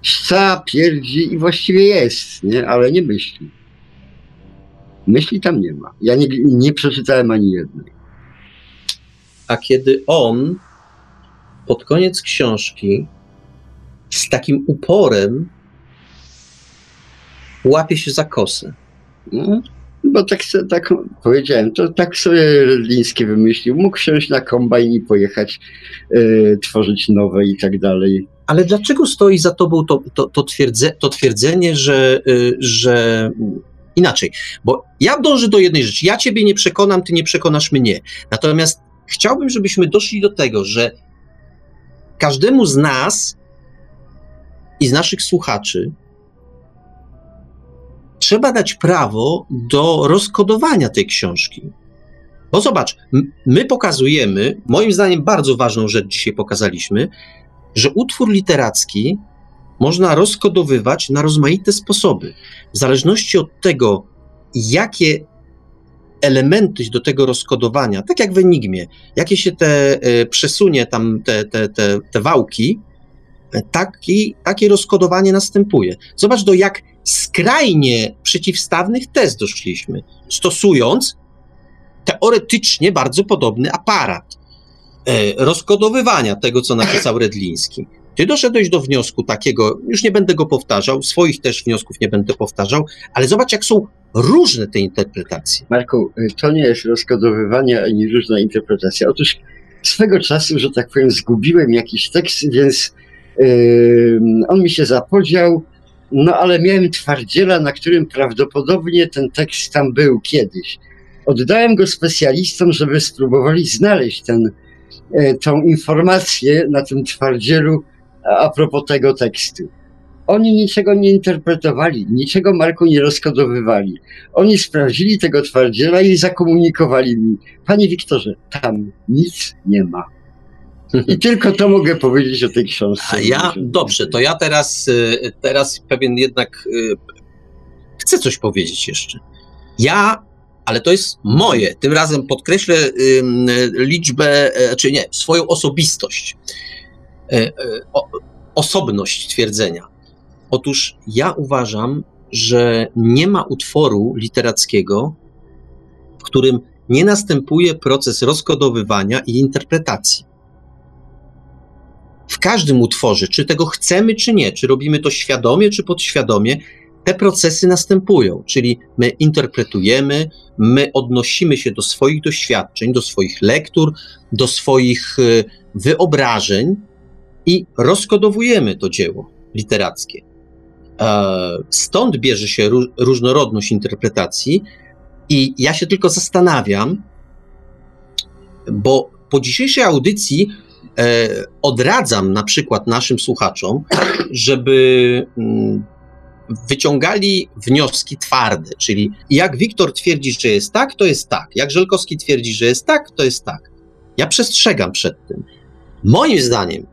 szca, pierdzi i właściwie jest, nie? ale nie myśli. Myśli tam nie ma. Ja nie, nie przeczytałem ani jednej. A kiedy on pod koniec książki z takim uporem łapie się za kosę. No, bo tak, tak powiedziałem, to tak sobie Liński wymyślił. Mógł wsiąść na kombajn i pojechać y, tworzyć nowe i tak dalej. Ale dlaczego stoi za tobą to, to, to, twierdze, to twierdzenie, że, y, że inaczej? Bo ja dążę do jednej rzeczy. Ja ciebie nie przekonam, ty nie przekonasz mnie. Natomiast chciałbym, żebyśmy doszli do tego, że każdemu z nas i z naszych słuchaczy trzeba dać prawo do rozkodowania tej książki. Bo zobacz, my pokazujemy, moim zdaniem bardzo ważną rzecz dzisiaj pokazaliśmy, że utwór literacki można rozkodowywać na rozmaite sposoby. W zależności od tego, jakie elementy do tego rozkodowania, tak jak w Enigmie, jakie się te e, przesunie tam te, te, te, te wałki, e, taki, takie rozkodowanie następuje. Zobacz, do jak skrajnie przeciwstawnych tez doszliśmy, stosując teoretycznie bardzo podobny aparat e, rozkodowywania tego, co napisał Redliński. Ty doszedłeś do wniosku takiego, już nie będę go powtarzał, swoich też wniosków nie będę powtarzał, ale zobacz, jak są różne te interpretacje. Marku, y, to nie jest rozkodowywanie ani różna interpretacja. Otóż swego czasu, że tak powiem, zgubiłem jakiś tekst, więc yy, on mi się zapodział, no ale miałem twardziela, na którym prawdopodobnie ten tekst tam był kiedyś. Oddałem go specjalistom, żeby spróbowali znaleźć ten, e, tą informację na tym twardzielu a, propos tego tekstu. Oni niczego nie interpretowali, niczego Marku nie rozkodowywali. Oni sprawdzili tego twardziela i zakomunikowali mi. Panie Wiktorze, tam nic nie ma. I tylko to mogę powiedzieć o tej książce. A ja, dobrze, to ja teraz, y, teraz pewien jednak y, chcę coś powiedzieć jeszcze. Ja, ale to jest moje, tym razem podkreślę liczbę, e, czy nie, swoją osobistość, osobność twierdzenia. Otóż ja uważam, że nie ma utworu literackiego, w którym nie następuje proces rozkodowywania i interpretacji w każdym utworze, czy tego chcemy, czy nie, czy robimy to świadomie, czy podświadomie, te procesy następują, czyli my interpretujemy, my odnosimy się do swoich doświadczeń, do swoich lektur, do swoich y, wyobrażeń i rozkodowujemy to dzieło literackie. E, Stąd bierze się ró- różnorodność interpretacji, i ja się tylko zastanawiam, bo po dzisiejszej audycji e, odradzam na przykład naszym słuchaczom, żeby mm, wyciągali wnioski twarde, czyli jak Wiktor twierdzi, że jest tak, to jest tak. Jak Żelkowski twierdzi, że jest tak, to jest tak. Ja przestrzegam przed tym. Moim zdaniem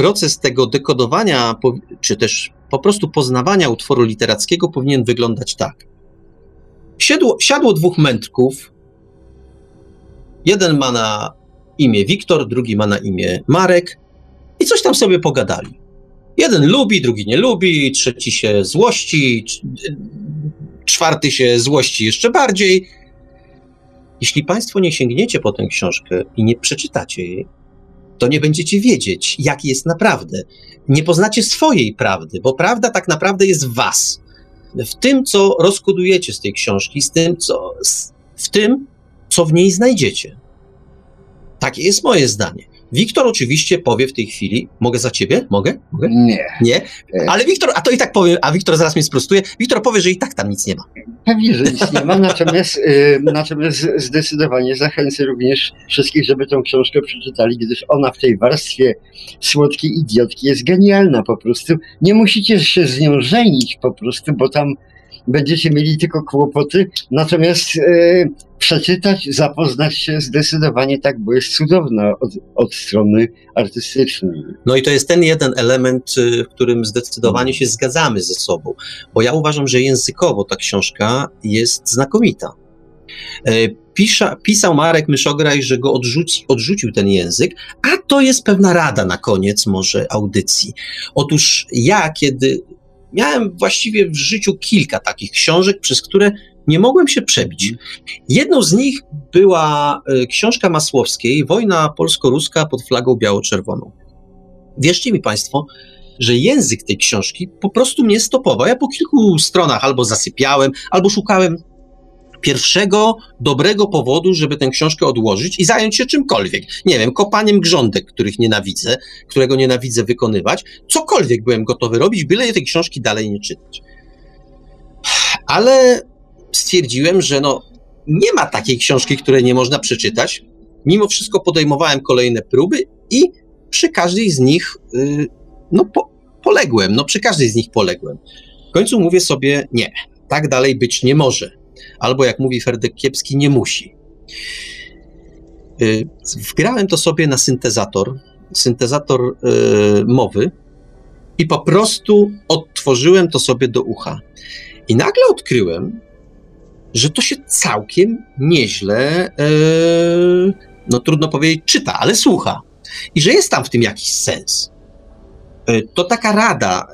proces tego dekodowania, czy też po prostu poznawania utworu literackiego powinien wyglądać tak. Siadło, siadło dwóch mędrków. Jeden ma na imię Wiktor, drugi ma na imię Marek i coś tam sobie pogadali. Jeden lubi, drugi nie lubi, trzeci się złości, cz- czwarty się złości jeszcze bardziej. Jeśli Państwo nie sięgniecie po tę książkę i nie przeczytacie jej, to nie będziecie wiedzieć, jak jest naprawdę. Nie poznacie swojej prawdy, bo prawda tak naprawdę jest w Was. W tym, co rozkodujecie z tej książki, z tym, co, z, w tym, co w niej znajdziecie. Takie jest moje zdanie. Wiktor oczywiście powie w tej chwili, mogę za ciebie? Mogę? Mogę? Nie. Nie? Ale Wiktor, a to i tak powiem, a Wiktor zaraz mnie sprostuje. Wiktor powie, że i tak tam nic nie ma. Pewnie, że nic nie ma, natomiast, y, natomiast zdecydowanie zachęcę również wszystkich, żeby tą książkę przeczytali, gdyż ona w tej warstwie słodkiej idiotki jest genialna po prostu. Nie musicie się z nią żenić po prostu, bo tam będziecie mieli tylko kłopoty, natomiast e, przeczytać, zapoznać się zdecydowanie tak, bo jest cudowna od, od strony artystycznej. No i to jest ten jeden element, y, w którym zdecydowanie się zgadzamy ze sobą, bo ja uważam, że językowo ta książka jest znakomita. E, pisał Marek Myszograj, że go odrzuci, odrzucił ten język, a to jest pewna rada na koniec może audycji. Otóż ja, kiedy miałem właściwie w życiu kilka takich książek, przez które nie mogłem się przebić. Jedną z nich była e, książka Masłowskiej, Wojna polsko-ruska pod flagą biało-czerwoną. Wierzcie mi Państwo, że język tej książki po prostu mnie stopował. Ja po kilku stronach albo zasypiałem, albo szukałem pierwszego dobrego powodu, żeby tę książkę odłożyć i zająć się czymkolwiek. Nie wiem, kopaniem grządek, których nienawidzę, którego nienawidzę wykonywać. Cokolwiek byłem gotowy robić, byle tej książki dalej nie czytać. Ale stwierdziłem, że no, nie ma takiej książki, której nie można przeczytać. Mimo wszystko podejmowałem kolejne próby i przy każdej z nich, yy, no, po, poległem. No, przy każdej z nich poległem. W końcu mówię sobie, nie, tak dalej być nie może albo jak mówi Ferdek Kiepski, nie musi. Y, wgrałem to sobie na syntezator, syntezator y, mowy i po prostu odtworzyłem to sobie do ucha. I nagle odkryłem, że to się całkiem nieźle, y, no trudno powiedzieć, czyta, ale słucha. I że jest tam w tym jakiś sens. E, to taka rada.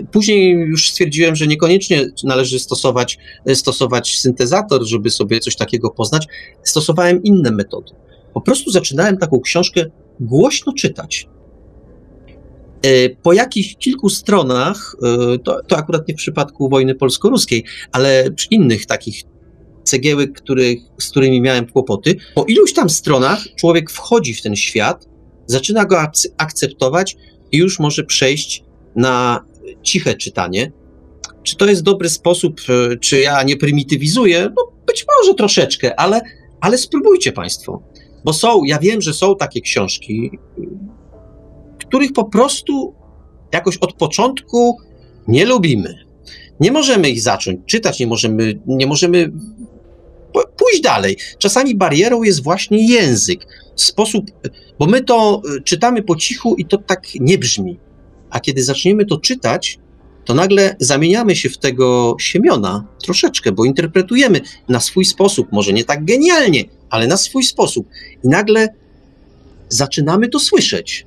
E, później już stwierdziłem, że niekoniecznie należy stosować, e, stosować syntezator, żeby sobie coś takiego poznać. Stosowałem inne metody. Po prostu zaczynałem taką książkę głośno czytać. Po jakichś kilku stronach, to, to akurat nie w przypadku wojny polsko-ruskiej, ale przy innych takich cegiełek, z którymi miałem kłopoty, po iluś tam stronach człowiek wchodzi w ten świat, zaczyna go akceptować, i już może przejść na ciche czytanie. Czy to jest dobry sposób, e, czy ja nie prymitywizuję? No być może troszeczkę, ale, ale spróbujcie Państwo. Bo są, ja wiem, że są takie książki, których po prostu jakoś od początku nie lubimy. Nie możemy ich zacząć czytać, nie możemy, nie możemy pójść dalej. Czasami barierą jest właśnie język, sposób, bo my to y, czytamy po cichu i to tak nie brzmi. A kiedy zaczniemy to czytać, to nagle zamieniamy się w tego Siemiona troszeczkę, bo interpretujemy na swój sposób, może nie tak genialnie, ale na swój sposób. I nagle zaczynamy to słyszeć.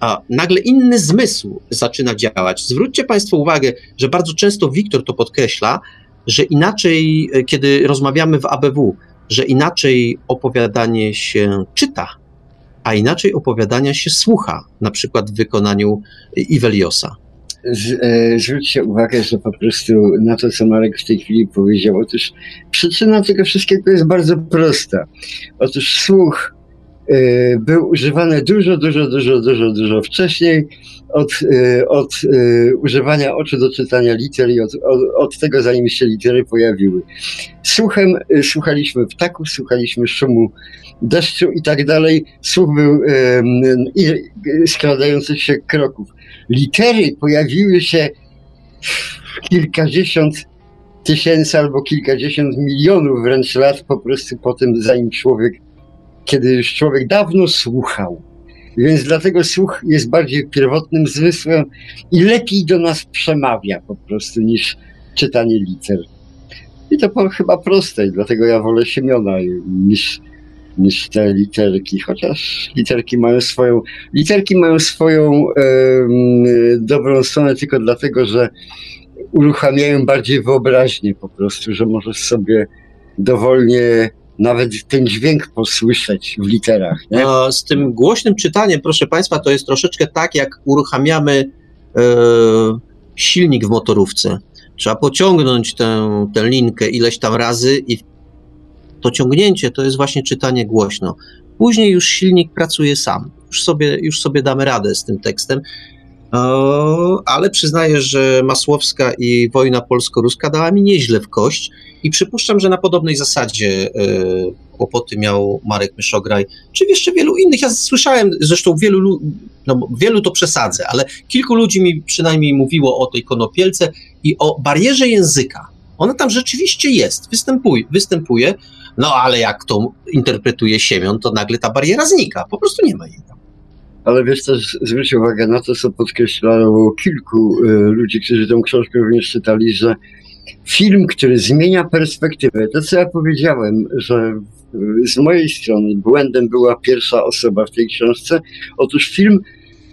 A nagle inny zmysł zaczyna działać. Zwróćcie Państwo uwagę, że bardzo często Wiktor to podkreśla, że inaczej, e, kiedy rozmawiamy w ABW, że inaczej opowiadanie się czyta, a inaczej opowiadania się słucha, na przykład w wykonaniu Iweliosa. E, zwróćcie uwagę, że po prostu na to, co Marek w tej chwili powiedział, otóż przyczyna tego wszystkiego jest bardzo prosta. Otóż słuch był używany dużo, dużo, dużo, dużo, dużo wcześniej od, y, od y, używania oczu do czytania liter i od, od, od, tego, zanim się litery pojawiły. Słuchem y, słuchaliśmy ptaków, słuchaliśmy szumu deszczu i tak dalej. Słuch był i skradających się kroków. Litery pojawiły się kilkadziesiąt tysięcy albo kilkadziesiąt milionów wręcz lat po prostu po tym, zanim człowiek, kiedy już człowiek dawno słuchał więc dlatego słuch jest bardziej pierwotnym zmysłem i lepiej do nas przemawia po prostu niż czytanie liter. I to po, chyba proste, i dlatego ja wolę Siemiona niż, niż te literki, chociaż literki mają swoją, literki mają swoją e, dobrą stronę tylko dlatego, że uruchamiają bardziej wyobraźnię po prostu, że możesz sobie dowolnie nawet ten dźwięk posłyszeć w literach. Nie? Z tym głośnym czytaniem, proszę Państwa, to jest troszeczkę tak, jak uruchamiamy e, silnik w motorówce. Trzeba pociągnąć tę, tę linkę ileś tam razy i to ciągnięcie to jest właśnie czytanie głośno. Później już silnik pracuje sam. Już sobie, już sobie damy radę z tym tekstem. Ale przyznaję, że Masłowska i wojna polsko-ruska dała mi nieźle w kość i przypuszczam, że na podobnej zasadzie e, kłopoty miał Marek Myszograj, czy jeszcze wielu innych. Ja słyszałem, zresztą wielu, no, wielu to przesadzę, ale kilku ludzi mi przynajmniej mówiło o tej konopielce i o barierze języka. Ona tam rzeczywiście jest, występuje, występuje no ale jak to interpretuje Siemion, to nagle ta bariera znika, po prostu nie ma jej tam. Ale wiesz też, zwróć uwagę na to, co podkreślało kilku y, ludzi, którzy tę książkę również czytali, że film, który zmienia perspektywę, to co ja powiedziałem, że z mojej strony błędem była pierwsza osoba w tej książce. Otóż film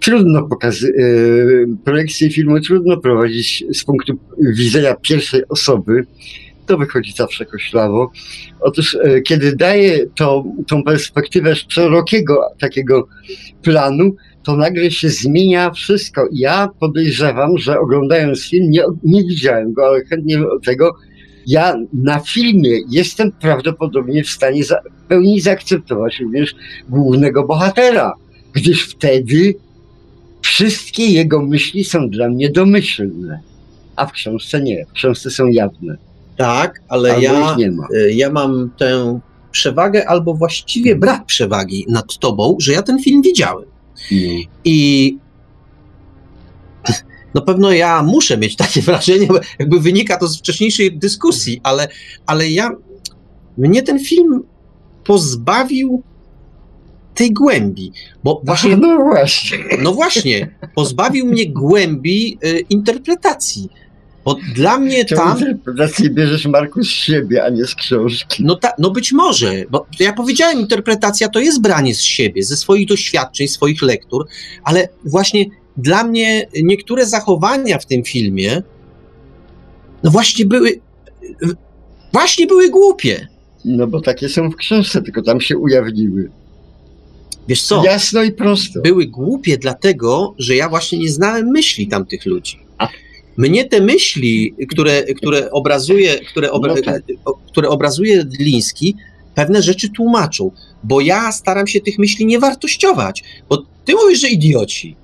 trudno pokazać, y, projekcję filmu trudno prowadzić z punktu widzenia pierwszej osoby, to wychodzi zawsze koślawo. Otóż, e, kiedy daje to, tą perspektywę szerokiego takiego planu, to nagle się zmienia wszystko. Ja podejrzewam, że oglądając film, nie, nie widziałem go, ale chętnie tego, ja na filmie jestem prawdopodobnie w stanie za, w pełni zaakceptować również głównego bohatera, gdyż wtedy wszystkie jego myśli są dla mnie domyślne, a w książce nie, w książce są jawne. Tak, ale ja, y, ja mam tę przewagę, albo właściwie brak przewagi nad tobą, że ja ten film widziałem. Mm. I no pewno ja muszę mieć takie wrażenie, jakby wynika to z wcześniejszej dyskusji, ale, ale ja, mnie ten film pozbawił tej głębi, bo właśnie... No właśnie. No właśnie, pozbawił mnie głębi y, interpretacji. Bo dla mnie tam. Interpretację bierzesz, Marku, z siebie, a nie z książki. No, ta, no być może, bo ja powiedziałem, interpretacja to jest branie z siebie, ze swoich doświadczeń, swoich lektur, ale właśnie dla mnie niektóre zachowania w tym filmie, no właśnie były. Właśnie były głupie. No bo takie są w książce, tylko tam się ujawniły. Wiesz co? Jasno i prosto. Były głupie dlatego, że ja właśnie nie znałem myśli tamtych ludzi. Mnie te myśli, które, które obrazuje, które, obra no tak. które obrazuje Dliński, pewne rzeczy tłumaczą, bo ja staram się tych myśli nie wartościować, bo ty mówisz, że idioci,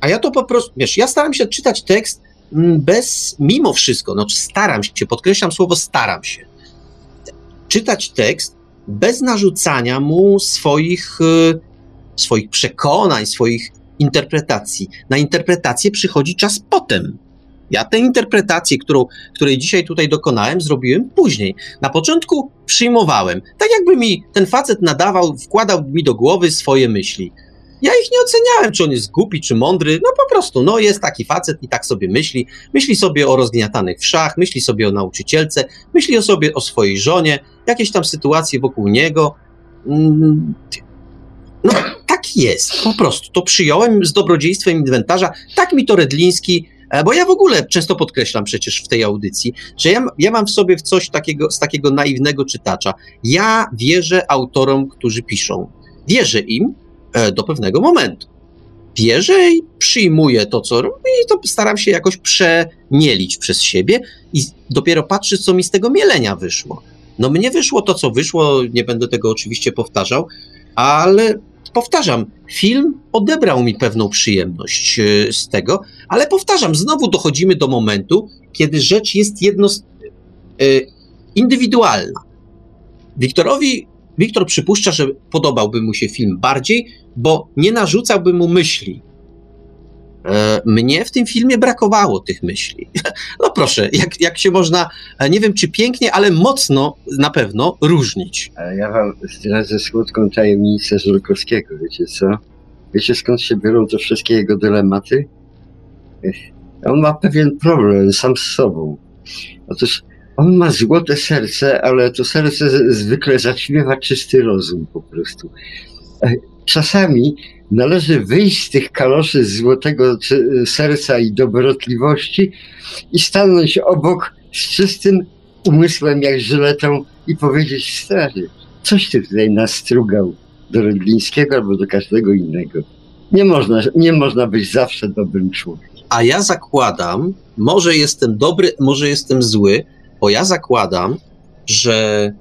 a ja to po prostu, wiesz, ja staram się czytać tekst mm, bez, mimo wszystko, no staram się, podkreślam słowo staram się, czytać tekst bez narzucania mu swoich, y, swoich przekonań, swoich interpretacji. Na interpretację przychodzi czas potem. Ja tę interpretację, którą, której dzisiaj tutaj dokonałem, zrobiłem później. Na początku przyjmowałem, tak jakby mi ten facet nadawał, wkładał mi do głowy swoje myśli. Ja ich nie oceniałem, czy on jest głupi, czy mądry. No po prostu, no jest taki facet i tak sobie myśli. Myśli sobie o rozgniatanych wszach, myśli sobie o nauczycielce, myśli o sobie o swojej żonie, jakieś tam sytuacje wokół niego. Mm, no tak jest, po prostu. To przyjąłem z dobrodziejstwem inwentarza. Tak mi to Redliński bo ja w ogóle często podkreślam przecież w tej audycji, że ja, ja mam w sobie coś takiego, z takiego naiwnego czytacza. Ja wierzę autorom, którzy piszą. Wierzę im e, do pewnego momentu. Wierzę i przyjmuję to, co robię i to staram się jakoś przemielić przez siebie i dopiero patrzę, co mi z tego mielenia wyszło. No mnie wyszło to, co wyszło, nie będę tego oczywiście powtarzał, ale powtarzam, film odebrał mi pewną przyjemność e, z tego, ale powtarzam, znowu dochodzimy do momentu, kiedy rzecz jest jedno, e, indywidualna. Wiktorowi, Wiktor przypuszcza, że podobałby mu się film bardziej, bo nie narzucałby mu myśli. E, mnie w tym filmie brakowało tych myśli. No proszę, jak, jak się można, nie wiem czy pięknie, ale mocno na pewno różnić. Ja wam zdradzę słodką tajemnicę Żurkowskiego, wiecie co? Wiecie skąd się biorą te wszystkie jego dylematy? On ma pewien problem sam z sobą. Otóż on ma złote serce, ale to serce zwykle zaćmiewa czysty rozum po prostu. Czasami należy wyjść z tych kaloszy złotego serca i dobrotliwości i stanąć obok z czystym umysłem jak żyletą i powiedzieć, stary, coś ty tutaj nastrugał do Rydlińskiego albo do każdego innego. Nie można, nie można być zawsze dobrym człowiekiem. A ja zakładam, może jestem dobry, może jestem zły, bo ja zakładam, że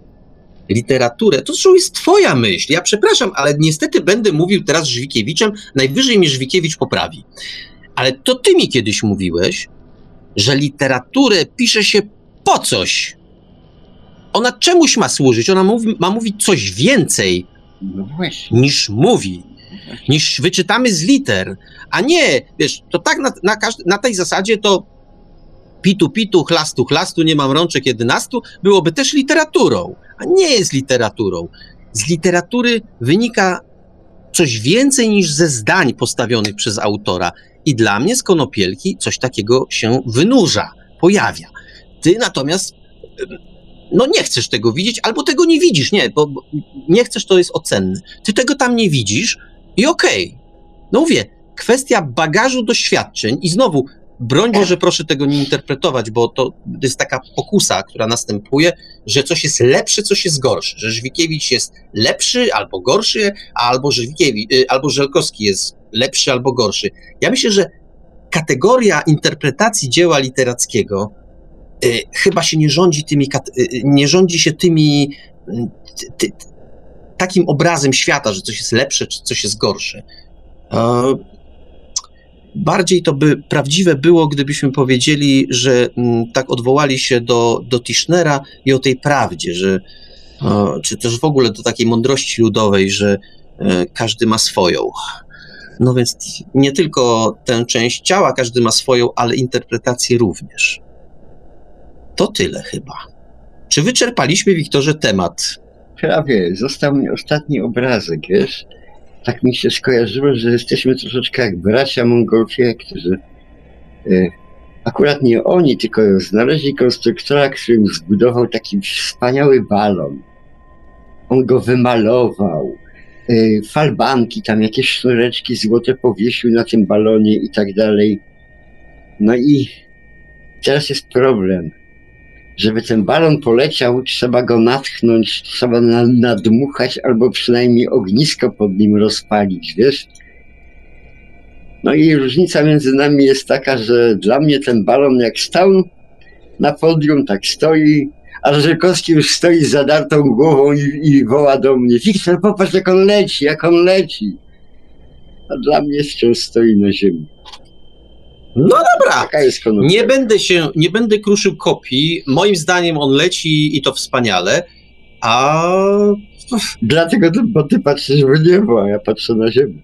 literaturę, to zresztą jest twoja myśl. Ja przepraszam, ale niestety będę mówił teraz z Żwikiewiczem, najwyżej mnie Żwikiewicz poprawi. Ale to ty mi kiedyś mówiłeś, że literaturę pisze się po coś. Ona czemuś ma służyć, ona mówi, ma mówić coś więcej No niż mówi, niż wyczytamy z liter. A nie, wiesz, to tak na, na, na tej zasadzie to pitu, pitu, chlastu, chlastu, nie mam rączek jedenastu, byłoby też literaturą, a nie jest literaturą. Z literatury wynika coś więcej niż ze zdań postawionych przez autora. I dla mnie z konopielki coś takiego się wynurza, pojawia. Ty natomiast no nie chcesz tego widzieć, albo tego nie widzisz, nie, bo nie chcesz, to jest ocenne. Ty tego tam nie widzisz i okej. No mówię, kwestia bagażu doświadczeń i znowu, broń Boże, proszę tego nie interpretować, bo to jest taka pokusa, która następuje, że coś jest lepsze, coś jest gorsze, że Żwikiewicz jest lepszy albo gorszy, albo Żwikiewicz, y, albo Żelkowski jest lepszy albo gorszy. Ja myślę, że kategoria interpretacji dzieła literackiego y, chyba się nie rządzi tymi, y, y, nie rządzi się tymi, ty, ty, takim obrazem świata, że coś jest lepsze, czy coś jest gorsze. Bardziej to by prawdziwe było, gdybyśmy powiedzieli, że mm, tak odwołali się do, do Tischnera i o tej prawdzie, że, czy też w ogóle do takiej mądrości ludowej, że e, każdy ma swoją. No więc nie tylko tę część ciała każdy ma swoją, ale interpretację również. To tyle chyba. Czy wyczerpaliśmy, Wiktorze, temat? Prawie. Został mi ostatni obrazek, wiesz? Tak mi się skojarzyło, że jesteśmy troszeczkę jak bracia Mongolfie, którzy e, akurat nie oni, tylko znaleźli konstruktora, który im zbudował taki wspaniały balon. On go wymalował. E, falbanki, tam jakieś sznureczki złote powiesił na tym balonie i tak dalej. No i teraz jest problem. Żeby ten balon poleciał, trzeba go natchnąć, trzeba na, nadmuchać albo przynajmniej ognisko pod nim rozpalić, wiesz? No i różnica między nami jest taka, że dla mnie ten balon jak stał na podium, tak stoi, a Rzekowski już stoi z zadartą głową i, i woła do mnie Wiktor, popatrz jak on leci, jak on leci. A dla mnie wciąż stoi na ziemi. No dobra. Nie będę się, nie będę kruszył kopii. Moim zdaniem on leci i to wspaniale. A Dlatego, bo ty patrzysz w niebo, a ja patrzę na ziemię.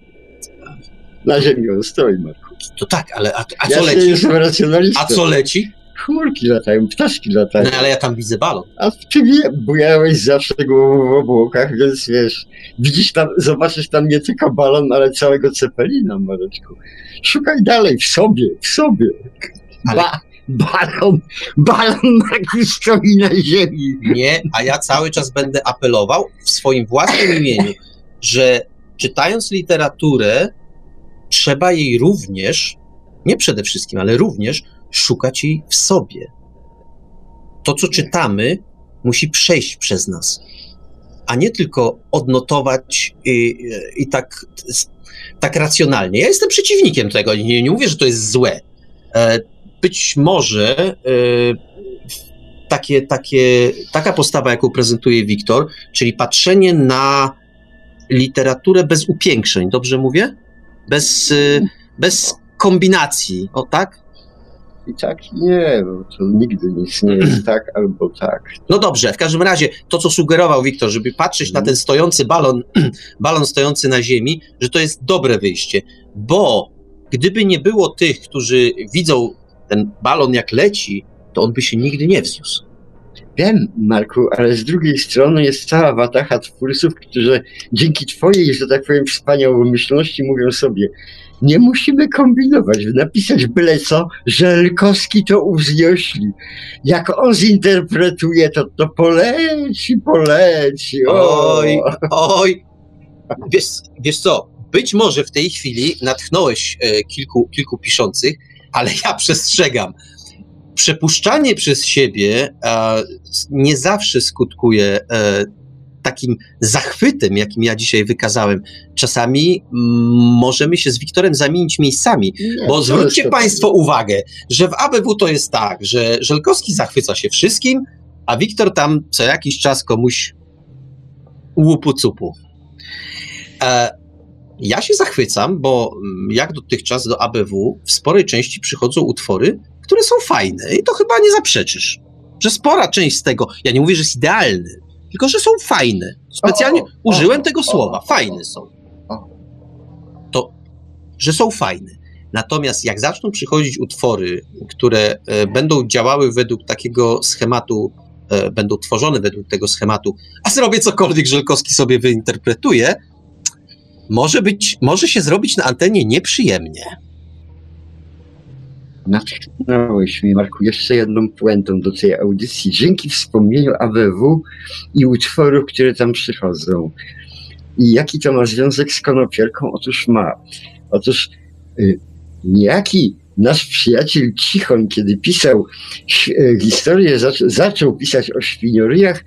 Na ziemi on stoi, Marku. to tak, ale a, a ja co się leci? jestem racjonalistą. A co leci? Chmurki latają, ptaszki latają. No, ale ja tam widzę balon. A ty wie, bujałeś zawsze głową w obłokach, więc wiesz, widzisz tam, zobaczysz tam nie tylko balon, ale całego cepelina, Mareczku. Szukaj dalej, w sobie, w sobie. Ale- Ba, balon, balon Marku stoi na ziemi. Nie, a ja cały czas będę apelował w swoim własnym imieniu, że czytając literaturę, trzeba jej również, nie przede wszystkim, ale również szukać jej w sobie. To, co czytamy, musi przejść przez nas, a nie tylko odnotować i, i tak, tak racjonalnie. Ja jestem przeciwnikiem tego, nie, nie mówię, że to jest złe. E, Być może e, takie, takie, taka postawa, jaką prezentuje Wiktor, czyli patrzenie na literaturę bez upiększeń, dobrze mówię? Bez, y, bez kombinacji, o tak? I tak nie, bo to nigdy nic nie jest tak albo tak. No dobrze, w każdym razie to, co sugerował Wiktor, żeby patrzeć na ten stojący balon, balon stojący na ziemi, że to jest dobre wyjście, bo gdyby nie było tych, którzy widzą ten balon jak leci, to on by się nigdy nie wzniósł. Wiem, Marku, ale z drugiej strony jest cała watacha twórców, którzy dzięki twojej, że tak powiem, wspaniałomyślności mówią sobie, nie musimy kombinować, napisać byle co, Żelkowski to uwzniośli. Jak on zinterpretuje, to to poleci, poleci. O. Oj, oj. Wiesz, wiesz co, być może w tej chwili natchnąłeś e, kilku, kilku piszących, ale ja przestrzegam. Przepuszczanie przez siebie nie zawsze skutkuje e, takim zachwytem, jakim ja dzisiaj wykazałem. Czasami mm, możemy się z Wiktorem zamienić miejscami, Nie, bo zwróćcie Państwo uwagę, że w ABW to jest tak, że Żelkowski zachwyca się wszystkim, a Wiktor tam co jakiś czas komuś łupu-cupu. E, ja się zachwycam, bo mm, jak dotychczas do ABW w sporej części przychodzą utwory, które są fajne i to chyba nie zaprzeczysz. Że spora część z tego, ja nie mówię, że jest idealny, tylko że są fajne. Specjalnie O, o, użyłem o, tego słowa. Fajne są. To, że są fajne. Natomiast jak zaczną przychodzić utwory, które e, będą działały według takiego schematu, e, będą tworzone według tego schematu, a zrobię cokolwiek Żelkowski sobie wyinterpretuje, może być, może się zrobić na antenie nieprzyjemnie. Natknąłeś mnie, Marku, jeszcze jedną puentą do tej audycji. Dzięki wspomnieniu ABW i utworów, które tam przychodzą. I jaki to ma związek z konopielką? Otóż ma. Otóż y, niejaki nasz przyjaciel Cichoń, kiedy pisał y, historię, zac- zaczął pisać o świnioryjach,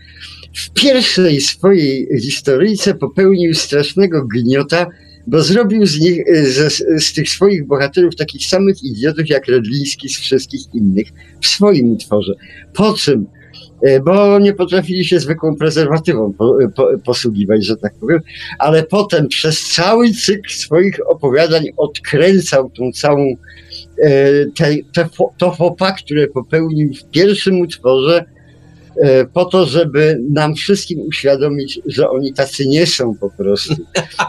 w pierwszej swojej historyjce popełnił strasznego gniota, bo zrobił z nich, y, z, z tych swoich bohaterów takich samych idiotów jak Redliński z wszystkich innych w swoim utworze. Po czym? Y, Bo nie potrafili się zwykłą prezerwatywą po, po, posługiwać, że tak powiem, ale potem przez cały cykl swoich opowiadań odkręcał tą całą y, te, te, to fopa, które popełnił w pierwszym utworze, e, po to, żeby nam wszystkim uświadomić, że oni tacy nie są po prostu.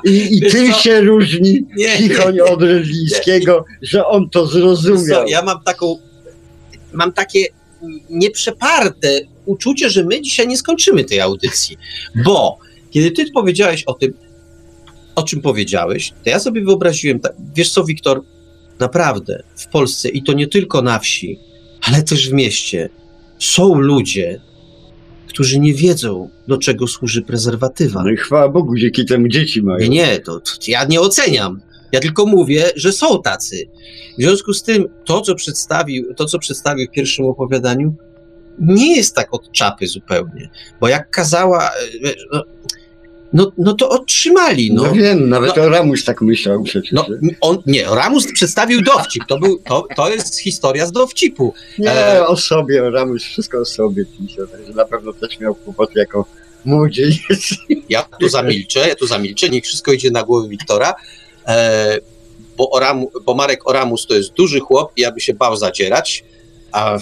I, i tym co? się różni Cichoń od Rydlińskiego, że on to zrozumiał. Ja mam taką, mam takie nieprzeparte uczucie, że my dzisiaj nie skończymy tej audycji, bo kiedy ty powiedziałeś o tym, o czym powiedziałeś, to ja sobie wyobraziłem, wiesz co, Wiktor, naprawdę w Polsce i to nie tylko na wsi, ale też w mieście są ludzie, którzy nie wiedzą, do czego służy prezerwatywa. No i chwała Bogu, dzięki temu dzieci mają. Nie, nie, to, to ja nie oceniam. Ja tylko mówię, że są tacy. W związku z tym, to co przedstawił, to, co przedstawił w pierwszym opowiadaniu, nie jest tak od czapy zupełnie. Bo jak kazała, e, wiesz, no, no, no to otrzymali. No, No, wiem, nawet no- Oramus tak myślał przecież. no, on, nie, Ramus przedstawił dowcip. To, był, to, to jest historia z dowcipu. nie, e- o sobie, Oramus wszystko o sobie pisał, także na pewno też miał kłopoty jako młodzieniec. Ja tu zamilczę, ja tu zamilczę, niech wszystko idzie na głowę Wiktora, e, bo, Oramu, bo Marek Oramus to jest duży chłop i ja by się bał zadzierać, a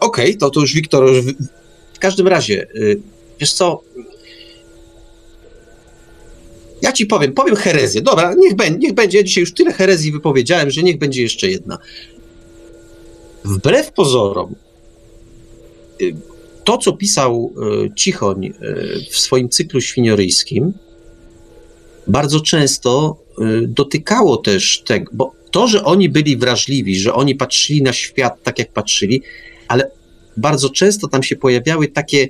okej, to, to już Wiktor, w, w każdym razie, y, wiesz co, ja ci powiem, powiem herezję, dobra, niech, będzie, niech będzie, ja dzisiaj już tyle herezji wypowiedziałem, że niech będzie jeszcze jedna. Wbrew pozorom, y, to, co pisał y, Cichoń y, w swoim cyklu świnioryjskim, bardzo często dotykało też tego, bo to, że oni byli wrażliwi, że oni patrzyli na świat tak, jak patrzyli, ale bardzo często tam się pojawiały takie,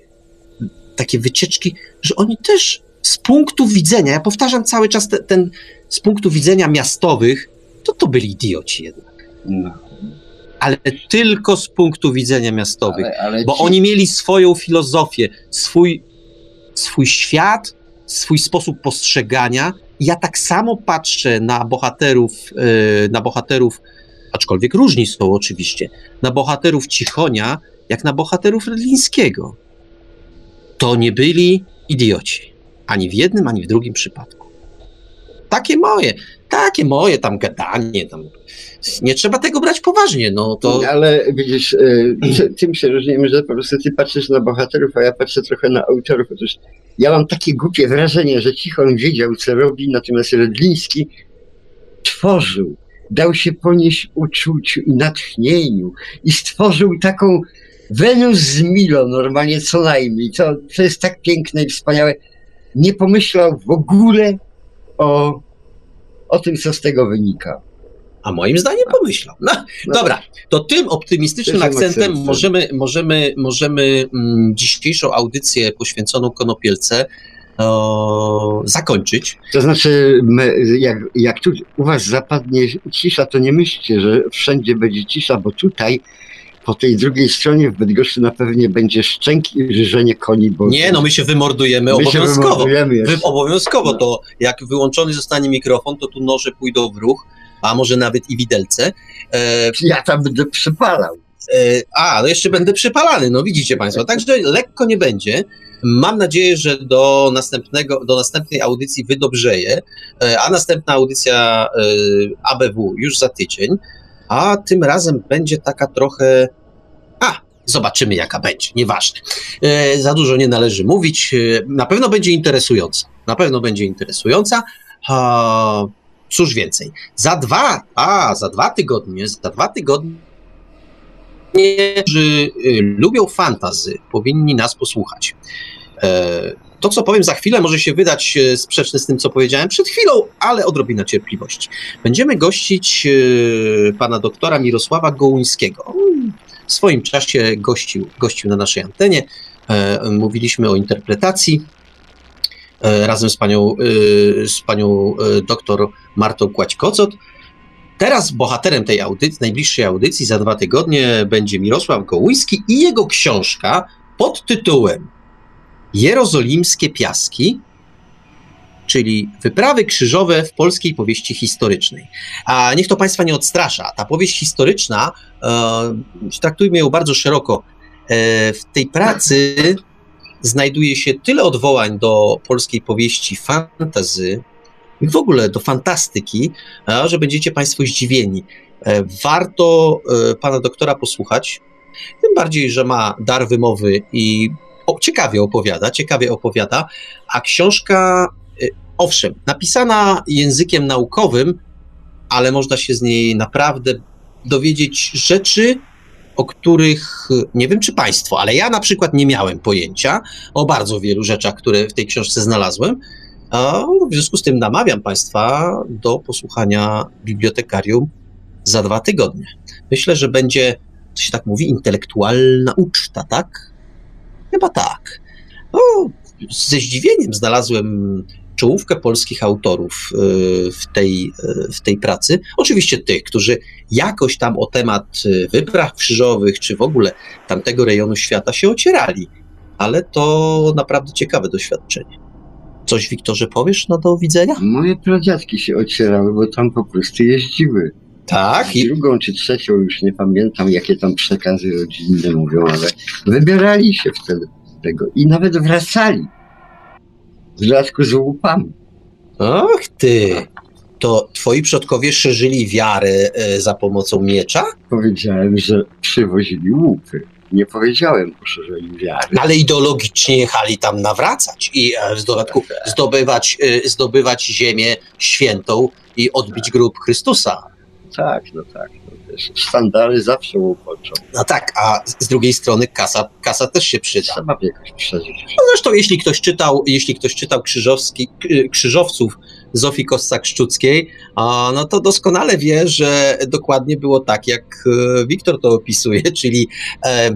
takie wycieczki, że oni też z punktu widzenia, ja powtarzam cały czas te, ten, z punktu widzenia miastowych, to to byli idioci jednak. No, Ale tylko z punktu widzenia miastowych ale, ale bo ci- oni mieli swoją filozofię, swój, swój świat, swój sposób postrzegania. Ja tak samo patrzę na bohaterów, e, na bohaterów, aczkolwiek różni są oczywiście, na bohaterów Cichonia, jak na bohaterów Redlińskiego. To nie byli idioci. Ani w jednym, ani w drugim przypadku. Takie moje, takie moje tam gadanie, tam. Nie trzeba tego brać poważnie, no to. Ale widzisz, y, ty- tym się różnimy, że po prostu ty patrzysz na bohaterów, a ja patrzę trochę na autorów. Otóż ja mam takie głupie wrażenie, że Cichon wiedział, co robi, natomiast Redliński tworzył, dał się ponieść uczuciu i natchnieniu i stworzył taką Wenus z Milo normalnie co najmniej. To, to jest tak piękne i wspaniałe. Nie pomyślał w ogóle o, o tym, co z tego wynika. A moim zdaniem pomyślał. No, No dobra, to tym optymistycznym Tym akcentem akcentem. możemy, możemy, możemy mm, dzisiejszą audycję poświęconą konopielce o, zakończyć. To znaczy, my, jak, jak tu u was zapadnie cisza, to nie myślcie, że wszędzie będzie cisza, bo tutaj po tej drugiej stronie w Bydgoszczy na pewnie będzie szczęk i ryżenie koni, bo Nie, no my się wymordujemy my się obowiązkowo. wymordujemy jeszcze. Wy, obowiązkowo No. to, jak wyłączony zostanie mikrofon, to tu noże pójdą w ruch, a może nawet i widelce. E, Ja tam będę przypalał. E, a, no jeszcze będę przypalany, no widzicie Państwo. Także lekko nie będzie. Mam nadzieję, że do, następnego, do następnej audycji wydobrzeje, e, a następna audycja e, ABW już za tydzień, a tym razem będzie taka trochę. Zobaczymy jaka będzie, nieważne. Za dużo nie należy mówić. Na pewno będzie interesująca. Na pewno będzie interesująca. Cóż więcej, za dwa, a za dwa tygodnie, za dwa tygodnie którzy y, lubią fantazy, powinni nas posłuchać. E, to, co powiem za chwilę, może się wydać e, sprzeczne z tym, co powiedziałem przed chwilą, ale odrobina cierpliwości. Będziemy gościć e, pana doktora Mirosława Gołuńskiego. W swoim czasie gościł, gościł na naszej antenie. Mówiliśmy o interpretacji razem z panią, z panią doktor Martą Kłać-Kocot. Teraz bohaterem tej audycji, najbliższej audycji za dwa tygodnie będzie Mirosław Gołuński i jego książka pod tytułem Jerozolimskie Piaski, czyli wyprawy krzyżowe w polskiej powieści historycznej. A niech to Państwa nie odstrasza. Ta powieść historyczna, e, traktujmy ją bardzo szeroko, e, w tej pracy znajduje się tyle odwołań do polskiej powieści fantazy, w ogóle do fantastyki, że będziecie Państwo zdziwieni. E, warto e, pana doktora posłuchać, tym bardziej, że ma dar wymowy i ciekawie opowiada, ciekawie opowiada, a książka, e, owszem, napisana językiem naukowym, ale można się z niej naprawdę dowiedzieć rzeczy, o których nie wiem, czy Państwo, ale ja na przykład nie miałem pojęcia o bardzo wielu rzeczach, które w tej książce znalazłem. W związku z tym namawiam Państwa do posłuchania bibliotekarium za dwa tygodnie. Myślę, że będzie, to się tak mówi, intelektualna uczta, tak? Chyba tak. No, ze zdziwieniem znalazłem czołówkę polskich autorów y, w tej, y, w tej pracy. Oczywiście tych, którzy jakoś tam o temat y, wypraw krzyżowych, czy w ogóle tamtego rejonu świata się ocierali, ale to naprawdę ciekawe doświadczenie. Coś, Wiktorze, powiesz no do widzenia? Moje pradziadki się ocierały, bo tam po prostu jeździły. Tak? I drugą czy trzecią, już nie pamiętam, jakie tam przekazy rodzinne mówią, ale wybierali się wtedy tego i nawet wracali. W dodatku z łupami. Ach ty! To twoi przodkowie szerzyli wiarę e, za pomocą miecza? Powiedziałem, że przywozili łupy nie powiedziałem o szerzeniu wiary. Ale ideologicznie jechali tam nawracać i e, w dodatku zdobywać, e, zdobywać ziemię świętą i odbić grób Chrystusa. Tak, no tak. Sztandary zawsze łopoczą. No tak, a z drugiej strony kasa, kasa też się przyda. Trzeba jakoś przeżyć. No zresztą jeśli ktoś czytał, jeśli ktoś czytał Krzyżowski, Krzyżowców Zofii Kossak-Szczuckiej, no to doskonale wie, że dokładnie było tak, jak e, Wiktor to opisuje, czyli e,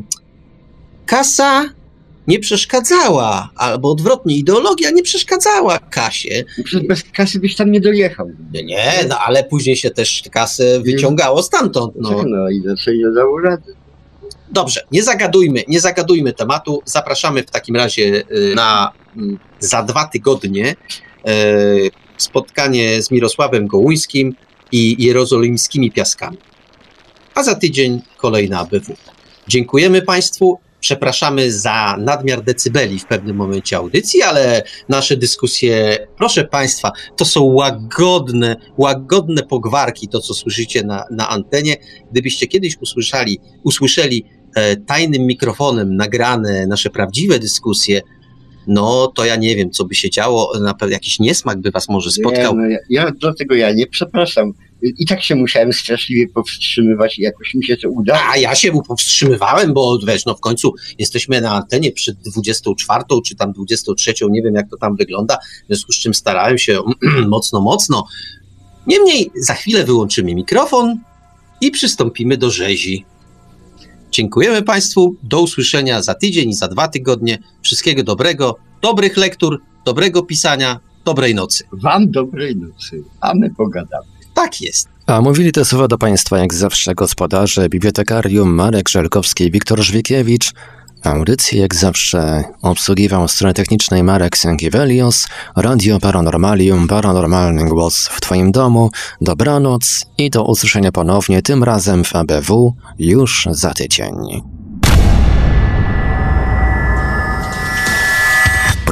kasa nie przeszkadzała, albo odwrotnie, ideologia nie przeszkadzała kasie. Bez kasy byś tam nie dojechał. Nie, nie no ale później się też kasę wyciągało stamtąd. No, no inaczej nie dało rady. Dobrze, nie zagadujmy, nie zagadujmy tematu. Zapraszamy w takim razie y, na mm, za dwa tygodnie y, spotkanie z Mirosławem Gołuńskim i jerozolimskimi piaskami. A za tydzień kolejna ABW. Dziękujemy Państwu. Przepraszamy za nadmiar decybeli w pewnym momencie audycji, ale nasze dyskusje, proszę Państwa, to są łagodne, łagodne pogwarki, to co słyszycie na, na antenie. Gdybyście kiedyś usłyszeli, usłyszeli e, tajnym mikrofonem nagrane nasze prawdziwe dyskusje, no to ja nie wiem, co by się działo, na pewno jakiś niesmak by was może spotkał. Nie, no ja, ja dlatego ja nie przepraszam. I tak się musiałem straszliwie powstrzymywać i jakoś mi się to udało. A ja się powstrzymywałem, bo wiesz, no w końcu jesteśmy na antenie przed 24 czy tam 23, nie wiem jak to tam wygląda, w związku z czym starałem się mocno, mocno. Niemniej za chwilę wyłączymy mikrofon i przystąpimy do rzezi. Dziękujemy Państwu. Do usłyszenia za tydzień i za dwa tygodnie. Wszystkiego dobrego, dobrych lektur, dobrego pisania, dobrej nocy. Wam dobrej nocy, a my pogadamy. Tak jest. A mówili te słowa do Państwa jak zawsze gospodarze Bibliotekarium Marek Żelkowski i Wiktor Żwikiewicz, Audycję jak zawsze obsługiwał stronę technicznej Marek Sękiewelios, Radio Paranormalium, paranormalny głos w Twoim domu. Dobranoc i do usłyszenia ponownie, tym razem w ABW już za tydzień.